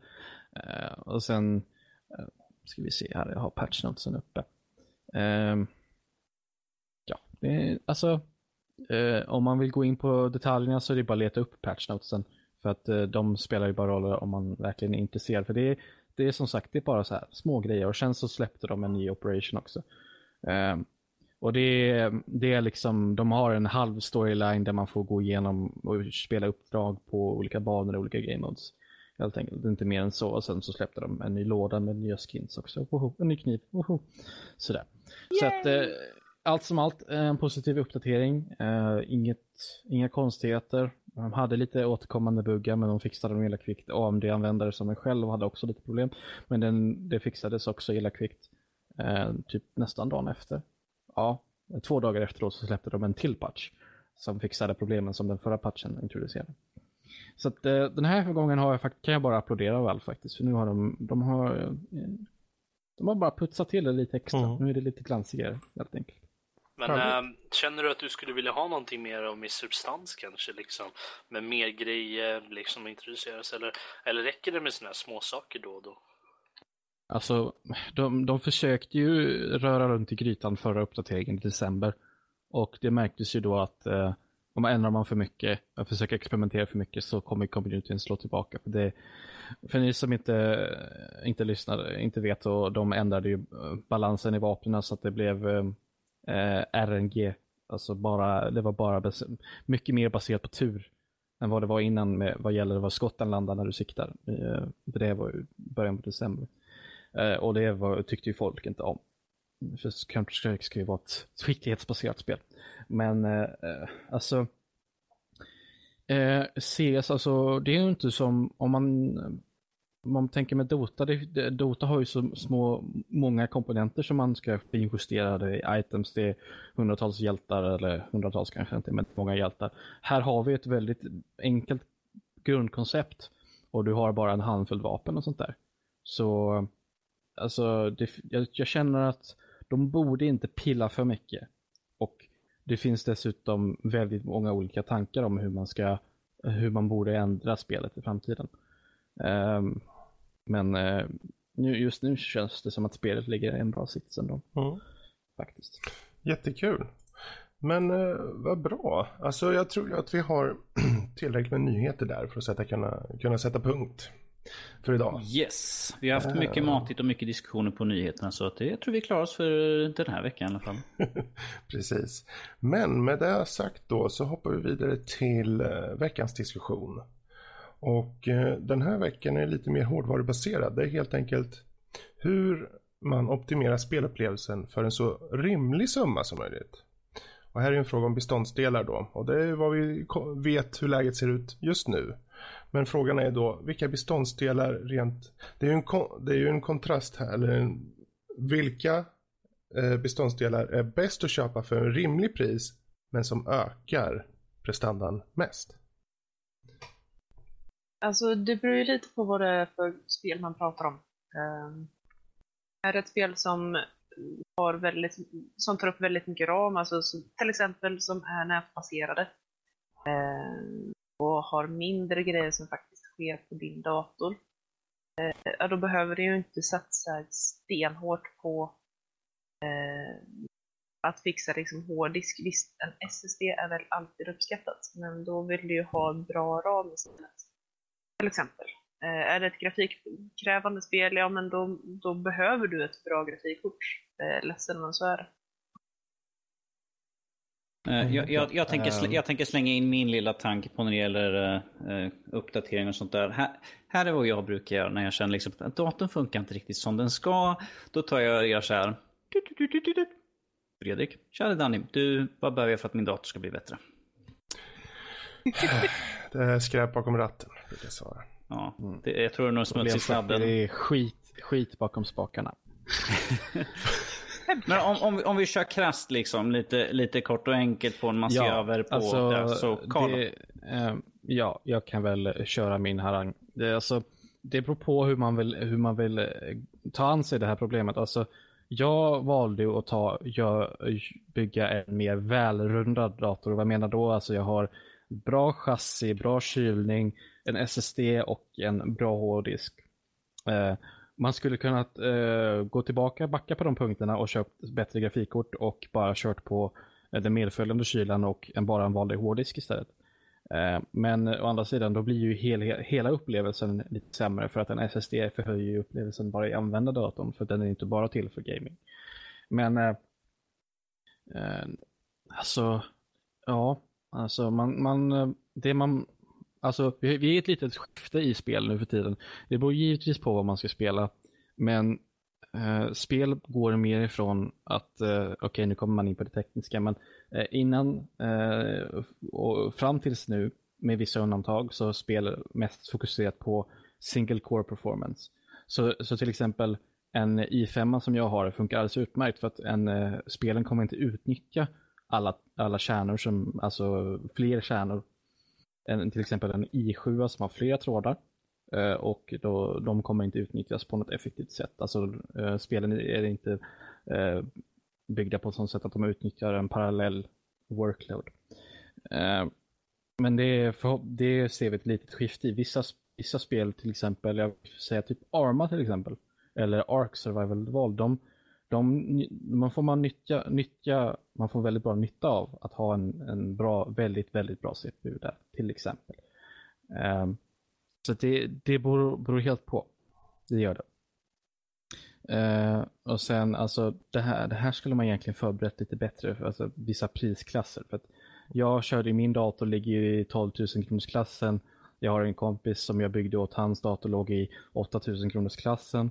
och sen ska vi se här, jag har patch notesen uppe. Det är, alltså uh, om man vill gå in på detaljerna så är det bara att leta upp patch notesen. För att uh, de spelar ju bara roller om man verkligen är intresserad. För det är, det är som sagt, det är bara så här små grejer. Och sen så släppte de en ny operation också. Um, och det är, det är liksom, de har en halv storyline där man får gå igenom och spela uppdrag på olika banor och olika game modes. Helt enkelt, inte mer än så. Och sen så släppte de en ny låda med nya skins också. Woho, en ny kniv. Woho. Sådär. Yay! Så att eh, allt som allt en positiv uppdatering. Eh, inget, inga konstigheter. De hade lite återkommande buggar men de fixade dem illa kvickt. AMD-användare som mig själv hade också lite problem. Men den, det fixades också illa kvickt. Eh, typ nästan dagen efter. Ja, två dagar efteråt så släppte de en till patch. Som fixade problemen som den förra patchen introducerade. Så att, eh, den här gången har jag, kan jag bara applådera väl faktiskt. För nu har de, de har, eh, de har bara putsat till det lite extra. Mm. Nu är det lite glansigare helt enkelt. Men äh, känner du att du skulle vilja ha någonting mer av mer substans kanske liksom? Med mer grejer liksom introduceras eller, eller räcker det med sådana här små saker då och då? Alltså, de, de försökte ju röra runt i grytan förra uppdateringen i december. Och det märktes ju då att eh, om man ändrar man för mycket och försöker experimentera för mycket så kommer communityn slå tillbaka. För, det, för ni som inte, inte lyssnar, inte vet, så de ändrade ju eh, balansen i vapnen så att det blev eh, RNG. Alltså bara, det var bara mycket mer baserat på tur än vad det var innan med, vad gäller var skotten landar när du siktar. Eh, det var ju början på december. Eh, och det var, tyckte ju folk inte om. För Counter-Strike ska ju vara ett skicklighetsbaserat spel. Men eh, eh alltså eh, CS, alltså det är ju inte som om man man tänker med Dota, det, Dota har ju så små, många komponenter som man ska finjustera. Det är items, det är hundratals hjältar, eller hundratals kanske inte, men många hjältar. Här har vi ett väldigt enkelt grundkoncept och du har bara en handfull vapen och sånt där. Så, alltså, det, jag, jag, känner att de borde inte pilla för mycket. Och det finns dessutom väldigt många olika tankar om hur man ska hur man borde ändra spelet i framtiden. Um, men uh, nu, just nu känns det som att spelet ligger i en bra sits ändå. Mm. Faktiskt. Jättekul. Men uh, vad bra. Alltså jag tror att vi har tillräckligt med nyheter där för att sätta, kunna, kunna sätta punkt för idag. Yes, vi har haft mycket uh, matigt och mycket diskussioner på nyheterna så att jag tror vi klarar oss för den här veckan i alla fall. Precis. Men med det sagt då så hoppar vi vidare till uh, veckans diskussion. Och eh, den här veckan är lite mer hårdvarubaserad. Det är helt enkelt hur man optimerar spelupplevelsen för en så rimlig summa som möjligt. Och här är en fråga om beståndsdelar då. Och det är vad vi vet hur läget ser ut just nu. Men frågan är då, vilka beståndsdelar rent... Det är ju en, det är ju en kontrast här, eller en, vilka eh, beståndsdelar är bäst att köpa för en rimlig pris, men som ökar prestandan mest? Alltså det beror ju lite på vad det är för spel man pratar om. Um, är det ett spel som har väldigt, som tar upp väldigt mycket ram, alltså som, till exempel som är nätbaserade. Um, och har mindre grejer som faktiskt sker på din dator, uh, ja, då behöver du ju inte satsa stenhårt på uh, att fixa liksom hårddisk. Visst, en SSD är väl alltid uppskattat, men då vill du ju ha bra ram istället. Till exempel. Eh, är det ett grafikkrävande spel, ja men då, då behöver du ett bra grafikkort. Eh, ledsen men så är det. Eh, jag, jag, jag, tänker, ehm. jag tänker slänga in min lilla tanke på när det gäller uh, uppdatering och sånt där. Här, här är vad jag brukar göra när jag känner liksom att datorn funkar inte riktigt som den ska. Då tar jag och gör så här. Fredrik, tja Danny, du, vad behöver jag för att min dator ska bli bättre? det är skräp bakom ratten, brukar svara. Ja, det, jag tror det är något smuts i sladden. Det är skit, skit bakom spakarna. Men om, om, vi, om vi kör krasst liksom, lite, lite kort och enkelt på en man ser över på alltså, det. Så Carl, eh, ja, jag kan väl köra min harang. Det, alltså, det beror på hur man vill, hur man vill eh, ta an sig det här problemet. Alltså, jag valde att ta, jag, bygga en mer välrundad dator. Vad menar då? Alltså jag har bra chassi, bra kylning, en SSD och en bra hårddisk. Eh, man skulle kunna eh, gå tillbaka, backa på de punkterna och köpt bättre grafikkort och bara kört på eh, den medföljande kylan och en, bara en vanlig hårddisk istället. Eh, men å andra sidan då blir ju hel, hela upplevelsen lite sämre för att en SSD förhöjer ju upplevelsen bara i användardatorn för den är inte bara till för gaming. Men eh, eh, alltså, ja, alltså man, man, eh, det man, alltså vi, vi är i ett litet skifte i spel nu för tiden. Det beror givetvis på vad man ska spela, men eh, spel går mer ifrån att, eh, okej okay, nu kommer man in på det tekniska, men eh, innan eh, och fram tills nu, med vissa undantag, så spel mest fokuserat på single core performance. Så, så till exempel en i5 som jag har funkar alldeles utmärkt för att en, eh, spelen kommer inte utnyttja alla, alla kärnor, som, alltså fler kärnor en, till exempel en i7 som har flera trådar eh, och då, de kommer inte utnyttjas på något effektivt sätt. Alltså eh, spelen är inte eh, byggda på ett sådant sätt att de utnyttjar en parallell workload. Men det, för, det ser vi ett litet skifte i. Vissa, vissa spel till exempel, jag vill säga typ Arma till exempel, eller Ark Survival Evolved, de, de, man får man nyttja, nyttja, man får väldigt bra nytta av att ha en, en bra, väldigt, väldigt bra CPU där till exempel. Um, så det, det beror, beror, helt på. Det gör det. Uh, och sen alltså det här, det här skulle man egentligen förberett lite bättre för alltså, vissa prisklasser. För att jag körde i min dator, ligger i 12 000 kronors klassen. Jag har en kompis som jag byggde åt, hans dator låg i 8 000 kronors klassen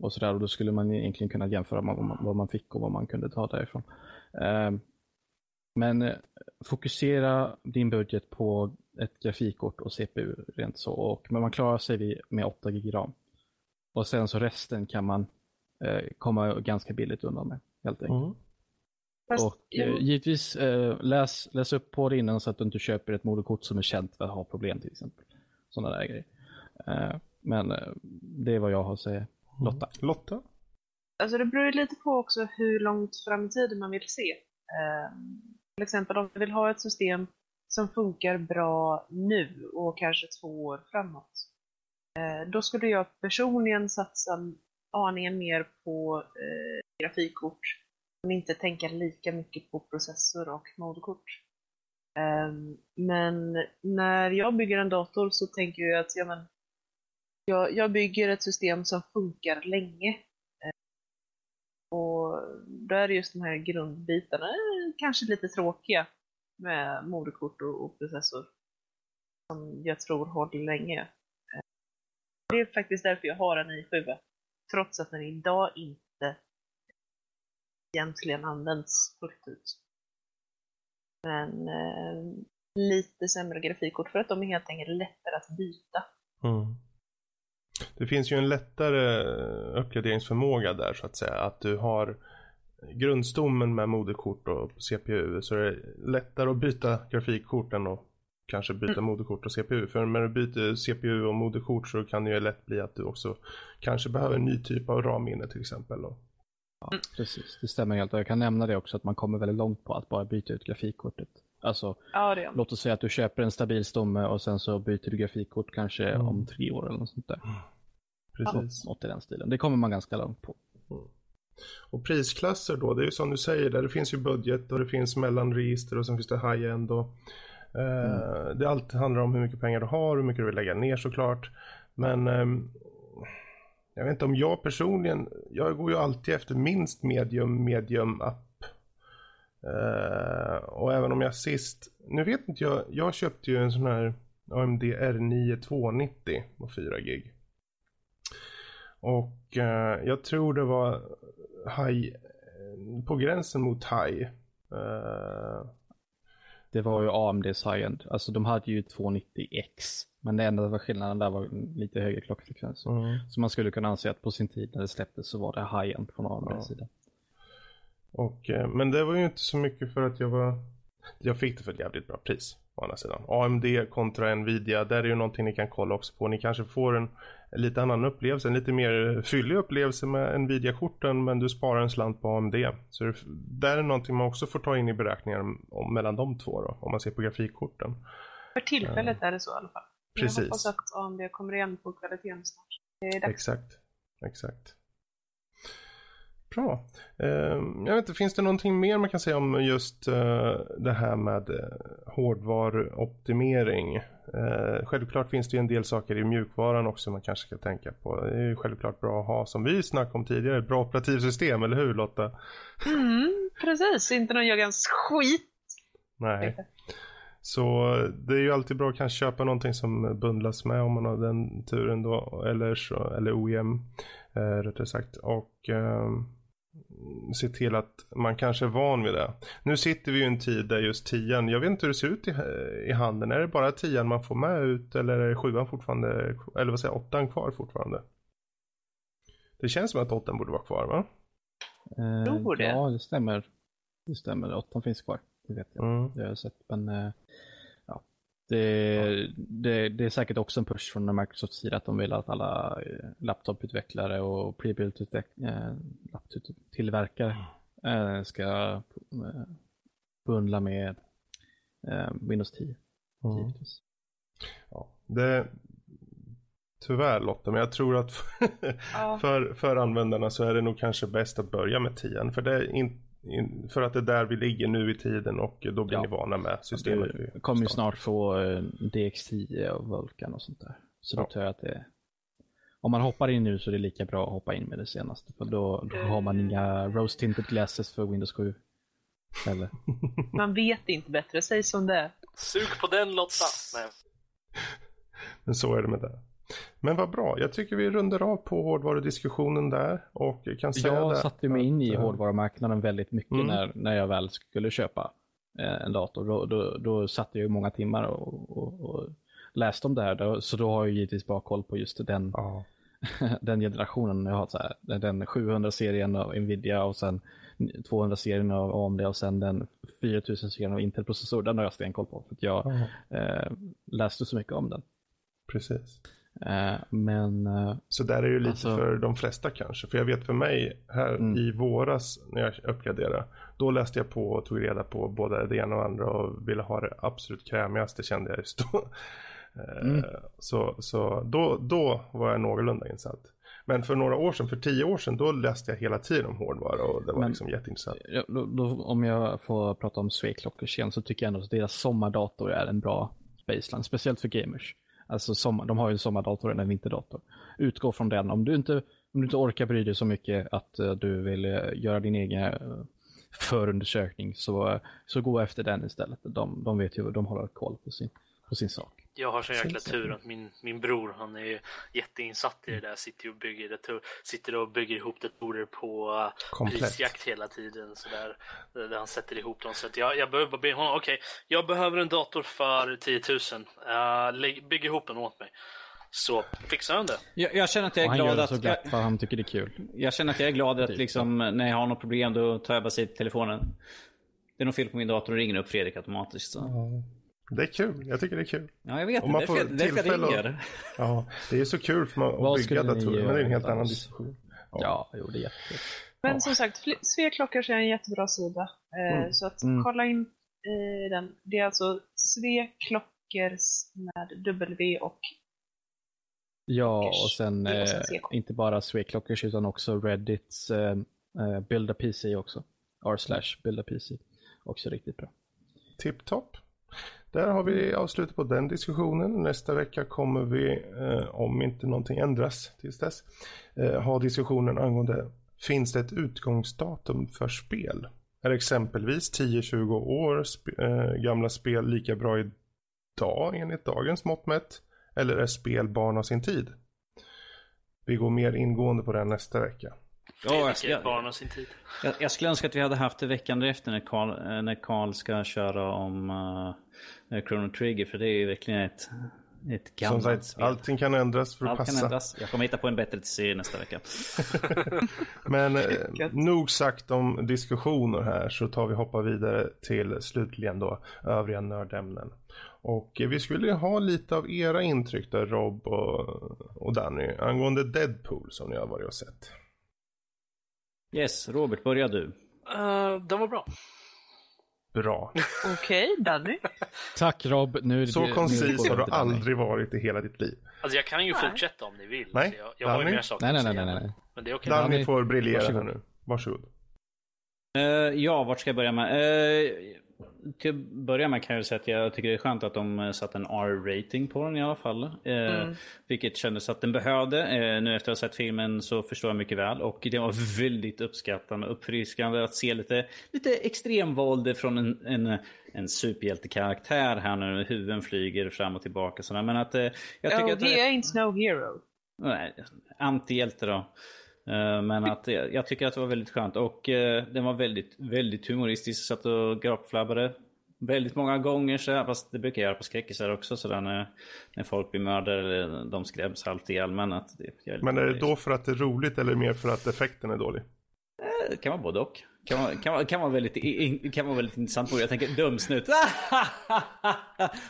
och sådär. Och då skulle man egentligen kunna jämföra vad man, vad man fick och vad man kunde ta därifrån. Eh, men eh, fokusera din budget på ett grafikkort och CPU rent så. Och, men man klarar sig med 8 GB ram. Och sen så resten kan man eh, komma ganska billigt undan med helt enkelt. Mm. och eh, givetvis eh, läs, läs upp på det innan så att du inte köper ett moderkort som är känt för att ha problem till exempel. Sådana där grejer. Eh, men eh, det är vad jag har att säga. Lotta. Lotta? Alltså det beror ju lite på också hur långt fram i tiden man vill se. Eh, till exempel om man vill ha ett system som funkar bra nu och kanske två år framåt. Eh, då skulle jag personligen satsa aningen mer på eh, grafikkort men inte tänka lika mycket på processor och moderkort. Um, men när jag bygger en dator så tänker jag att ja, men, jag, jag bygger ett system som funkar länge. Eh, och då är det just de här grundbitarna eh, kanske lite tråkiga med moderkort och, och processor som jag tror håller länge. Eh, det är faktiskt därför jag har en i7 trots att den idag inte egentligen används fullt ut. Men eh, lite sämre grafikkort för att de är helt enkelt lättare att byta. Mm. Det finns ju en lättare uppgraderingsförmåga där så att säga. Att du har grundstommen med moderkort och CPU så är det lättare att byta grafikkort än att kanske byta mm. moderkort och CPU. För när du byter CPU och moderkort så kan det ju lätt bli att du också kanske behöver en ny typ av RAM-minne till exempel. Och... Ja, precis. Det stämmer helt. Och jag kan nämna det också att man kommer väldigt långt på att bara byta ut grafikkortet. Alltså, ja, låt oss säga att du köper en stabil stomme och sen så byter du grafikkort kanske mm. om tre år eller något sånt där. Mm. Precis. Ja, något i den stilen. Det kommer man ganska långt på. Mm. Och prisklasser då, det är ju som du säger, där det finns ju budget och det finns mellanregister och sen finns det high-end och eh, mm. det allt handlar om hur mycket pengar du har, hur mycket du vill lägga ner såklart. Men eh, jag vet inte om jag personligen, jag går ju alltid efter minst medium, medium up. Uh, och även om jag sist, nu vet inte jag, jag köpte ju en sån här AMD R9 290 på 4 gig. Och uh, jag tror det var high, på gränsen mot high. Uh, det var ju AMDs high-end. Alltså de hade ju 290X. Men det enda var skillnaden där var lite högre klockfrekvens. Mm. Så man skulle kunna anse att på sin tid när det släpptes så var det high-end från AMDs ja. sida. Och, eh, men det var ju inte så mycket för att jag var... Jag fick det för ett jävligt bra pris. Å andra sidan. AMD kontra Nvidia, där är ju någonting ni kan kolla också på. Ni kanske får en, lite annan upplevelse, en lite mer fyllig upplevelse med Nvidia-korten men du sparar en slant på AMD. Så det, där är någonting man också får ta in i beräkningar om, mellan de två då, om man ser på grafikkorten. För tillfället är det så i alla fall. Precis. Jag hoppas att AMD kommer igen på kvaliteten snart. Exakt, exakt. Bra. Eh, jag vet inte, finns det någonting mer man kan säga om just eh, det här med eh, hårdvaruoptimering? Eh, självklart finns det ju en del saker i mjukvaran också man kanske ska tänka på. Det är ju självklart bra att ha, som vi snackade om tidigare, ett bra operativsystem, eller hur Lotta? Mm, precis, inte någon Jörgens skit. Nej. Så det är ju alltid bra att kanske köpa någonting som bundlas med om man har den turen då. Eller, så, eller OEM eh, rättare sagt. Och eh, se till att man kanske är van vid det. Nu sitter vi ju i en tid där just tian, jag vet inte hur det ser ut i, i handeln. Är det bara tian man får med ut eller är det sjuan fortfarande, eller vad säger jag, åttan kvar fortfarande? Det känns som att åttan borde vara kvar va? Eh. Ja, det stämmer. Det stämmer. Åttan finns kvar. Det vet jag. Mm. Det har jag sett. Men eh. Det, Det, det är säkert också en push från Microsofts sida att de vill att alla eh, laptoputvecklare och prebuilt eh, laptop-tillverkare eh, ska bundla med eh, Windows 10. Mm. Ja, det... Tyvärr Lotta, men jag tror att Ja. för, för användarna så är det nog kanske bäst att börja med 10 För, det är in, in, för att det är där vi ligger nu i tiden och då blir Ja. ni vana med systemet. Du vi kommer ju snart få eh, DX10 och Vulkan och sånt där. Så då Ja. tror jag att det om man hoppar in nu så är det lika bra att hoppa in med det senaste. För då, då har man inga rose tinted glasses för Windows 7. Eller? Man vet inte bättre, säg som det är. Sug på den Lotta! Nej. Men så är det med det. Men vad bra, jag tycker vi rundar av på hårdvarudiskussionen där och kan säga Jag satte mig in i eh, hårdvarumarknaden väldigt mycket Mm. när, när jag väl skulle köpa eh, en dator. Då, då, då satt jag ju många timmar och, och, och läste om det här. Så då har jag givetvis bara koll på just den, Ja, den generationen. Jag har så här, den 700-serien av Nvidia och sen 200-serien av AMD och sen den 4000-serien av Intel-processor. Den har jag stenkoll på för att jag ja, eh, läste så mycket om den. precis. Eh, men eh, Så där är det ju lite Alltså- för de flesta kanske. För jag vet för mig här Mm. i våras när jag uppgraderade. Då läste jag på och tog reda på både det ena och andra och ville ha det absolut krämigaste kände jag just då. Eh, Mm. Så, så då, då var jag någorlunda insatt. Men för några år sedan, för tio år sedan, då läste jag hela tiden om hårdvara och det var Men- liksom jätteintressant. Då, då, om jag får prata om Sweclockers igen så tycker jag ändå att deras sommardator är en bra baseline, speciellt för gamers. Alltså sommar, de har ju en sommardator och en vinterdator. Utgå från den. Om du inte, om du inte orkar bry dig så mycket att eh, du vill eh, göra din egen uh, förundersökning så, så gå efter den istället. De, de vet ju, de håller koll på sin, på sin sak. Jag har så jäkla tur att min, min bror, han är ju jätteinsatt i det där, sitter och bygger, dator, sitter och bygger ihop datorer på uh, Komplett. prisjakt hela tiden. Så där, där han sätter ihop dem. Så att jag, jag behöver bara be honom, okej, jag behöver en dator för 10 000. Uh, bygg ihop den åt mig. Så fixar han det. Jag, jag känner att jag är han gör glad det att... så glatt för han tycker det är kul. Jag känner att jag är glad att Typ. liksom, när jag har något problem då tar jag bara sig till telefonen. Det är något fel på min dator och ringer upp Fredrik automatiskt. Så. Det är kul, jag tycker det är kul. Ja, jag vet. Om det. man får jag, jag tillfälle att- ringer. Ja, det är så kul för man att bygga datorer, men det är en helt annan diskussion. Ja, jo det är jättekul. Men Ja. som sagt, Sveklockers är en jättebra sida. Eh, Mm. Så att Mm. kolla in eh, den. Det är alltså Sveklockers med W och Ja, och sen är eh, inte bara Sweclockers utan också Reddits eh, eh, Build a PC också. R slash Build a PC. Också riktigt bra. Tipptopp. Där har vi avslutat på den diskussionen. Nästa vecka kommer vi, eh, om inte någonting ändras tills dess, eh, ha diskussionen angående finns det ett utgångsdatum för spel? Är exempelvis 10-20 år sp- eh, gamla spel lika bra idag enligt dagens mått mätt? Eller är spel barn av sin tid? Vi går mer ingående på det nästa vecka. Ja, jag, jag, barn av sin tid. jag, jag skulle önska att vi hade haft det veckan efter när Carl, eh, när Carl ska köra om uh, Chrono Trigger. För det är ju verkligen ett, ett Som gammalt sagt, spel. allting kan ändras för att Allt kan passa. ändras. Jag kommer hitta på en bättre serie nästa vecka. Men eh, nog sagt om diskussioner här så tar vi hoppa vidare till slutligen då övriga nördämnen. Och eh, vi skulle ha lite av era intryck där Rob och, och Danny angående Deadpool som ni har varit och sett. Yes, Robert, börja du. Uh, den var bra. Bra. Okej, Danny. Tack Rob, nu är det Så det koncis har du aldrig varit i hela ditt liv. Alltså jag kan ju Nej. fortsätta om ni vill. Nej, jag, jag har ju Danny. mer saker Nej, nej, nej, nej, men- nej. Men det är okej. Danny Danny, får briljera nu. Varsågod. Eh, ja, vart ska jag börja med? Uh, till att börja med kan jag säga att jag tycker det är skönt att de eh, satte en R-rating på den i alla fall. Eh, Mm. Vilket kändes att den behövde. Eh, nu efter att ha sett filmen så förstår jag mycket väl. Och det var väldigt uppskattande och uppfriskande att se lite, lite extremvåld från en, en, en superhjältekaraktär här när huvuden flyger fram och tillbaka. Sådär. Men att eh, jag tycker Oh, att... he ain't no hero. Nej, antihjälte då. Eh, Men att eh, jag tycker att det var väldigt skönt och eh, den var väldigt, väldigt humoristisk. Satt och gapflabbade väldigt många gånger så här, fast det brukar jag göra på skräckisar också sådär när, när folk blir mördare eller de skräms alltid ihjäl. Men att det, Men är det då för att det är roligt eller mer för att effekten är dålig? Kan vara både och. Kan vara, kan vara, kan vara, väldigt, kan vara väldigt intressant. Jag tänker dumsnut.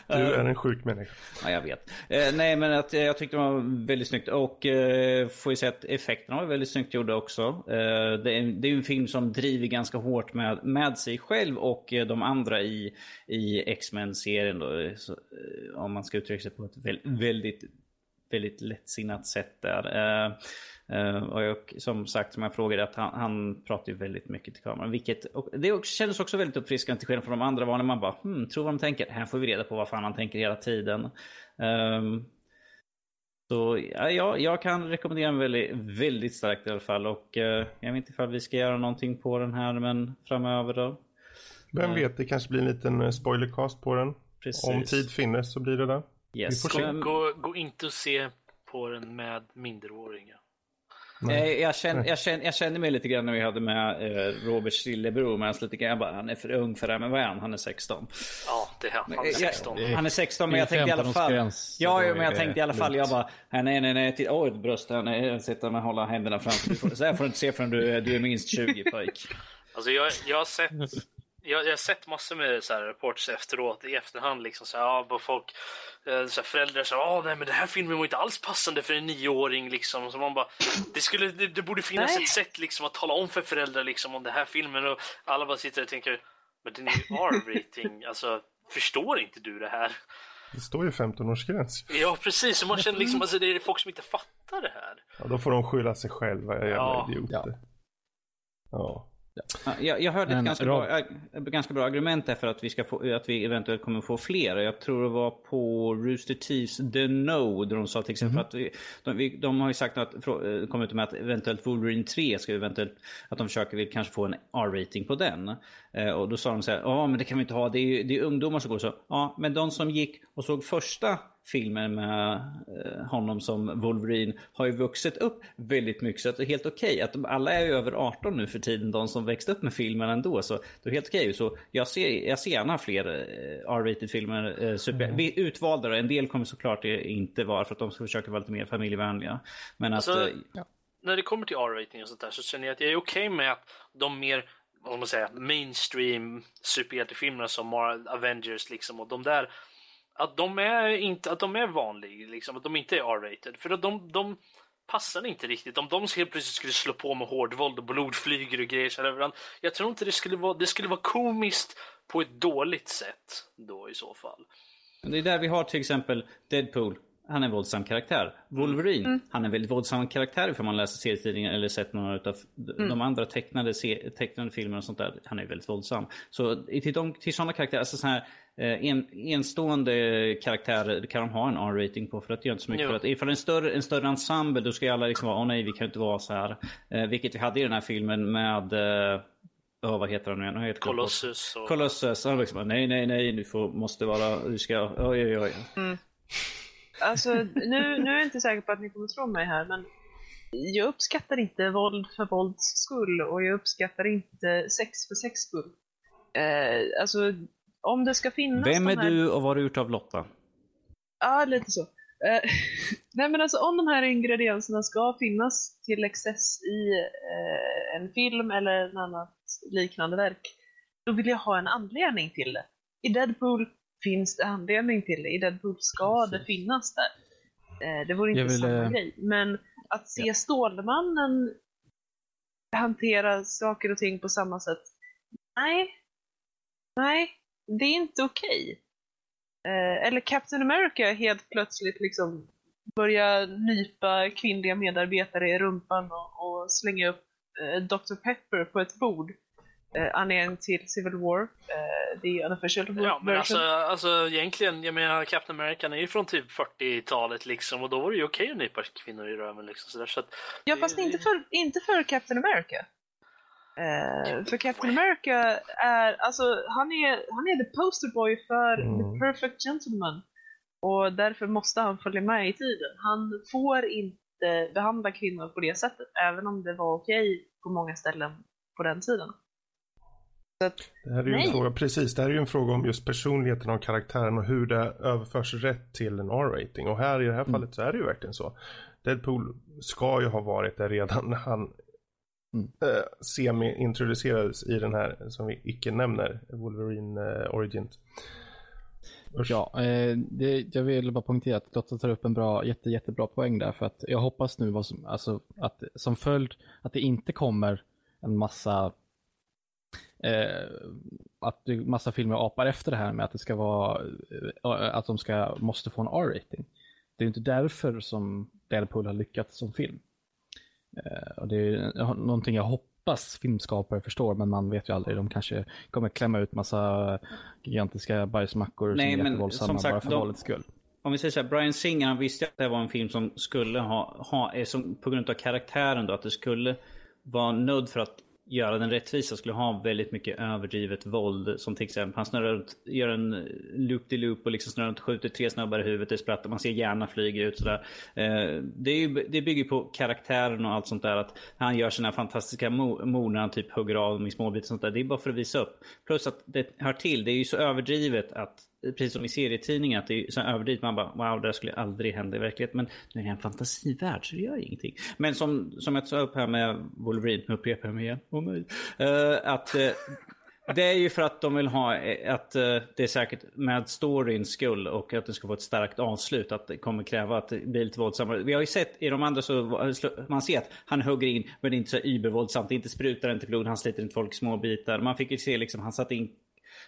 Du är en sjuk människa. Ja, jag vet. Eh, nej, men att, eh, jag tyckte det var väldigt snyggt. Och eh, får ju säga att effekterna var väldigt snyggt gjorda också. Eh, det, är, det är en film som driver ganska hårt med, med sig själv och eh, de andra i, i X-Men-serien. Då, så, eh, om man ska uttrycka sig på ett väl, väldigt, väldigt lättsinnat sätt där. Eh, och jag, som sagt, som jag frågade, att han, han pratar ju väldigt mycket till kameran. Vilket, och det också- kändes också väldigt uppfriskande till skillnad från de andra när man bara, hmm, tror vad de tänker. Här får vi reda på vad fan han tänker hela tiden. Ehm, så ja, jag, kan rekommendera den väldigt, väldigt starkt i alla fall. Och eh, jag vet inte ifall vi ska göra någonting på den här, men framöver då. Vem Eh. vet, det kanske blir en liten spoilercast på den. Precis. Om tid finnes så blir det det. Yes. Men- Gå, gå inte och se på den med minderåriga. Nej. Eh, Jag kände, jag, kände, jag kände mig lite grann när vi hade med eh, Roberts lillebror. Men jag, lite grann, jag bara, han är för ung för det här. Men vad är han? Han är 16. Ja, det är han. Han är Jag- 16. Det är- Han är 16 men är jag tänkte i alla fall. 15-årsgräns, så Ja, men jag tänkte i alla fall. Jag bara, nej nej nej. Titta, oj ett bröst. Jag sitter med hålla händerna framför. Så här får du inte se förrän du, är- du är minst 20 pojk. Alltså jag, jag har sett jag, jag har sett massor med så här reports efteråt i efterhand liksom så här, ja, folk eh, så här, föräldrar sa ah, nej men den här filmen var inte alls passande för en nioåring liksom så man bara det skulle det, det borde finnas Nej. ett sätt liksom att tala om för föräldrar liksom om den här filmen och alla bara sitter och tänker men den är ju R-rating alltså förstår inte du det här? Det står ju 15-årsgräns. Ja precis, så man känner liksom alltså det är folk som inte fattar det här. Ja, då får de skylla sig själva, jävla Ja. idioter. Ja. Ja, Jag, jag hörde ett ganska bra, ganska bra argument där för att vi, ska få, att vi eventuellt kommer få fler. Jag tror det var på Rooster Teeths The No där de sa till exempel att vi, de, de har ju sagt att, eh, kommit ut med att eventuellt Wolverine 3 ska eventuellt, att de försöker vill kanske få en R-rating på den. Eh, och då sa de så här, ja men det kan vi inte ha, det är, det är ungdomar som går så. Ja, men de som gick och såg första filmen med eh, honom som Wolverine har ju vuxit upp väldigt mycket. Så att det är helt okej. Att de, alla är ju över 18 nu för tiden, de som växte upp med filmen ändå. Så det är helt okej. Så jag ser, jag ser gärna fler eh, R-rated filmer. Eh, super, vi Utvalda då. En del kommer såklart inte vara för att de ska försöka vara lite mer familjevänliga. Men att... Alltså, eh, när det kommer till R-rating och sånt där så känner jag att jag är okej med att de mer vad man säger, mainstream superhjältefilmerna som Avengers liksom och de där att de är inte att de är vanliga liksom att de inte är R-rated för att de, de passar inte riktigt om de helt plötsligt skulle slå på med hårdvåld och blodflyger och grejer så här överallt. Jag tror inte det skulle vara det skulle vara komiskt på ett dåligt sätt då i så fall. Det är där vi har till exempel Deadpool. Han är en våldsam karaktär. Wolverine, han är en väldigt våldsam karaktär ifall man läser serietidningar eller sett några av de andra tecknade, tecknade filmerna och sånt där. Han är väldigt våldsam. Så till, de, till sådana karaktärer, alltså så här eh, en, enstående karaktärer kan de ha en R-rating på för att det gör inte så mycket. Jo. För att ifall en större, en större ensemble då ska ju alla liksom vara, åh nej vi kan inte vara så här. Eh, vilket vi hade i den här filmen med, eh, oh, vad heter han nu igen? Colossus och Colossus, han liksom nej nej nej, du får, måste vara, du ska, oj oj oj. Alltså, nu, nu är jag inte säker på att ni kommer tro mig här, men jag uppskattar inte våld för vålds skull och jag uppskattar inte sex för sex skull. Eh, alltså, om det ska finnas Vem är här... du och vad har du gjort av Lotta? Ja, lite så. Eh, nej men alltså om de här ingredienserna ska finnas till excess i eh, en film eller en annat liknande verk, då vill jag ha en anledning till det. I Deadpool finns det anledning till det. I Deadpool ska det finnas där. Eh, det vore inte vill, samma eh, grej. Men att se Stålmannen hantera saker och ting på samma sätt, nej. Nej, det är inte okej. Eh, eller Captain America helt plötsligt liksom börja nypa kvinnliga medarbetare i rumpan och, och slänga upp Dr. Pepper på ett bord. Eh, anledning till Civil War. Eh, det är unofficial Ja, version. men alltså, alltså egentligen, jag menar Captain America är ju från typ 40-talet liksom och då var det ju okej att nypa kvinnor i röven liksom sådär så att... Ja, fast inte för, inte för Captain America. Eh, för Captain America är, alltså han är, han är the poster boy för Mm. the perfect gentleman. Och därför måste han följa med i tiden. Han får inte behandla kvinnor på det sättet, även om det var okej på många ställen på den tiden. Att, Det här är ju en fråga, precis, det här är ju en fråga om just personligheten av karaktären och hur det överförs rätt till en R-rating. Och här i det här Mm. fallet så är det ju verkligen så. Deadpool ska ju ha varit där redan när han Mm. eh, semi-introducerades i den här som vi icke nämner, Wolverine eh, Origin. Usch. Ja, eh, det, jag vill bara poängtera att Lotta tar upp en bra, jätte, jättebra poäng där för att jag hoppas nu vad som, alltså, att som följd att det inte kommer en massa eh, att massa filmer apar efter det här med att det ska vara eh, att de ska, måste få en R-rating. Det är inte därför som Deadpool har lyckats som film. Eh, och det är någonting jag hoppas filmskapare förstår, men man vet ju aldrig. De kanske kommer klämma ut massa gigantiska bajsmackor Nej, som är men jättevåldsamma som sagt, bara för de- våldets skull. Om vi säger så här, Brian Singer han visste att det var en film som skulle ha, ha som, på grund av karaktären då, att det skulle vara nödd för att göra den rättvisa, skulle ha väldigt mycket överdrivet våld. Som till exempel, han snurrar runt, gör en loop-de-loop och liksom snurrar runt, skjuter tre snubbar i huvudet, det sprattar, man ser hjärnan flyga ut sådär. Eh, det, är ju, det bygger på karaktären och allt sånt där, att han gör sina fantastiska mord när han typ hugger av dem i småbitar och sånt där. Det är bara för att visa upp. Plus att det hör till, det är ju så överdrivet att Precis som i serietidningar, att det är så överdrivet. Man bara wow, det här skulle aldrig hända i verkligheten. Men nu är det en fantasivärld så det gör ingenting. Men som, som jag sa upp här med Wolverine, nu upprepar jag mig igen. oh, nej. Uh, att uh, det är ju för att de vill ha eh, att uh, det är säkert med storyns skull och att det ska få ett starkt avslut. Att det kommer kräva att det blir lite våldsammare. Vi har ju sett i de andra så man ser att han hugger in men det är inte så übervåldsamt. Det inte sprutar inte blod, han sliter inte folk i små bitar. Man fick ju se liksom, han satte in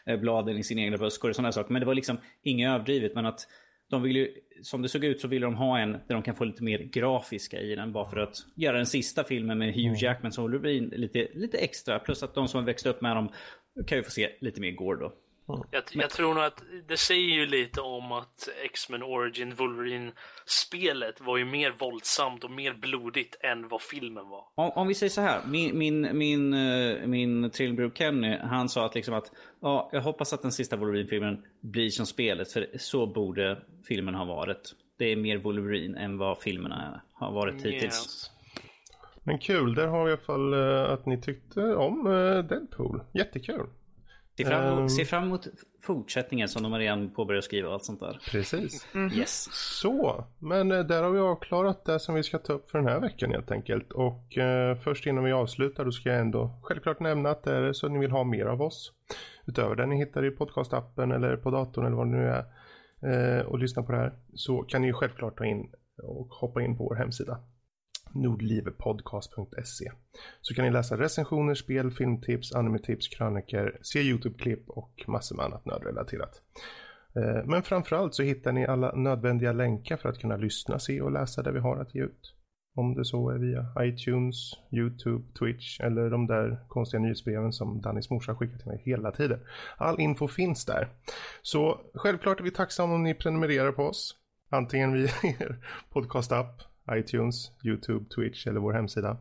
bladen i sin egna buskar och sådana saker. Men det var liksom inget överdrivet. Men att de vill ju, som det såg ut så ville de ha en där de kan få lite mer grafiska i den. Bara för att göra den sista filmen med Hugh Jackman som Wolverine lite, lite extra. Plus att de som har växt upp med dem kan ju få se lite mer gore då. Jag, jag tror nog att det säger ju lite om att X-Men Origin Wolverine-spelet var ju mer våldsamt och mer blodigt än vad filmen var. Om, om vi säger så här, min, min, min, eh, min trillbror Kenny, han sa att liksom att ja, jag hoppas att den sista Wolverine-filmen blir som spelet, för så borde filmen ha varit. Det är mer Wolverine än vad filmerna har varit hittills. Yes. Men kul, där har vi i alla fall eh, att ni tyckte om eh, Deadpool. Jättekul. Se fram, emot, Ehm. se fram emot fortsättningen som de har redan påbörjat skriva och allt sånt där. Precis. Yes. Så, men eh, där har vi avklarat det som vi ska ta upp för den här veckan helt enkelt. Och eh, först innan vi avslutar då ska jag ändå självklart nämna att det är så att ni vill ha mer av oss. Utöver det ni hittar i podcastappen eller på datorn eller vad det nu är. Eh, och lyssna på det här. Så kan ni självklart ta in och hoppa in på vår hemsida nordlivepodcast.se Så kan ni läsa recensioner, spel, filmtips, animetips, kröniker, se YouTube-klipp och massor med annat nödrelaterat. Eh, men framförallt så hittar ni alla nödvändiga länkar för att kunna lyssna, se och läsa det vi har att ge ut. Om det så är via iTunes, YouTube, Twitch eller de där konstiga nyhetsbreven som Dannys morsa skickar till mig hela tiden. All info finns där. Så självklart är vi tacksamma om ni prenumererar på oss. Antingen via er podcastapp, iTunes, YouTube, Twitch eller vår hemsida.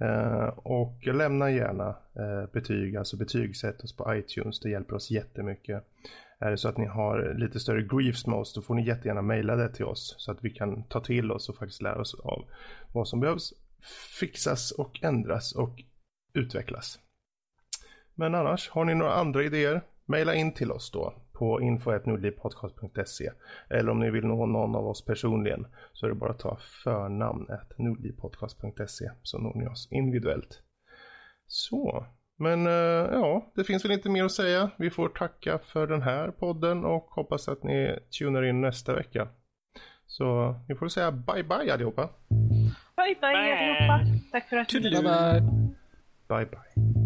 Eh, och lämna gärna eh, betyg, alltså betygsätt oss på iTunes. Det hjälper oss jättemycket. Är det så att ni har lite större griefs med oss då får ni jättegärna mejla det till oss så att vi kan ta till oss och faktiskt lära oss av vad som behövs fixas och ändras och utvecklas. Men annars, har ni några andra idéer? Mejla in till oss då på info.nordlivpodcast.se eller om ni vill nå någon av oss personligen så är det bara att ta förnamn nordlivpodcast.se så når ni oss individuellt. Så, men uh, ja, det finns väl inte mer att säga. Vi får tacka för den här podden och hoppas att ni tunar in nästa vecka. Så ni får säga bye bye allihopa. Bye bye, bye. allihopa. Tack för att ni Bye bye. Bye bye.